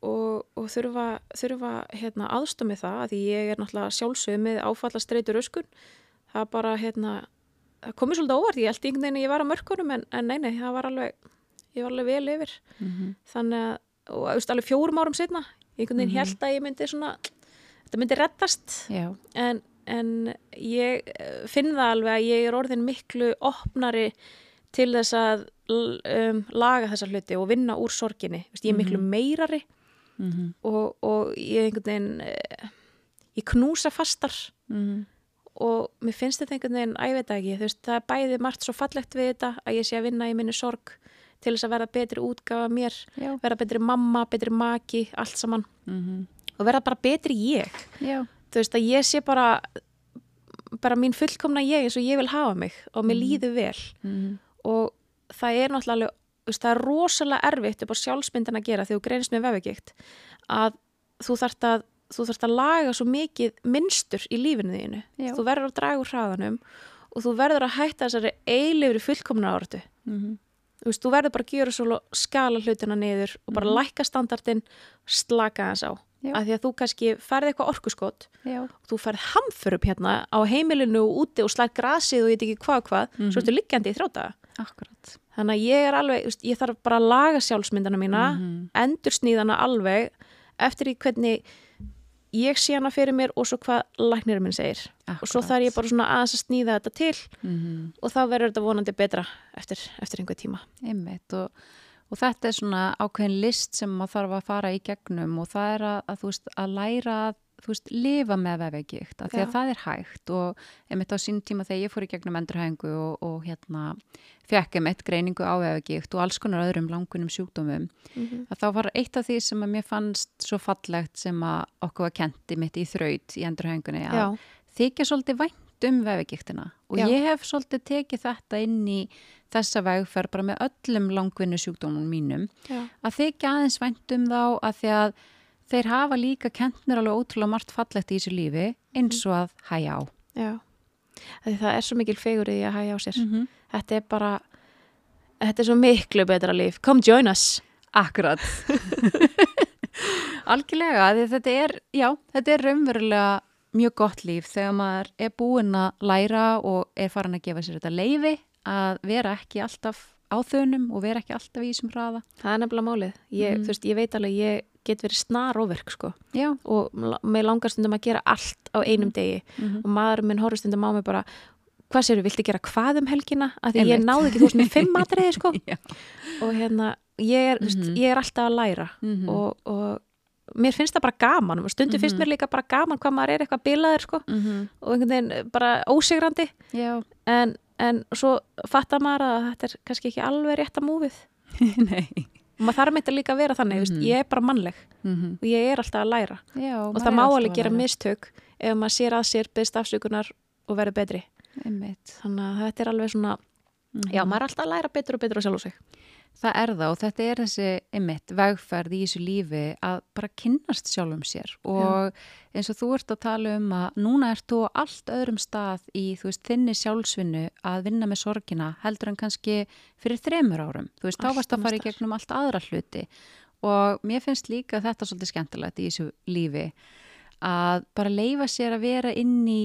Speaker 2: og, og þurfa, þurfa hérna, aðstömi það að því ég er náttúrulega sjálfsögð með áfallastreituröskun það bara hérna það komið svolítið óvart, ég held einhvern veginn að ég var á mörkunum en, en nei, nei, það var alveg ég var alveg vel yfir.
Speaker 1: Mm
Speaker 2: þannig að, og þú veist, alveg fjórum árum setna einhvern veginn
Speaker 1: Mhm.
Speaker 2: held að ég myndi svona þetta myndi reddast.
Speaker 1: Já,
Speaker 2: en, en ég eh, finn það alveg að ég er orðin miklu opnari til þess að um, laga þessa hluti og vinna úr sorginni, Vist, ég er miklu
Speaker 1: Mhm.
Speaker 2: meirari
Speaker 1: mm
Speaker 2: og, og ég einhvern veginn eh, ég knúsa fastar.
Speaker 1: -hmm.
Speaker 2: Og mér finnst þetta einhvern veginn, það ekki, þú veist, það er bæði margt svo fallegt við þetta að ég sé að vinna í minni sorg til þess að verða betri útgafa mér,
Speaker 1: já,
Speaker 2: verða betri mamma, betri maki, allt saman.
Speaker 1: Mm
Speaker 2: og verða bara betri ég.
Speaker 1: já,
Speaker 2: Þú veist að ég sé bara, bara mín fullkomna ég eins og ég vil hafa mig og mér
Speaker 1: Mhm.
Speaker 2: líður vel.
Speaker 1: Mm
Speaker 2: og það er náttúrulega veist, það er rosalega erfitt upp á sjálfsmyndin að gera þegar þú greinist með vefugikt að þú þarft að þú þarft að laga svo mikið minnstur í lífinu þínu.
Speaker 1: Já.
Speaker 2: Þú verður að draga úr hraðanum og þú verður að hætta þessari eilifri fullkomna áratu.
Speaker 1: -hmm.
Speaker 2: Þú veist, þú verður bara að gera svo skala hlutina niður og bara
Speaker 1: Mhm.
Speaker 2: lækka standardin, slaka þess á.
Speaker 1: Já.
Speaker 2: Af því að þú kannski ferði eitthvað orkuskot
Speaker 1: já,
Speaker 2: og þú ferð hamför upp hérna á heimilinu og úti og slær grasið og ég veit ekki hvað hvað,
Speaker 1: Mhm.
Speaker 2: svo ertu liggjandi í þrjóta.
Speaker 1: akkurat
Speaker 2: Þannig að ég er alveg, veist, ég þarf bara að laga sjálfsmyndana mína,
Speaker 1: Mhm.
Speaker 2: endur sníðana alveg eftir í hvernig ég sé hana fyrir mér og svo hvað læknirinn minn segir. Og svo þarf ég bara svona aðeins að sníða þetta til
Speaker 1: mm
Speaker 2: og þá verður þetta vonandi betra eftir, eftir einhver tíma.
Speaker 1: einmitt og, og þetta er svona ákveðin list sem maður þarf að fara í gegnum og það er að, að þú veist, að læra að þú veist, lifa með vefegíkt af því að það er hægt og einmitt á sín tíma þegar ég fór í gegnum endurhæfingu og, og hérna fekk einmitt greiningu á vefegíkt og alls konar öðrum langunum sjúkdómum
Speaker 2: Mhm.
Speaker 1: að þá var eitt af því sem að mér fannst svo fallegt sem að okkur var kenti mitt í þraut í endurhæfingunni að þykja svolítið vænt um vefigiktina og
Speaker 2: Já.
Speaker 1: ég hef svolítið tekið þetta inn í þessa vegferð bara með öllum langvinnu sjúkdómum mínum
Speaker 2: Já.
Speaker 1: að þykja aðeins vænt um þá að því að þeir hafa líka kentnir alveg ótrúlega margt fallegt í þessu lífi eins og að hæja á.
Speaker 2: Já. Það er svo mikil fegur í að hægja á sér.
Speaker 1: -hmm.
Speaker 2: Þetta er bara, þetta er svo miklu betra líf. Come join us.
Speaker 1: Akkurat. Algjörlega, þetta er, já, þetta er raunverulega mjög gott líf þegar maður er búinn að læra og er farin að gefa sér þetta leifi að vera ekki alltaf á þönum og vera ekki alltaf í þessum hraða.
Speaker 2: Það er nefnilega málið. Ég,
Speaker 1: Mhm.
Speaker 2: þú veist, ég veit alveg, ég get verið snar óverk, sko.
Speaker 1: Já.
Speaker 2: Og með langar stundum að gera allt á einum degi.
Speaker 1: Mm
Speaker 2: Og maður minn horfur stundum á mig bara, hvað séru, viltu gera hvað um helgina? Af því ég náði ekki þú veist með fimm atriði, sko. Og hérna, ég er, veist,
Speaker 1: Mhm.
Speaker 2: ég er alltaf að læra.
Speaker 1: Mm
Speaker 2: Og, og mér finnst það bara gaman. Og stundum finnst
Speaker 1: Mhm.
Speaker 2: mér líka bara gaman hvað maður er eitthvað bilaður, sko.
Speaker 1: -hmm.
Speaker 2: Og einhvern veginn bara ósigrandi.
Speaker 1: Já.
Speaker 2: En, en svo fattar maður að þetta er kannski ekki alveg rétt að múfið.
Speaker 1: Nei.
Speaker 2: Og maður þarf með þetta líka að vera þannig, mm
Speaker 1: Mhm.
Speaker 2: ég er bara mannleg
Speaker 1: Mm
Speaker 2: og ég er alltaf að læra.
Speaker 1: Já,
Speaker 2: og það má alveg gera mistök ef maður sér að sér byrst afsökunar og verður betri.
Speaker 1: Einmitt.
Speaker 2: Þannig að þetta er alveg svona,
Speaker 1: Mhm.
Speaker 2: já, maður er alltaf að læra betur og betur á sjálf og sig.
Speaker 1: Það er það og þetta er þessi einmitt vegferð í þessu lífi að bara kynnast sjálfum sér og eins og þú ert að tala um að núna ert þú á allt öðrum stað í þú veist þinni sjálfsvinnu að vinna með sorgina heldur en kannski fyrir þremur árum. Þú veist þá varst að fara í gegnum allt aðra hluti og mér finnst líka þetta svolítið skemmtilegt í þessu lífi að bara leifa sér að vera inn í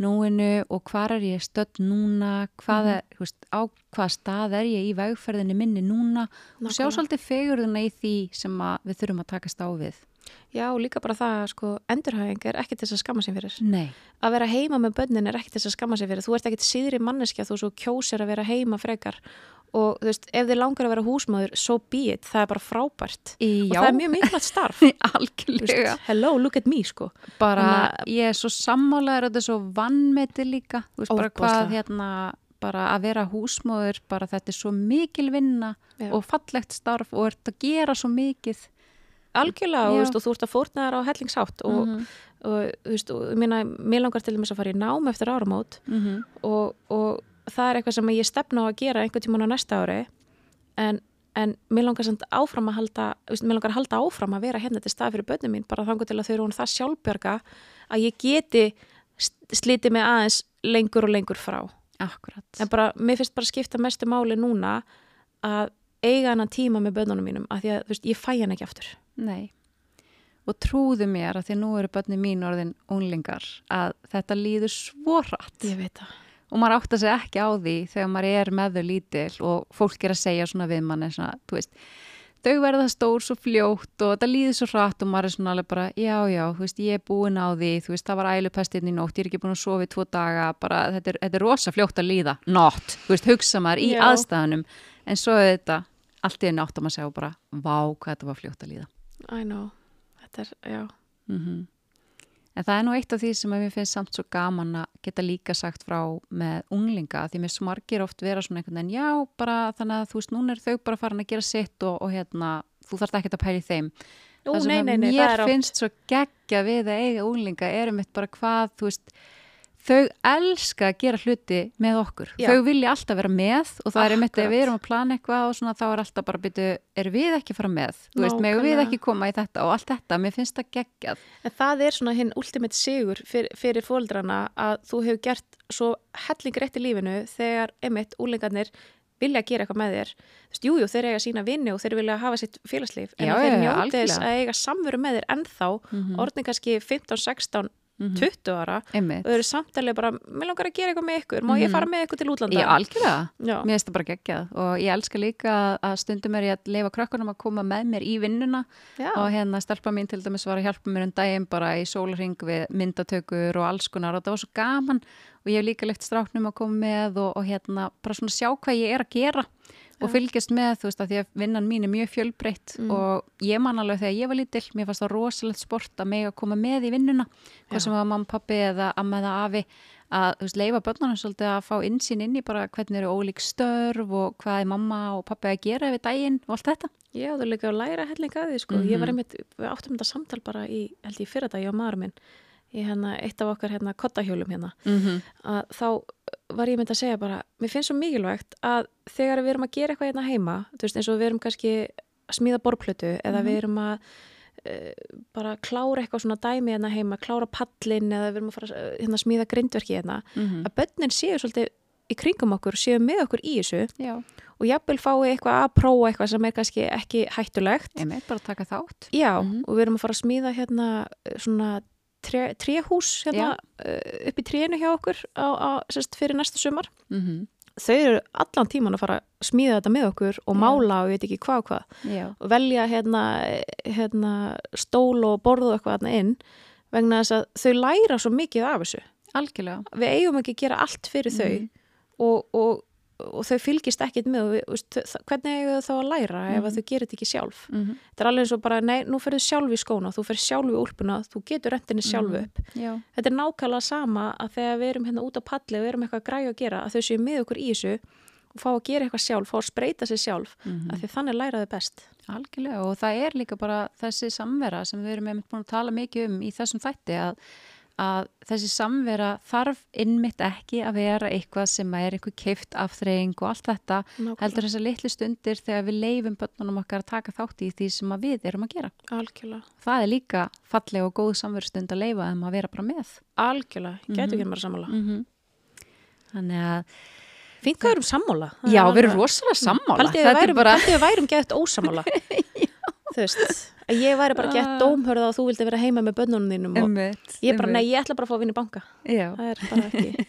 Speaker 1: núinu og hvar er ég stödd núna, hvað er, þú veist, á hvað stað er ég í vegferðinni minni núna og sjá
Speaker 2: Nákvæmlega.
Speaker 1: svolítið fegurðuna í því sem að við þurfum að takast á við.
Speaker 2: Já, líka bara það, sko, endurhæfing er til þess að skamma sér fyrir.
Speaker 1: Nei.
Speaker 2: Að vera heima með bönnin er til þess að skamma sér fyrir. Þú ert ekkit síðri manneskja þú svo kjósir að vera heima frekar. Og þú veist, ef þið langar að vera húsmaður, so be it, það er bara frábært.
Speaker 1: Í,
Speaker 2: Og það er mjög mikilvægt starf. Veist, hello, look at me, sko.
Speaker 1: Bara,
Speaker 2: að-
Speaker 1: ég er svo sammálaður og þetta er svo vannmeti líka. Þú veist, bara hvað
Speaker 2: Ofboðslega.
Speaker 1: hérna, bara að vera húsmóður, bara þetta er svo mikil vinna
Speaker 2: Já.
Speaker 1: og fallegt starf og að gera svo mikið.
Speaker 2: Algjörlega, og,
Speaker 1: Já.
Speaker 2: veist, og þú ert að fórna þær á hellingsátt og,
Speaker 1: Mhm.
Speaker 2: og þú veist, og, meina, mér langar til dæmis að fara í nám eftir áramót
Speaker 1: Mhm.
Speaker 2: og, og það er eitthvað sem ég stefna á að gera einhvern tímann á næsta ári en, en mér langar samt áfram að halda mér langar að halda áfram að vera hérna til stað fyrir börnum mín, bara þangur til að þau eru hún það sjálfbjörga að ég geti slitið mig aðeins lengur og lengur frá
Speaker 1: Akkurat.
Speaker 2: en bara, mér finnst bara skipta mestu máli núna að eiga hennan tíma með börnunum mínum, af því að þú veist, ég fæ hann ekki aftur
Speaker 1: Nei. Og trúðu mér að því að nú eru börni mín orðin unglingar að þetta líður svo hratt.
Speaker 2: ég veit það
Speaker 1: og maður átt að segja ekki á því þegar maður er með þau lítil og fólk er að segja svona við mann svona, þú veist, þau verða stór svo fljótt og þetta líður svo hratt og maður er svona alveg bara, já, já, þú veist, ég er búin á því, þú veist, það var ælupestirn í nótt, ég er ekki búin að sofa í tvo daga, bara, þetta er, þetta er rosa fljótt að líða, not, þú veist, hugsa maður í
Speaker 2: Já.
Speaker 1: aðstæðanum, en svo er þetta, allt í enn átt að maður segja bara, vá, hvað þetta var fljótt að líða.
Speaker 2: I know, þetta er, já
Speaker 1: Mm En það er nú eitt af því sem að mér finnst samt svo gaman að geta líka sagt frá með unglinga því mér smargir oft vera svona einhvern veginn já, bara þannig að þú veist, núna er þau bara farin að gera sitt og, og hérna, þú þarft ekki að pæli þeim.
Speaker 2: Ú,
Speaker 1: það sem
Speaker 2: nei, nei, nei, það
Speaker 1: mér
Speaker 2: átt
Speaker 1: finnst svo geggja við að eiga unglinga er um eitt bara hvað, þú veist, þau elska að gera hluti með okkur.
Speaker 2: Já.
Speaker 1: Þau vilja alltaf vera með og það er eitt að við erum að plana eitthvað og svona þá er alltaf bara byrju, er við ekki að fara með? Þú veist, megum við ekki koma í þetta og allt þetta, mér finnst það geggjað.
Speaker 2: En það er svona hinn ultimate sigur fyrir, fyrir fóldrana að þú hefur gert svo helling rétt í lífinu þegar emitt úlingarnir vilja gera eitthvað með þér. Þú veist, jújú, þeir eiga sína vinni og þeir vilja hafa sitt félagslíf. En
Speaker 1: Já,
Speaker 2: að þeir njóti þess að eiga samveru með þér ennþá,
Speaker 1: Mhm.
Speaker 2: orðin kannski 15, 16,
Speaker 1: Mhm.
Speaker 2: 20 ára
Speaker 1: Einmitt.
Speaker 2: og þau eru samtalið bara, mér langar að gera eitthvað með ykkur, má ég
Speaker 1: Mhm.
Speaker 2: fara með ykkur til útlanda?
Speaker 1: Já, algjörlega.
Speaker 2: Já.
Speaker 1: Mér finnst það bara geggjað og ég elska líka að stundum er ég að leifa krökkunum að koma með mér í vinnuna
Speaker 2: Já.
Speaker 1: og hérna stelpa mín til dæmis var að hjálpa mér um daginn bara í sólarring við myndatökur og alls konar og það var svo gaman og ég hef líka leikt stráknum að koma með og, og hérna bara svona sjá hvað ég er að gera og fylgjast með þú veist að því að vinnan mín er mjög fjölbreytt
Speaker 2: Mm.
Speaker 1: og ég man alveg þegar ég var lítill mér fannst það rosalegt sport að mig að koma með í vinnuna hvað sem var mamma, pappi eða amma eða afi að veist, leifa börnunum svolítið að fá insýn inn í bara hvernig eru ólík störf og hvað er mamma og pappi að gera yfir daginn og allt þetta.
Speaker 2: Já, þú líka að læra helling að því, sko. Ég var einmitt, við áttum þetta samtal bara í, ég, fyrra dag, ég og maður minn. Í hérna, eitt af okkar hérna kottahjólum hérna
Speaker 1: Mm -hmm.
Speaker 2: að þá var ég myndi að segja bara mér finnst svo mikilvægt að þegar við erum að gera eitthvað hérna heima, veist eins og við erum kannski að smíða borplötu eða
Speaker 1: Mhm.
Speaker 2: við erum að uh, bara klára eitthvað svona dæmi hérna heima, klára pallin eða við erum að fara að hérna, smíða grindverki hérna,
Speaker 1: Mhm.
Speaker 2: að börnin séu svolítið í kringum okkur, séu með okkur í þessu
Speaker 1: Já,
Speaker 2: og jafnvel fái eitthvað að prófa eitthvað sem er kannski ekki hættulegt
Speaker 1: einmitt bara að taka þátt.
Speaker 2: Já,
Speaker 1: Mhm.
Speaker 2: og við erum að fara að smíða hérna eh, svona tré, tréhús hérna, uh, upp í trénu hjá okkur á, á, sérst, fyrir næsta sumar.
Speaker 1: Mm
Speaker 2: Þau eru allan tíman að fara að smíða þetta með okkur og
Speaker 1: Já.
Speaker 2: mála og ég veit ekki hvað og hvað.
Speaker 1: Já,
Speaker 2: Og velja hérna, eh, hérna stól og borðu eitthvað þarna inn vegna þess að þau læra svo mikið af þessu.
Speaker 1: algjörlega.
Speaker 2: Við eigum ekki að gera allt fyrir þau
Speaker 1: Mhm.
Speaker 2: og, og, og þau fylgist ekkit með og hvernig eigum þau þá að læra ef
Speaker 1: Mhm.
Speaker 2: þau gerir þetta ekki sjálf.
Speaker 1: Mm
Speaker 2: Þetta er alveg eins og bara, nei, nú ferðu sjálf í skóna, þú ferð sjálf í úlpuna, þú getur rentinni sjálfu
Speaker 1: Mhm.
Speaker 2: upp.
Speaker 1: Já,
Speaker 2: Þetta er nákvæmlega sama að þegar við erum hérna út á palli og við erum eitthvað að græja að gera, að þau séu með okkur í þessu og fá að gera eitthvað sjálf, fá að spreita sig sjálf,
Speaker 1: Mhm.
Speaker 2: af því þannig læra þau best.
Speaker 1: algjörlega og það er líka bara þessi samvera sem við erum búin að um þessi samvera þarf innmitt ekki að vera eitthvað sem er einhver keift afþreying og allt þetta
Speaker 2: Nákvæmlega.
Speaker 1: heldur þessar litlu stundir þegar við leifum börnunum okkar að taka þátt í því sem við erum að gera.
Speaker 2: Algjörlega.
Speaker 1: Það er líka falleg og góð samverustund að leifa þeim að vera bara með.
Speaker 2: Algjörlega, ég gæti
Speaker 1: Mhm.
Speaker 2: ekki bara sammála.
Speaker 1: Mm Þannig að,
Speaker 2: við erum sammála.
Speaker 1: Já, við erum rosalega sammála.
Speaker 2: Haldið við værum,
Speaker 1: bara,
Speaker 2: værum gett ósammála. Þú veist, að ég væri bara gett
Speaker 1: Ah.
Speaker 2: dómhörða og þú vildi vera heima með bönnunum þínum og
Speaker 1: einmitt,
Speaker 2: ég bara, nei, ég ætla bara að fá að vinna í banka.
Speaker 1: Já.
Speaker 2: Það er bara ekki.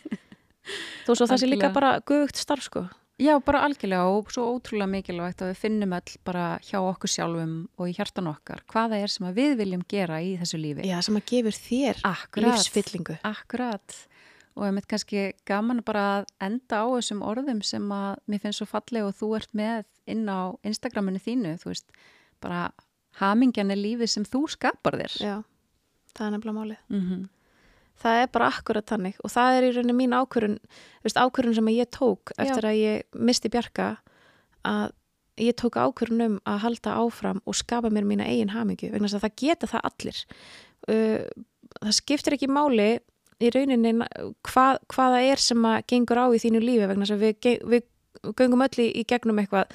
Speaker 2: Þú svo það sé líka bara gugt starf, sko.
Speaker 1: Já, bara algjörlega og svo ótrúlega mikilvægt að við finnum öll bara hjá okkur sjálfum og í hjartan okkar hvað það er sem við viljum gera í þessu lífi.
Speaker 2: Já, sem að gefur þér
Speaker 1: Akkurat.
Speaker 2: lífsfyllingu.
Speaker 1: Akkurat. Og ég mitt kannski gaman bara að enda á þessum orðum sem að mér finnst svo falleg og þú ert með inn á Instagraminu þínu, þú veist, bara hamingjan er lífið sem þú skapar þér.
Speaker 2: Já, það er nefnilega málið.
Speaker 1: Mm
Speaker 2: Það er bara akkurat þannig og það er í rauninni mín ákvörun, veist, ákvörun sem ég tók
Speaker 1: Já.
Speaker 2: eftir að ég misti Bjarka að ég tók ákvörun um að halda áfram og skapa mér mína eigin hamingju vegna þess að það geta það allir. Uh, það skiptir ekki máli í rauninni hvað, hvað það er sem að gengur á í þínu lífi vegna þess að við, við göngum öll í gegnum eitthvað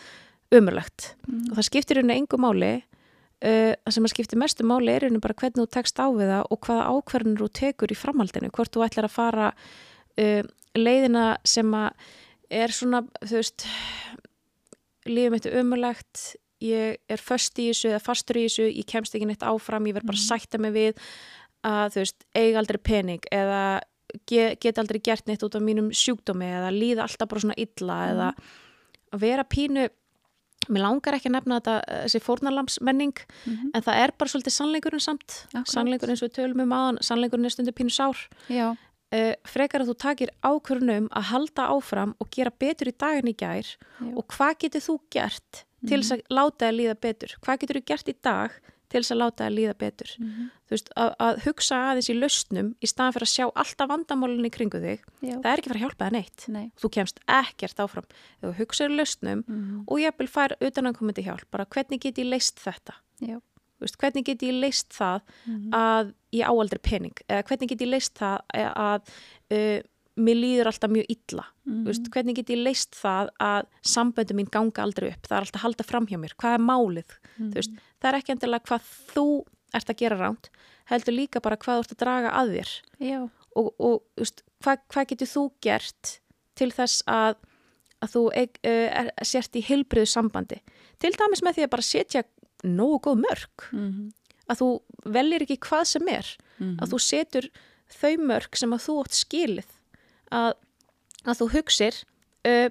Speaker 2: umurlegt og það skiptir rauninni engu máli uh, það sem að skipti mestu máli er rauninni bara hvernig þú tekst á við það og hvaða ákverðinur þú tekur í framhaldinu, hvort þú ætlar að fara uh, leiðina sem að er svona, þú veist lífið mitt er umurlegt ég er föst í þessu eða fastur í þessu, ég kemst ekki neitt áfram ég verð bara að sætta mig við að þú veist, eiga aldrei pening eða ge, get aldrei gert neitt út af mínum sjúkdómi eða líða alltaf bara svona illa eða að vera pínu mér langar ekki að nefna þetta eh, þessi fórnalamsmenning
Speaker 1: Mhm.
Speaker 2: en það er bara svolítið sannleikurinn samt
Speaker 1: Akkurat.
Speaker 2: sannleikurinn eins og við tölum um aðan sannleikurinn er stundu pínu sár uh, frekar að þú takir ákvörunum að halda áfram og gera betur í daginn í gær
Speaker 1: Já.
Speaker 2: og hvað getur þú gert til þess að láta það líða betur hvað getur þú gert í dag til þess að láta það líða betur
Speaker 1: Mhm.
Speaker 2: þú veist, að, að hugsa aðeins í lausnum í staðan fyrir að sjá alltaf vandamálunni í kringu þig
Speaker 1: já.
Speaker 2: það er ekki fara að hjálpa það neitt
Speaker 1: Nei.
Speaker 2: þú kemst ekkert áfram þú hugsaður lausnum
Speaker 1: Mhm.
Speaker 2: og ég vil fær utanankomandi hjálp bara hvernig get ég leist þetta veist, hvernig get ég leist það
Speaker 1: Mhm.
Speaker 2: að ég á aldrei pening eða hvernig get ég leist það að uh, mér líður alltaf mjög illa
Speaker 1: Mhm.
Speaker 2: Veist, hvernig get ég leist það að samböndu mín ganga aldrei upp það er alltaf halda fram hjá mér, hvað er málið
Speaker 1: Mhm.
Speaker 2: Þú veist, það er ekki endilega hvað þú ert að gera ránt heldur líka bara hvað þú ert að draga að þér
Speaker 1: Já.
Speaker 2: og, og veist, hvað, hvað getur þú gert til þess að, að þú eig, uh, er, sért í heilbriðu sambandi til dæmis með því að bara setja nógu góð mörg
Speaker 1: Mhm.
Speaker 2: að þú veljir ekki hvað sem er
Speaker 1: Mhm.
Speaker 2: að þú setur þau mörg sem að þú átt skilið að, að þú hugsir uh,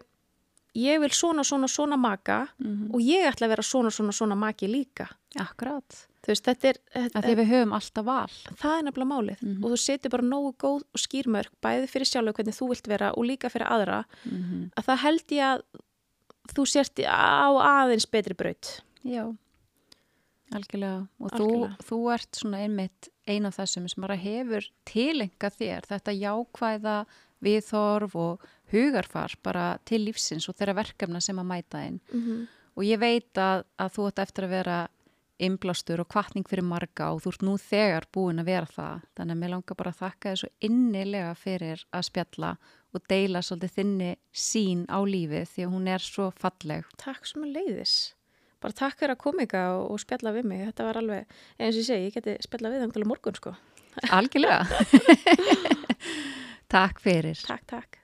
Speaker 2: ég vil svona svona svona maka
Speaker 1: Mhm.
Speaker 2: og ég ætla að vera svona svona svona maki líka
Speaker 1: Akkurat.
Speaker 2: þú veist, þetta er
Speaker 1: Að
Speaker 2: þetta,
Speaker 1: því við höfum alltaf val.
Speaker 2: það er nefnilega málið
Speaker 1: Mhm.
Speaker 2: og þú setur bara nógu góð og skýr mörg bæði fyrir sjálf hvernig þú vilt vera og líka fyrir aðra
Speaker 1: Mhm.
Speaker 2: að það held ég að þú sért á aðeins betri braut
Speaker 1: Já, algjörlega. Og
Speaker 2: Algjörlega.
Speaker 1: Þú, þú ert svona einmitt eina af þessum sem bara hefur tilenga þér þetta jákvæða viðhorf og hugarfar bara til lífsins og þeirra verkefna sem að mæta inn.
Speaker 2: mm -hmm.
Speaker 1: Og ég veit að, að þú ert eftir að vera inblástur og kvartning fyrir marga og þú ert nú þegar búin að vera það. Þannig að mér langar bara að þakka þið svo innilega fyrir að spjalla og deila svolítið þinni sín á lífið því að hún er svo falleg.
Speaker 2: Takk sem að leiðis. Bara takk fyrir að koma ykkar og spjalla við mig. Þetta var alveg, eins og ég segi, ég geti spjalla við það um morgun sko.
Speaker 1: Algjörlega. takk fyrir.
Speaker 2: Takk, takk.